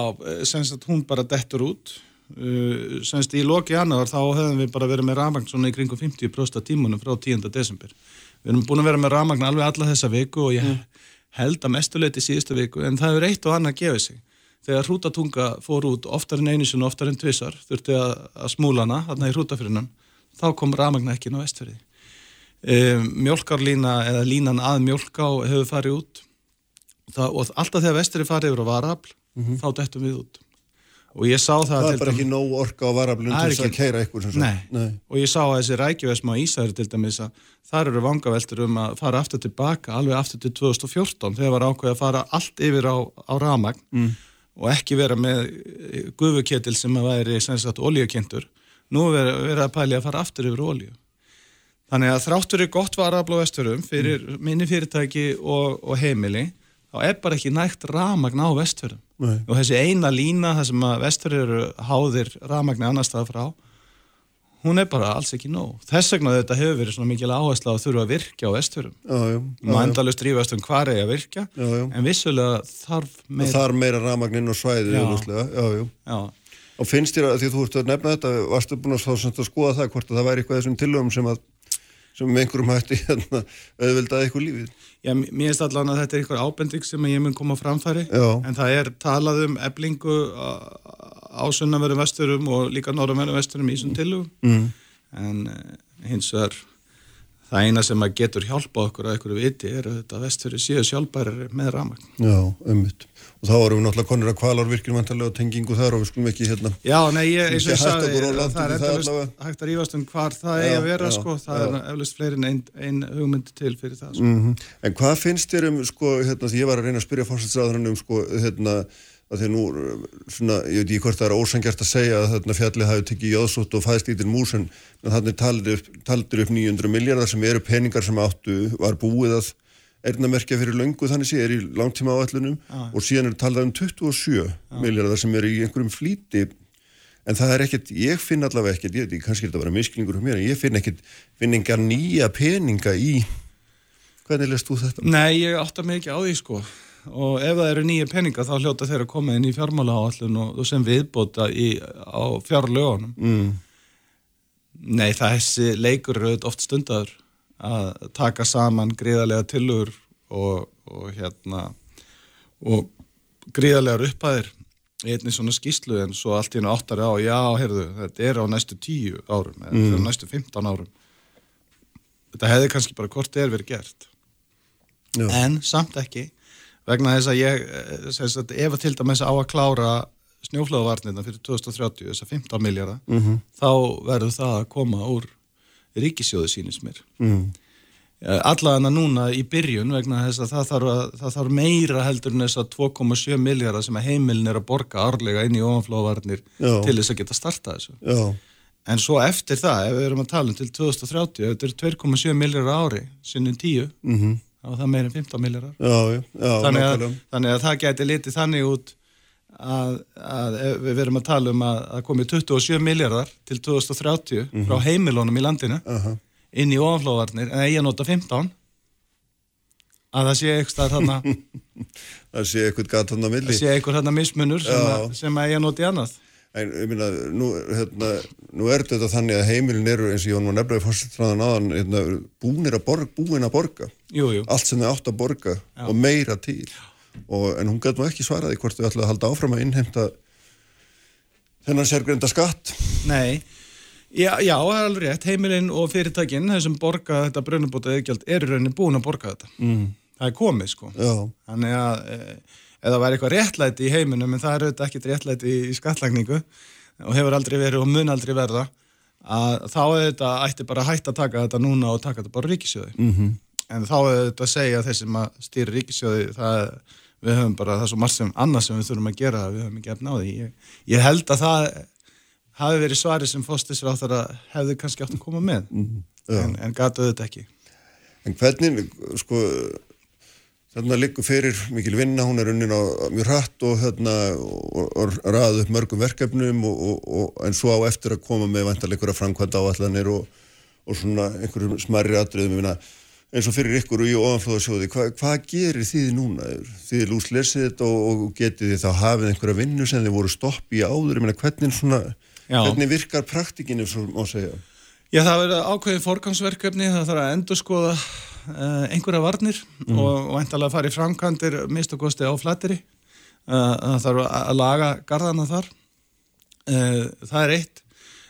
semst að hún bara dettur út uh, semst í loki janúar þá höfum við bara verið með ramagn svona í kringum 50% af tímunum frá 10. desember við erum búin að vera með ramagn alveg alla þessa viku og ég held að mestuleiti síðustu viku en það hefur eitt og annað gefið sig. Þegar hrútatunga fór út oftar en einu sinni, oftar en tvissar þurfti að, að smúla hana, þarna í hrútafyrinnan þá kom ramagn ekki inn á vestfyrði um, mjölkarlína eða línan að mjölká hefur farið út. Það, og alltaf þegar vestri farið yfir á varafl þá dettum við út og ég sá það. Það er bara ekki nóg orka á varaflun Það til þess að keira eitthvað. Nei. Nei. og ég sá að þessi rækjuvesma á Ísæri til dæmis að þar eru vangaveltur um að fara aftur tilbaka, alveg aftur til 2014 þegar var ákveð að fara allt yfir á, á ramagn mm. og ekki vera með gufuketil sem að væri olíukindur nú er verið að pæli að fara aftur yfir olíu þannig að þráttur er gott varafl á vesturum fyrir Mm. minni fyrirtæki og, og heimili þá er bara ekki nægt ramagn á vestfjörðum Nei. og þessi eina lína þar sem að vestfjörður háðir ramagni annar stað frá hún er bara alls ekki nóg þess vegna þetta hefur verið svona mikil áhersla að þurfa að virkja á vestfjörðum maður endalust rífast um hvað er að virkja Já, já. en vissulega þarf meira þar meira ramagnin og svæðið Já. augljóslega. já, já. Já. Og finnst þér að því þú ert að nefna þetta, varstu búin að, skoða það hvort að það væri eitthvað þessum tillögum sem að sem með einhverjum hætti hérna, auðveldaði eitthvað lífið. Já, mér finnst allan að þetta er einhver ábending sem ég mun koma framfæri Já. en það er talað um eblingu á sunnanverðum vesturum og líka norðanverðum vesturum í þessum tillögum Mm. en uh, hins vegar það eina sem að getur hjálpa okkur að einhverju viti er að þetta vestfyrir séu sjálfbærir með ramagn. Já, ummitt. Og þá erum við náttúrulega konur að kvalarvirkjum vantarlega og tengingu þar og við skulum ekki hérna. Já, nei, ég, eins og ég sagði, það er allavega. hægt að rífast um hvar það Já, eigi að vera, já, sko, það já. er eflust fleiri en ein, hugmynd til fyrir það, sko. Mm En hvað finnst þér um, sko, hérna, því ég var að reyna að spyrja fórstæðsraðurinn um, sko, hérna, að því nú, svona, ég veit ekki hvort það er ósangjart að segja að þarna fjallið hafi tekið jóðsótt og fæðst lítil mús en er taldir upp, taldir upp 900 miljardar sem eru peningar sem áttu, var búið að erðnamerkja fyrir löngu þannig sé er í langtíma áallunum og síðan er talað um 27 miljardar sem eru í einhverjum flýti en það er ekkert, ég finn allavega ekkert, ég kannski er þetta bara misklingur um mér, en ég finn ekkert, finn engar nýja peninga í Hvernig leist þú þetta? Nei, ég átta mig ekki á því, sko, og ef það eru nýja peninga þá hljóta þeir að koma inn í fjármála áallun og, og sem viðbóta í, á fjárlögunum. Mm. Nei, þessi leikur eru oft stundaður að taka saman gríðarlega tillögur og, og hérna og gríðarlegar upphæðir í einni svona skýslu en svo allt í hennu áttari á, já, heyrðu, þetta er á næstu tíu árum eða mm. næstu 15 árum þetta hefði kannski bara hvort er verið gert Já. en samt ekki vegna þess að ég eh, sem sagt, ef að til dæmis á að klára snjóflöðavarnirna fyrir 2030 þess að 15 miljardar Mhm. þá verður það að koma úr ríkisjóðu sínist mér. Mm. allavega núna í byrjun vegna þess að það þarf, að, það þarf meira heldur en þess að 2,7 miljardar sem að heimilin er að borga árlega inn í ofanflóðvarnir til þess að geta startað þessu. Já, en svo eftir það, ef við erum að tala um til 2030, ef þetta er 2,7 miljardar ári sinni 10, mm þá er það meira en 15 miljardar já, já, já þannig að, þannig að það gæti litið þannig út að, að við verum að tala um að, að komi 27 miljardar til 2030 Mhm. frá heimilónum í landinu Aha. inn í ofanflóðvarnir en að nota 15 að það sé eitthvað þarna Það sé eitthvað gat hann á milli það sé eitthvað þarna mismunur sem, Já. að, sem að nota í annað En ég minna, nú, hérna, nú er þetta þannig að heimilin eru eins og Jón var nefnilega fórstæðsraðan aðan hérna, búnir að borga, búin að borga jú, jú. allt sem þau átt að borga og meira til og, en hún gæti nú ekki svaraði hvort þau ætlaði að halda áfram að innheimta þennan sérgreinda skatt Nei, Já, já, það er alveg rétt. Heimilinn og fyrirtækinn, þessum borga þetta brunabóta eðgjald, eru rauninni búin að borga þetta. Mm. Það er komið, sko. Já. Þannig að eða væri eitthvað réttlæti í heiminum, en það er auðvitað ekkit réttlæti í, í skattlagningu og hefur aldrei verið og mun aldrei verða, að þá auðvitað ætti bara hætta að taka þetta núna og taka þetta bara ríkisjóði. Mm -hmm. En þá auðvitað að segja þeir sem að stýra ríkisjóði, það við höfum bara, það svo margt sem annað sem við þurfum að gera, við höfum ekki efna á því. Ég, ég held að það hafi verið svari sem fóstisráð þar að hefðu kannski átt að koma með mm -hmm. en, en gataðu þetta ekki En hvernig, sko þarna liggur fyrir mikil vinna hún er unnin á mjög hratt og hérna og, og raðu upp mörgum verkefnum og, og, en svo á eftir að koma með vantarleikur að framkvæmda áallanir og svona einhverjum smarri atriðum eins og fyrir ykkur og í ofanflóðasjóði Hva, hvað gerir þið núna? Þið lúslersið þetta og getið þið þá hafið einhverja vinnu sem þið voru stopp í áður, ég meina hvernig svona. Hvernig virkar praktikinu svo má segja? Já, það verður ákveðið forgangsverkefni, það þarf að endur skoða uh, eh, einhverja varnir mm. og endalega fara í framkantir mistakosti á flatteri. Uh, það þarf að laga gardana þar. Uh, það er eitt.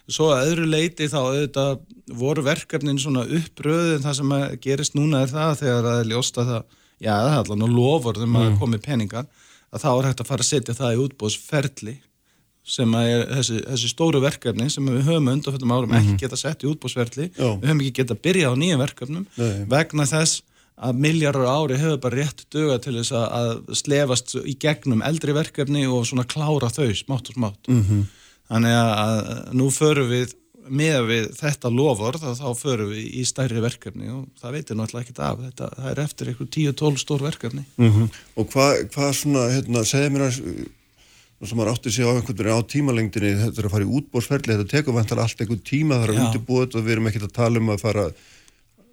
Svo að öðru leiti þá auðvitað voru verkefnin svona uppröðin það sem gerist núna er það þegar það er ljósta það, já það er allavega lofur þegar maður mm. komið peningar, að þá er hægt að fara að setja það í útbóðsferli sem er þessi, þessi stóru verkefni sem við höfum undanfjöldum árum mm -hmm. ekki geta sett í útbúrsverðli, við höfum ekki geta byrjað á nýjum verkefnum Nei. vegna þess að miljardur ári hefur bara rétt döga til þess að slefast í gegnum eldri verkefni og svona klára þau smátt og smátt mm -hmm. Þannig að nú förum við með við þetta lofur þá, þá förum við í stærri verkefni og það veitir náttúrulega ekkert af. Þetta, það er eftir eitthvað 10-12 stór verkefni. Mm -hmm. Og hvað hva svona, hérna, segja mér að sem maður átti sig á einhvern veginn á tímalengdini þetta er að fara í útbórsferli, þetta tekur vantar allt einhvern tíma þar að undirbúið og við erum ekkert að tala um að fara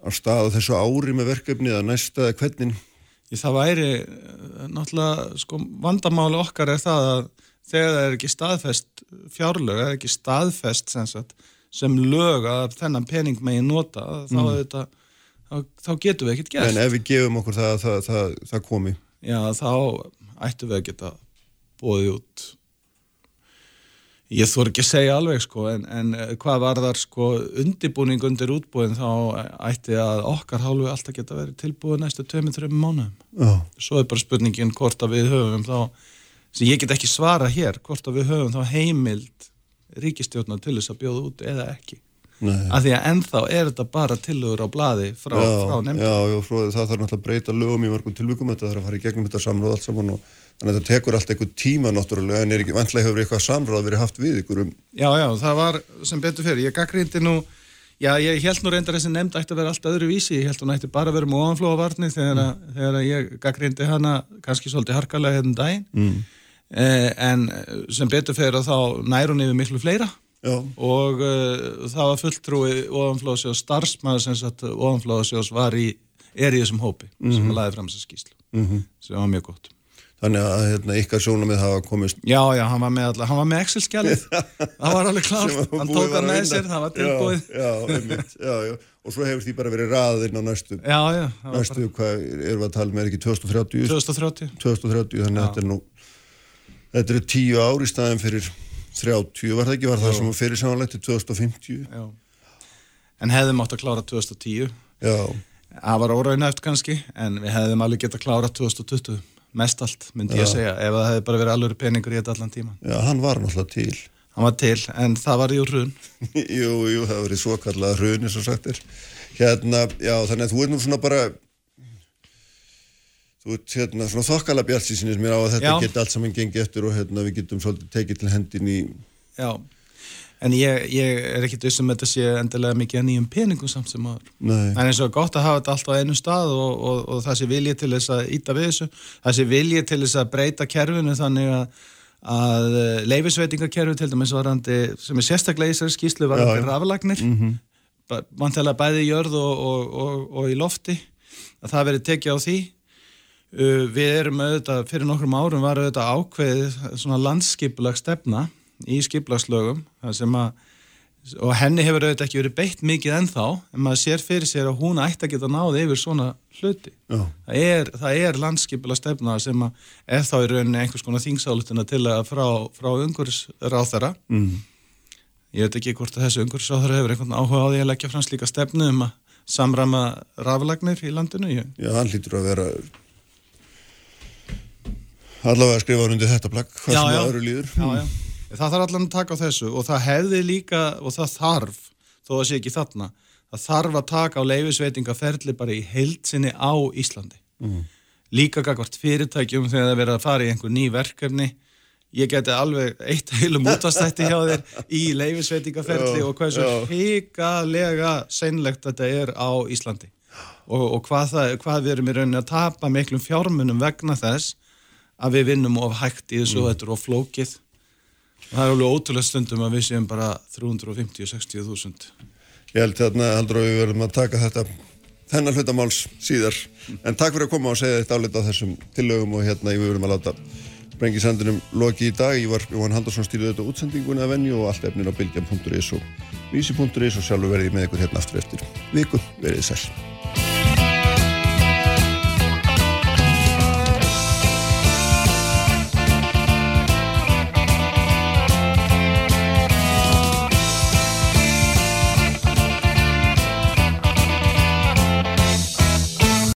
á stað á þessu ári með verkefni eða næsta eða hvernig. Það væri eh, náttúrulega sko, vandamáli okkar er það að þegar það er ekki staðfest fjárlög, það er ekki staðfest sem, sagt, sem lög að þennan pening megin nota þá, mm. þetta, þá, þá getum við ekkert gert En ef við gefum okkur það að það, það, það komi Já, þá ættum við að geta bóðið út ég þór ekki að segja alveg sko en, en eh, hvað var þar sko undibúning undir útbúin þá ætti að okkar hálfu alltaf geta verið tilbúið næstu 2-3 mánuðum oh. svo er bara spurningin hvort að við höfum þá sem ég get ekki svara hér hvort að við höfum þá heimild ríkistjórnar til þess að bjóða út eða ekki Nei. af því að ennþá er þetta bara tilögur á bladi frá, frá nefndum Já, já, frá, það þarf náttúrulega að breyta lögum í mörgum tilvíkum þetta þarf að fara í gegnum þetta samráð allt saman og þannig að þetta tekur allt eitthvað tíma náttúrulega en er ekki, vantlega hefur eitthvað samráð verið haft við ykkur um Já, já, það var sem betur fyrir, ég gaggrindi nú já, ég held nú reyndar þessi nefnd ætti að vera allt öðru vísi, ég held hún ætti bara að vera með ofanflóavarni þegar, mm. þegar ég gaggrindi hana kannski svolítið harkalega hefðum daginn mm. Eh, en sem betur fyrir að þá nærun yfir miklu fleira Já. og uh, það var fulltrúi ofanflóðsjós starfsmæður sem sagt ofanflóðsjós var í er í þessum hópi mm -hmm. sem mhm. laði fram þessa skýslu mm -hmm. sem var mjög gott Þannig að hérna, ykkar sjónamið hafa komist Já, já, hann var með, með Excel-skjalið það var alveg klart, hann tók það með sér það var tilbúið já, einmitt, já, já. og svo hefur því bara verið raðinn á næstu næstu, bara... hvað er við að tala með ekki 2030? 2030 2030, þannig að þetta er nú þetta er tíu ár í staðin fyrir 30 var það ekki, var það Já. sem fyrir samanlegt til 2050 Já. en hefðum átt að klára 2010 Já. það var óraunæft kannski en við hefðum alveg gett að klára 2020 mest allt myndi ég að segja ef það hefði bara verið alveg peningur í þetta allan tíma Já, hann var náttúrulega til. Hann var til, en það var í hrun. Jú, jú, það var í svo kallað hrun eins og sagtir hérna, já, þannig að þú er nú svona bara þú ert hérna svona þokkala bjálsísinir mér á að þetta geti allt saman gengið eftir og hérna við getum svolítið tekið til hendin í Já, en ég, ég er ekkit vissum að þetta sé endilega mikið að nýjum peningum samt sem aður en eins og gott að hafa þetta allt á einu stað og, og, og það sé viljið til þess að íta við þessu, það sé viljið til þess að breyta kerfinu þannig að að leifisveitingakerfi til dæmis varandi, sem er sérstaklega í þessari skýslu varandi raflagnir mm -hmm. vantilega bæði í jörð og, og í lofti að það veri tekið á því við erum auðvitað, fyrir nokkrum árum var auðvitað ákveðið svona landskipulag stefna í skipulagslögum og henni hefur auðvitað ekki verið beitt mikið ennþá en maður sér fyrir sér að hún ætti að geta náði yfir svona hluti. Það er, það er landskipulag stefna sem er þá í rauninni einhvers konar þingsálutina til að frá, frá ungursráþara mm. ég veit ekki hvort að þessu umhverfisáður hefur einhvern áhuga á því að leggja frans líka stefnu um að samrama raflagnir í landinu. Já, hann lítur að vera allavega að skrifa undir þetta plagg hvað Já, sem já. öðru líður. Já, já. það þarf allan að taka á þessu og það hefði líka, og það þarf þó það sé ekki þarna það þarf að taka á leifisveitingaferli bara í heildsinni á Íslandi. Líka gagvart fyrirtækjum þegar það verið að fara í einhver ný verkefni. Ég geti alveg eitt heilum útastætti hjá þér í leifisveitingaferli og hvað svo hikalega seinlegt þetta er á Íslandi. Og, og hvað, það, hvað við erum í rauninni að tapa miklum fjármunum vegna þess að við vinnum of hægt í þessu og þetta er of flókið. Og það er alveg ótrúlega stundum að við séum bara 350-60 þúsund. Ég held þarna heldur að við verðum að taka þetta þennan hlutamáls síðar. En takk fyrir að koma og segja þetta álit á þessum tillögum og hérna við verðum að láta Sprengisandunum loki í dag, ég var Jóhann Haldarsson stýrið þetta útsendinguna að venju og allt efnin á bylgjan.is og vísi.is og sjálfur verði ég með ykkur hérna aftur eftir viku, verið sæl